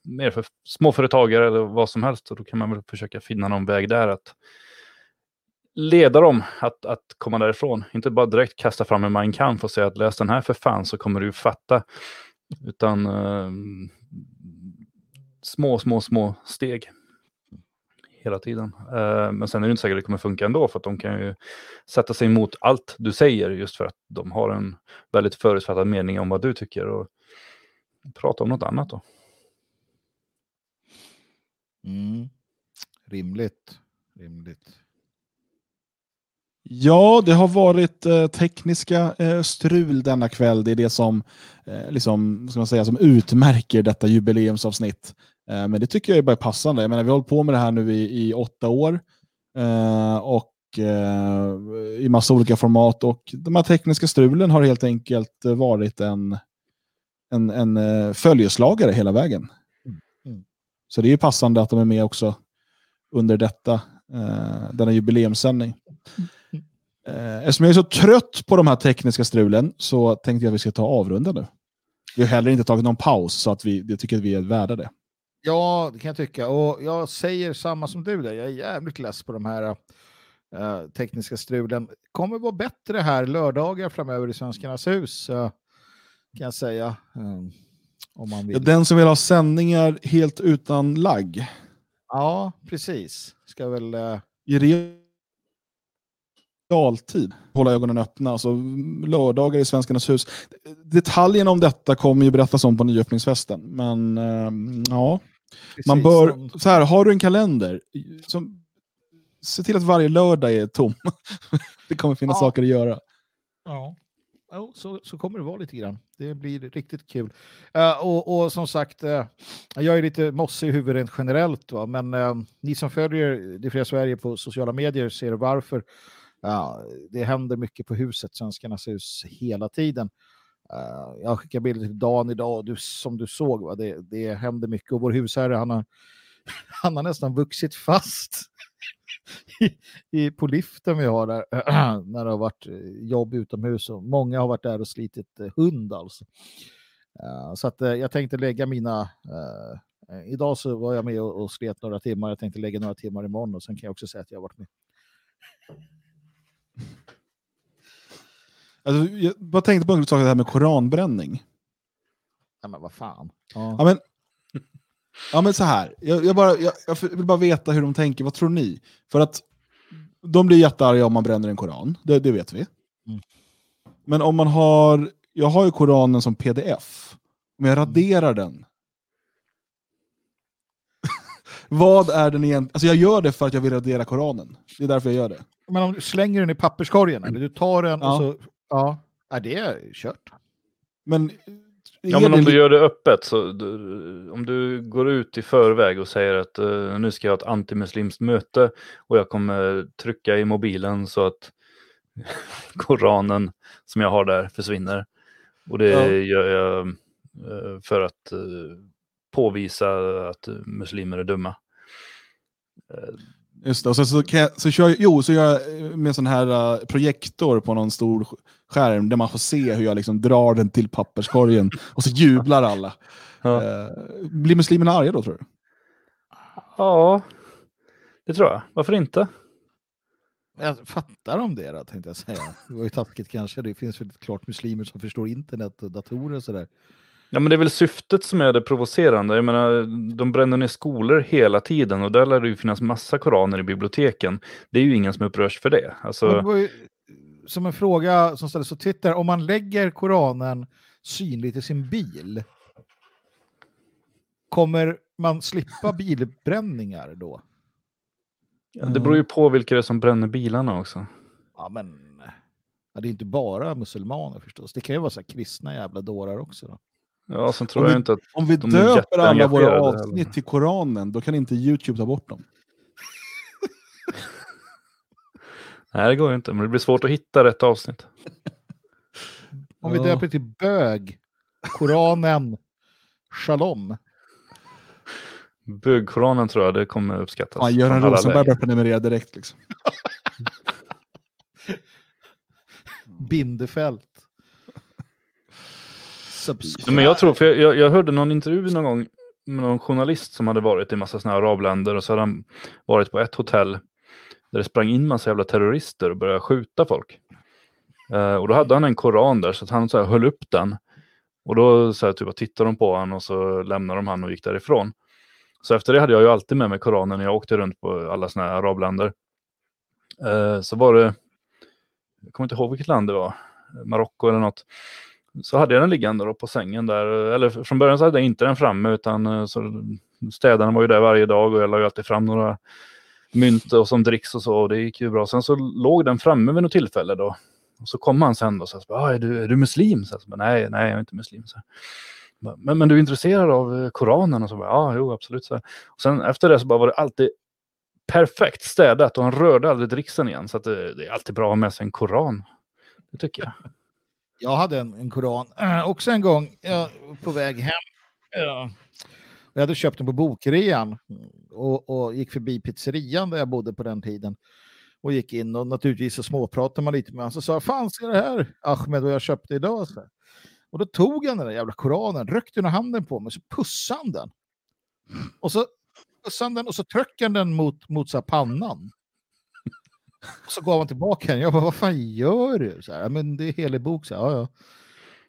mer för småföretagare eller vad som helst. Och då kan man väl försöka finna någon väg där att leda dem att, att komma därifrån. Inte bara direkt kasta fram en Mein Kampf och säga att läs den här för fan så kommer du fatta. Utan eh, små, små, små steg. Hela tiden. Eh, men sen är det inte säkert att det kommer funka ändå för att de kan ju sätta sig emot allt du säger just för att de har en väldigt förutfattad mening om vad du tycker och prata om något annat då. Mm. Rimligt. Rimligt. Ja, det har varit eh, tekniska eh, strul denna kväll. Det är det som, eh, liksom, ska man säga, som utmärker detta jubileumsavsnitt. Eh, men det tycker jag är bara passande. Jag menar, vi har hållit på med det här nu i, i åtta år. Eh, och eh, i massa olika format. Och de här tekniska strulen har helt enkelt varit en, en, en eh, följeslagare hela vägen. Mm. Så det är ju passande att de är med också under detta, denna jubileumssändning. Eh, eftersom jag är så trött på de här tekniska strulen så tänkte jag att vi ska ta avrunda nu. Vi har heller inte tagit någon paus så att vi, jag tycker att vi är värda det. Ja, det kan jag tycka. Och jag säger samma som du där. Jag är jävligt less på de här eh, tekniska strulen. kommer vara bättre här lördagar framöver i Svenskarnas hus. eh, kan jag säga. Mm, om man vill. Den som vill ha sändningar helt utan lagg Ja, precis. Ska väl... i realtid hålla ögonen öppna. Alltså, lördagar i Svenskarnas hus. Detaljerna om detta kommer ju berättas om på nyöppningsfesten. Men ehm, ja, man precis bör, som- så här, har du en kalender, som, se till att varje lördag är tom. det kommer finnas Ja. saker att göra. Ja, jo, så, så kommer det vara lite grann. Det blir riktigt kul. Eh, och, och som sagt, eh, jag är lite mossig i huvudet rent generellt, va? men eh, ni som följer Det fria Sverige på sociala medier ser varför. Ja, det händer mycket på huset, Svenskarnas hus, hela tiden. Uh, jag skickar bilder till Dan idag och du, som du såg, va? Det, det händer mycket. Och vår husherre, han har, han har nästan vuxit fast i, i, på liften vi har där när det har varit eh, jobb utomhus och många har varit där och slitit eh, hund alltså. Uh, så att uh, jag tänkte lägga mina Idag så var jag med och, och slet några timmar. Jag tänkte lägga några timmar imorgon och sen kan jag också säga att jag har varit med. Alltså, jag bara tänkte på en sak, det här med koranbränning. Ja, men vad fan. Ja. Ja, men, ja, men så här. Jag, jag, bara, jag, jag vill bara veta hur de tänker. Vad tror ni? För att de blir jättearga om man bränner en koran. Det, det vet vi. Mm. Men om man har... Jag har ju koranen som pdf. Om jag raderar den. Vad är den egentligen? Alltså jag gör det för att jag vill radera koranen. Det är därför jag gör det. Men om du slänger den i papperskorgen, eller du tar den Ja. och så... Ja, ja det är kört. Men, Ja, men om du gör det öppet, så du, om du går ut i förväg och säger att eh, nu ska jag ha ett antimuslimskt möte och jag kommer trycka i mobilen så att Koranen som jag har där försvinner. Och det Ja. gör jag eh, för att eh, påvisa att muslimer är dumma. Just det, och så, så, kan jag, så, kör, jag- jo, så gör jag med sån här eh, projektor på någon stor sk- skärm där man får se hur jag liksom drar den till papperskorgen och så jublar alla. Ja. Eh, blir muslimerna arga då tror du? Ja, det tror jag. Varför inte? Jag fattar de det då, tänkte jag säga. Det var ju taskigt kanske. Det finns väl klart muslimer som förstår internet och datorer och sådär. Ja, men det är väl syftet som är det provocerande. Jag menar, de bränner ner skolor hela tiden och där lär det ju finnas massa koraner i biblioteken. Det är ju ingen som upprörs för det. Alltså, det ju som en fråga som ställdes på Twitter. Om man lägger Koranen synligt i sin bil, kommer man slippa bilbränningar då? det beror ju på vilka det är som bränner bilarna också. Ja, men ja, det är inte bara muselmaner förstås. Det kan ju vara så kristna jävla dårar också. Då. Ja, sen tror Om jag vi- inte att Om vi döper alla våra avsnitt eller? till Koranen, då kan inte YouTube ta bort dem. Nej, det går ju inte. Men det blir svårt att hitta rätt avsnitt. Om vi Ja. döper till bög, Koranen, Shalom. Bögkoranen tror jag det kommer uppskattas. Fan, Göran Rosenberg börjar prenumerera direkt. Liksom. Bindefält. Subscribe. Men jag tror, för jag, jag, jag hörde någon intervju någon gång med någon journalist som hade varit i massa sådana här arabländer och så hade han varit på ett hotell Där det sprang in massa jävla terrorister och började skjuta folk. Eh, och då hade han en koran där så att han så här, höll upp den. Och då så här, typ, tittade de på honom och så lämnade de han och gick därifrån. Så efter det hade jag ju alltid med mig Koranen när jag åkte runt på alla såna här arabländer. Eh, så var det, jag kommer inte ihåg vilket land det var, Marocko eller något. Så hade jag den liggande då på sängen där, eller från början så hade jag inte den framme utan eh, så, städarna var ju där varje dag och jag la ju alltid fram några mynt och som dricks och så och det gick ju bra. Sen så låg den framme vid något tillfälle då. Och så kom han sen då och sa, ah, är, du, är du muslim? Så jag nej, nej, jag är inte muslim. Så men, men du är intresserad av eh, Koranen? Och så bara, ja, jo, absolut. Så och sen efter det så bara var det alltid perfekt städat och han rörde aldrig dricksen igen. Så att det, det är alltid bra att ha med sig en Koran. Det tycker jag. Jag hade en, en koran äh, också en gång ja, på väg hem. Ja. Jag hade köpt den på bokrean och, och gick förbi pizzerian där jag bodde på den tiden. Och gick in och naturligtvis så småpratade man lite med honom. Så sa jag, fan ser det här Ahmed vad jag köpte idag? Så. Och då tog han den där jävla koranen, rökte under handen på mig, så pussade han den. Och så pussade han den och så tryckte han den mot, mot så pannan. Och så gav han tillbaka den. Jag bara, vad fan gör du? Så här, men det är helig bok. Så här, ja, ja.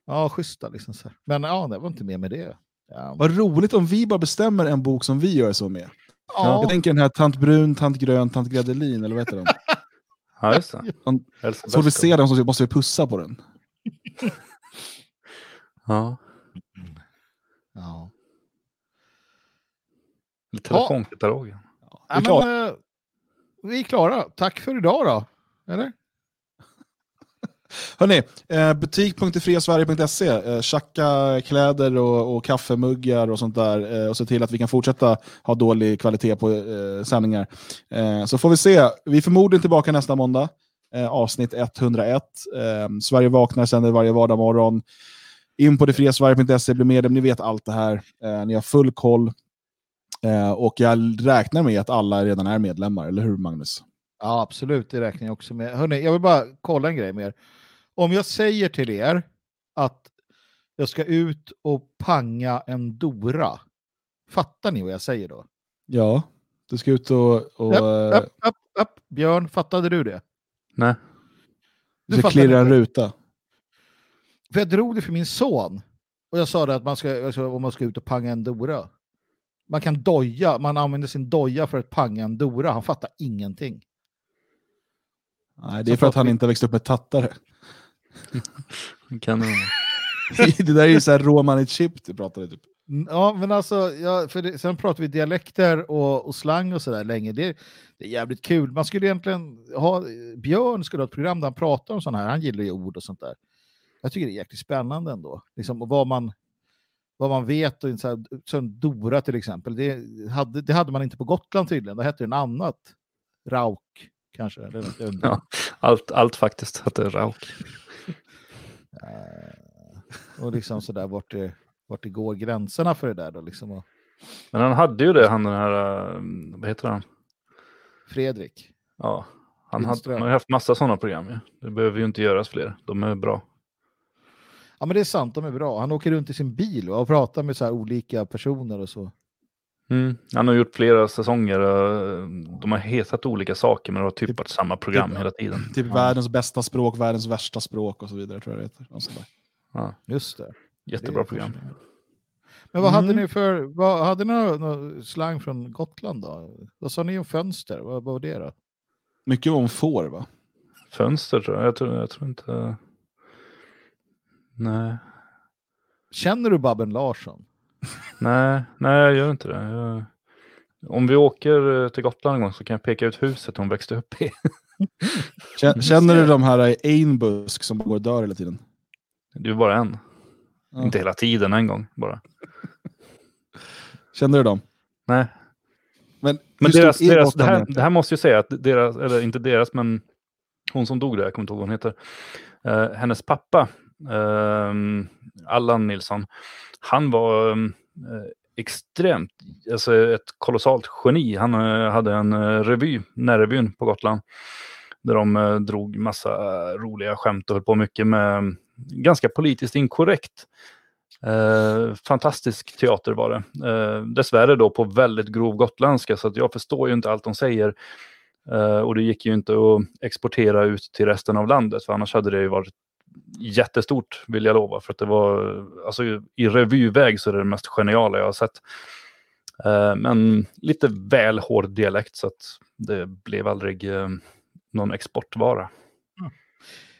Ja, schyssta liksom. Så här. Men ja, det var inte mer med det. Ja. Vad roligt om vi bara bestämmer en bok som vi gör så med. Ja. Jag tänker den här Tant Brun, Tant Grön, Tant Gredelin, eller vad heter den? Ja, just det. Så vi ser den så måste vi pussa på den. Ja. Ja. Telefonkatalogen. Ja, men, vi är klara. Tack för idag då. Eller? Hörrni, eh, butik.friasverige.se. Eh, tjacka kläder och, och kaffemuggar och sånt där. Eh, och se till att vi kan fortsätta ha dålig kvalitet på eh, sändningar. Eh, så får vi se. Vi är förmodligen tillbaka nästa måndag. Eh, avsnitt 101. Eh, Sverige vaknar sänder varje vardag morgon. In på detfriasverige.se, bli medlem. Ni vet allt det här. Eh, ni har full koll. Eh, och jag räknar med att alla redan är medlemmar, eller hur Magnus? Ja, absolut. Det räknar jag också med. Hörrni, jag vill bara kolla en grej med er. Om jag säger till er att jag ska ut och panga en Dora, fattar ni vad jag säger då? Ja, du ska ut och... och Upp, eh, upp, upp, upp. Björn, fattade du det? Nej. du ska klirra en ruta. För jag drog det för min son. Och jag sa det att man ska, alltså, om man ska ut och panga en Dora. Man kan doja, man använder sin doja för att panga en Dora. Han fattar ingenting. Nej, det är för att han inte har växt upp med tattare. Kan, det där är ju så här roman chip du pratade typ. Ja, men alltså, ja, för det, sen pratar vi dialekter och, och slang och sådär länge. Det, det är jävligt kul. Man skulle egentligen ha, Björn skulle ha ett program där han pratar om sådana här. Han gillar ju ord och sånt där. Jag tycker det är jäkligt spännande ändå. Liksom, och vad, man, vad man vet. Och så som Dora till exempel. Det hade, det hade man inte på Gotland tydligen. Det hette en annat. Rauk kanske. Eller. Ja. allt, allt faktiskt heter Rauk. Eh, och liksom sådär vart det, vart det går gränserna för det där då. Liksom, och Men han hade ju det, han den här, eh, vad heter han? Fredrik. Ja, han, hade, han har haft massa sådana program. Ja. Det behöver ju inte göras fler. De är bra. Ja men det är sant, de är bra. Han åker runt i sin bil och pratar med så här olika personer och så. Mm. Han har gjort flera säsonger. De har hetat olika saker men det har typ varit samma program typ- hela tiden. Typ världens bästa språk, världens värsta språk och så vidare tror jag det heter. Ja, Just det. jättebra Det program. Men vad hade Mm. ni för, vad, hade ni någon, någon slang från Gotland då? Vad sa ni om fönster? Vad, vad var det då? Mycket om får va? Fönster tror jag. Jag tror, jag tror inte... Nej. Känner du Babben Larsson? Nej, nej, jag gör inte det. Jag... Om vi åker eh, till Gotland en gång så kan jag peka ut huset hon växte upp i. Kä- Känner du de här i Einbusk som går och dör hela tiden? Det är ju bara en. Ja. Inte hela tiden, en gång bara. Känner du dem? Nej. Men, Men deras, deras, det, här, det här måste jag säga att deras, eller inte deras, men hon som dog där, jag kommer inte ihåg vad hon heter. Eh, hennes pappa, Ehm, Allan Nilsson, han var ehm, eh, extremt, alltså ett kolossalt geni. Han eh, hade en eh, revy, närrevyn på Gotland, där de eh, drog massa roliga skämt och höll på mycket med ehm, ganska politiskt inkorrekt. Eh, fantastisk teater var det. Eh, dessvärre då på väldigt grov gotländska så att jag förstår ju inte allt de säger. Eh, och det gick ju inte att exportera ut till resten av landet, för annars hade det ju varit jättestort, vill jag lova. För att det var, alltså i revyväg så är det det mest geniala jag har sett. Eh, men lite väl hård dialekt så att det blev aldrig eh, någon exportvara. Mm.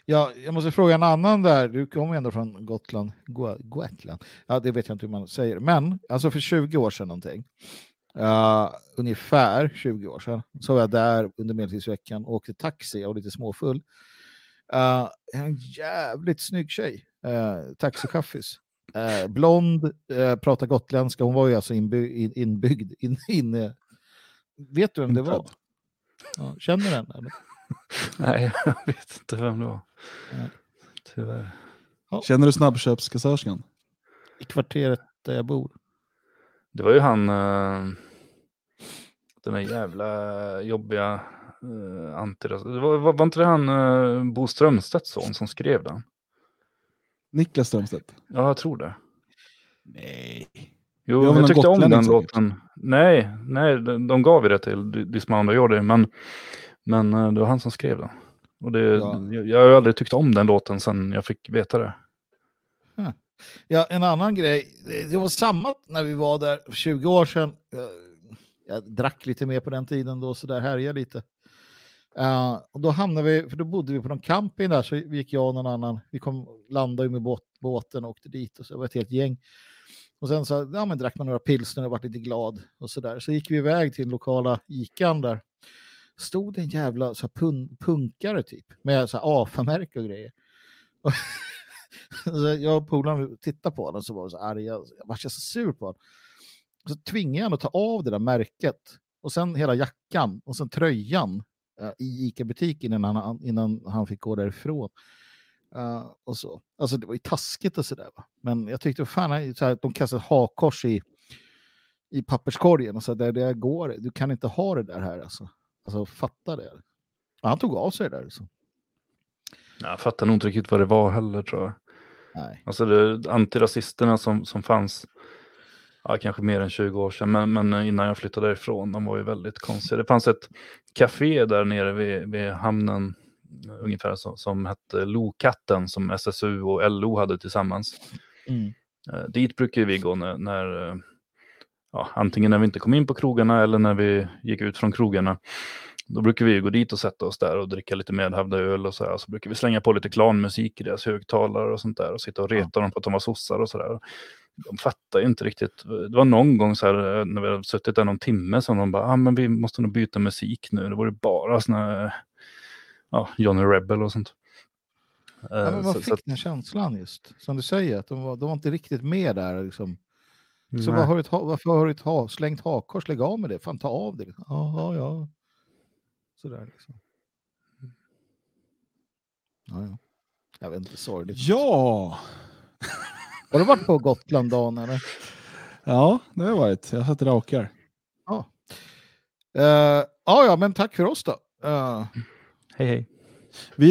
Ja, jag måste fråga en annan där. Du kommer ändå från Gotland. Go- Gotland. Ja, det vet jag inte hur man säger. Men alltså för 20 år sedan någonting. Uh, ungefär 20 år sedan. Så var jag där under medeltidsveckan och åkte taxi och lite småfull. Uh, en jävligt snygg tjej. Uh, taxichaffis. Uh, blond, uh, pratar gotländska. Hon var ju alltså inby- in, inbyggd. In, in, vet du vem det var? Ja, känner du? Eller? Nej, jag vet inte vem det var. Nej. Tyvärr. Känner du snabbköpskassörskan? I kvarteret där jag bor. Det var ju han, den där jävla jobbiga uh, antiras... Det var, var, var inte det han uh, Bo Strömstedts son som skrev den? Niklas Strömstedt? Ja, jag tror det. Nej. Jo, jag någon tyckte om den säkert. låten. Nej, nej, de, de gav ju det till Dismount Jordi, men, men eh, det var han som skrev den. Och det, Ja. jag, jag har aldrig tyckt om den låten sen jag fick veta det. Ja, en annan grej. Det- Det var samma när vi var där för 20 år sedan. Jag, jag drack lite mer på den tiden då, så där härjade lite. Uh, och då hamnade vi, för då bodde vi på någon camping där, så gick jag och någon annan. Vi kom, landade med båt, båten och åkte dit och så var ett helt gäng. Och sen så ja, men drack man några pilsner och var lite glad och så där. Så gick vi iväg till lokala ikan där. Stod en jävla så här, pun, punkare typ med så AFA-märke och grejer. Och så jag och polaren tittade på honom så var vi så arga. Jag var så sur på honom. Så tvingade jag honom att ta av det där märket och sen hela jackan och sen tröjan i ICA-butiken innan han, innan han fick gå därifrån. Eh, och så. Alltså det var ju taskigt och sådär. Men jag tyckte fan så här, de kastade hakkors i, i papperskorgen och så där det går. Du kan inte ha det där här alltså. Alltså fatta det. Han tog av sig det där. Alltså. Jag fattar nog inte riktigt vad det var heller tror jag. Nej. Alltså det, antirasisterna som, som fanns, ja, kanske mer än 20 år sedan, men, men innan jag flyttade därifrån, de var ju väldigt konstiga. Det fanns ett café där nere vid, vid hamnen, ungefär som, som hette Lokatten, som SSU och LO hade tillsammans. Mm. Eh, dit brukar vi gå när, när eh, ja, antingen när vi inte kom in på krogarna eller när vi gick ut från krogarna. Då brukar vi gå dit och sätta oss där och dricka lite medhavda öl och så här. Så brukar vi slänga på lite klanmusik i deras högtalare och sånt där och sitta och reta dem på att de var sossar och så där. De fattar ju inte riktigt. Det var någon gång så här eh, när vi hade suttit där någon timme som de bara, ah, men vi måste nog byta musik nu. Det var ju bara såna här, ja, Johnny Rebel och sånt. Ja, Eh, men vad så- fick så att- den känslan just? Som du säger, att de var, de var inte riktigt med där. Liksom. Så vad har du ett, ha- varför har du ett ha, slängt hakkors? Lägg av med det. Fan, ta av det. Liksom. Jaha, ja. Sådär liksom. Ja, ja. Jag vet inte, sorgligt. Ja! Har du varit på Gotland, Dan? Eller? Ja, det har jag varit. Jag sett rakar. Ja. Eh, ja, ja, men tack för oss då. Eh, Hej hej. Vi är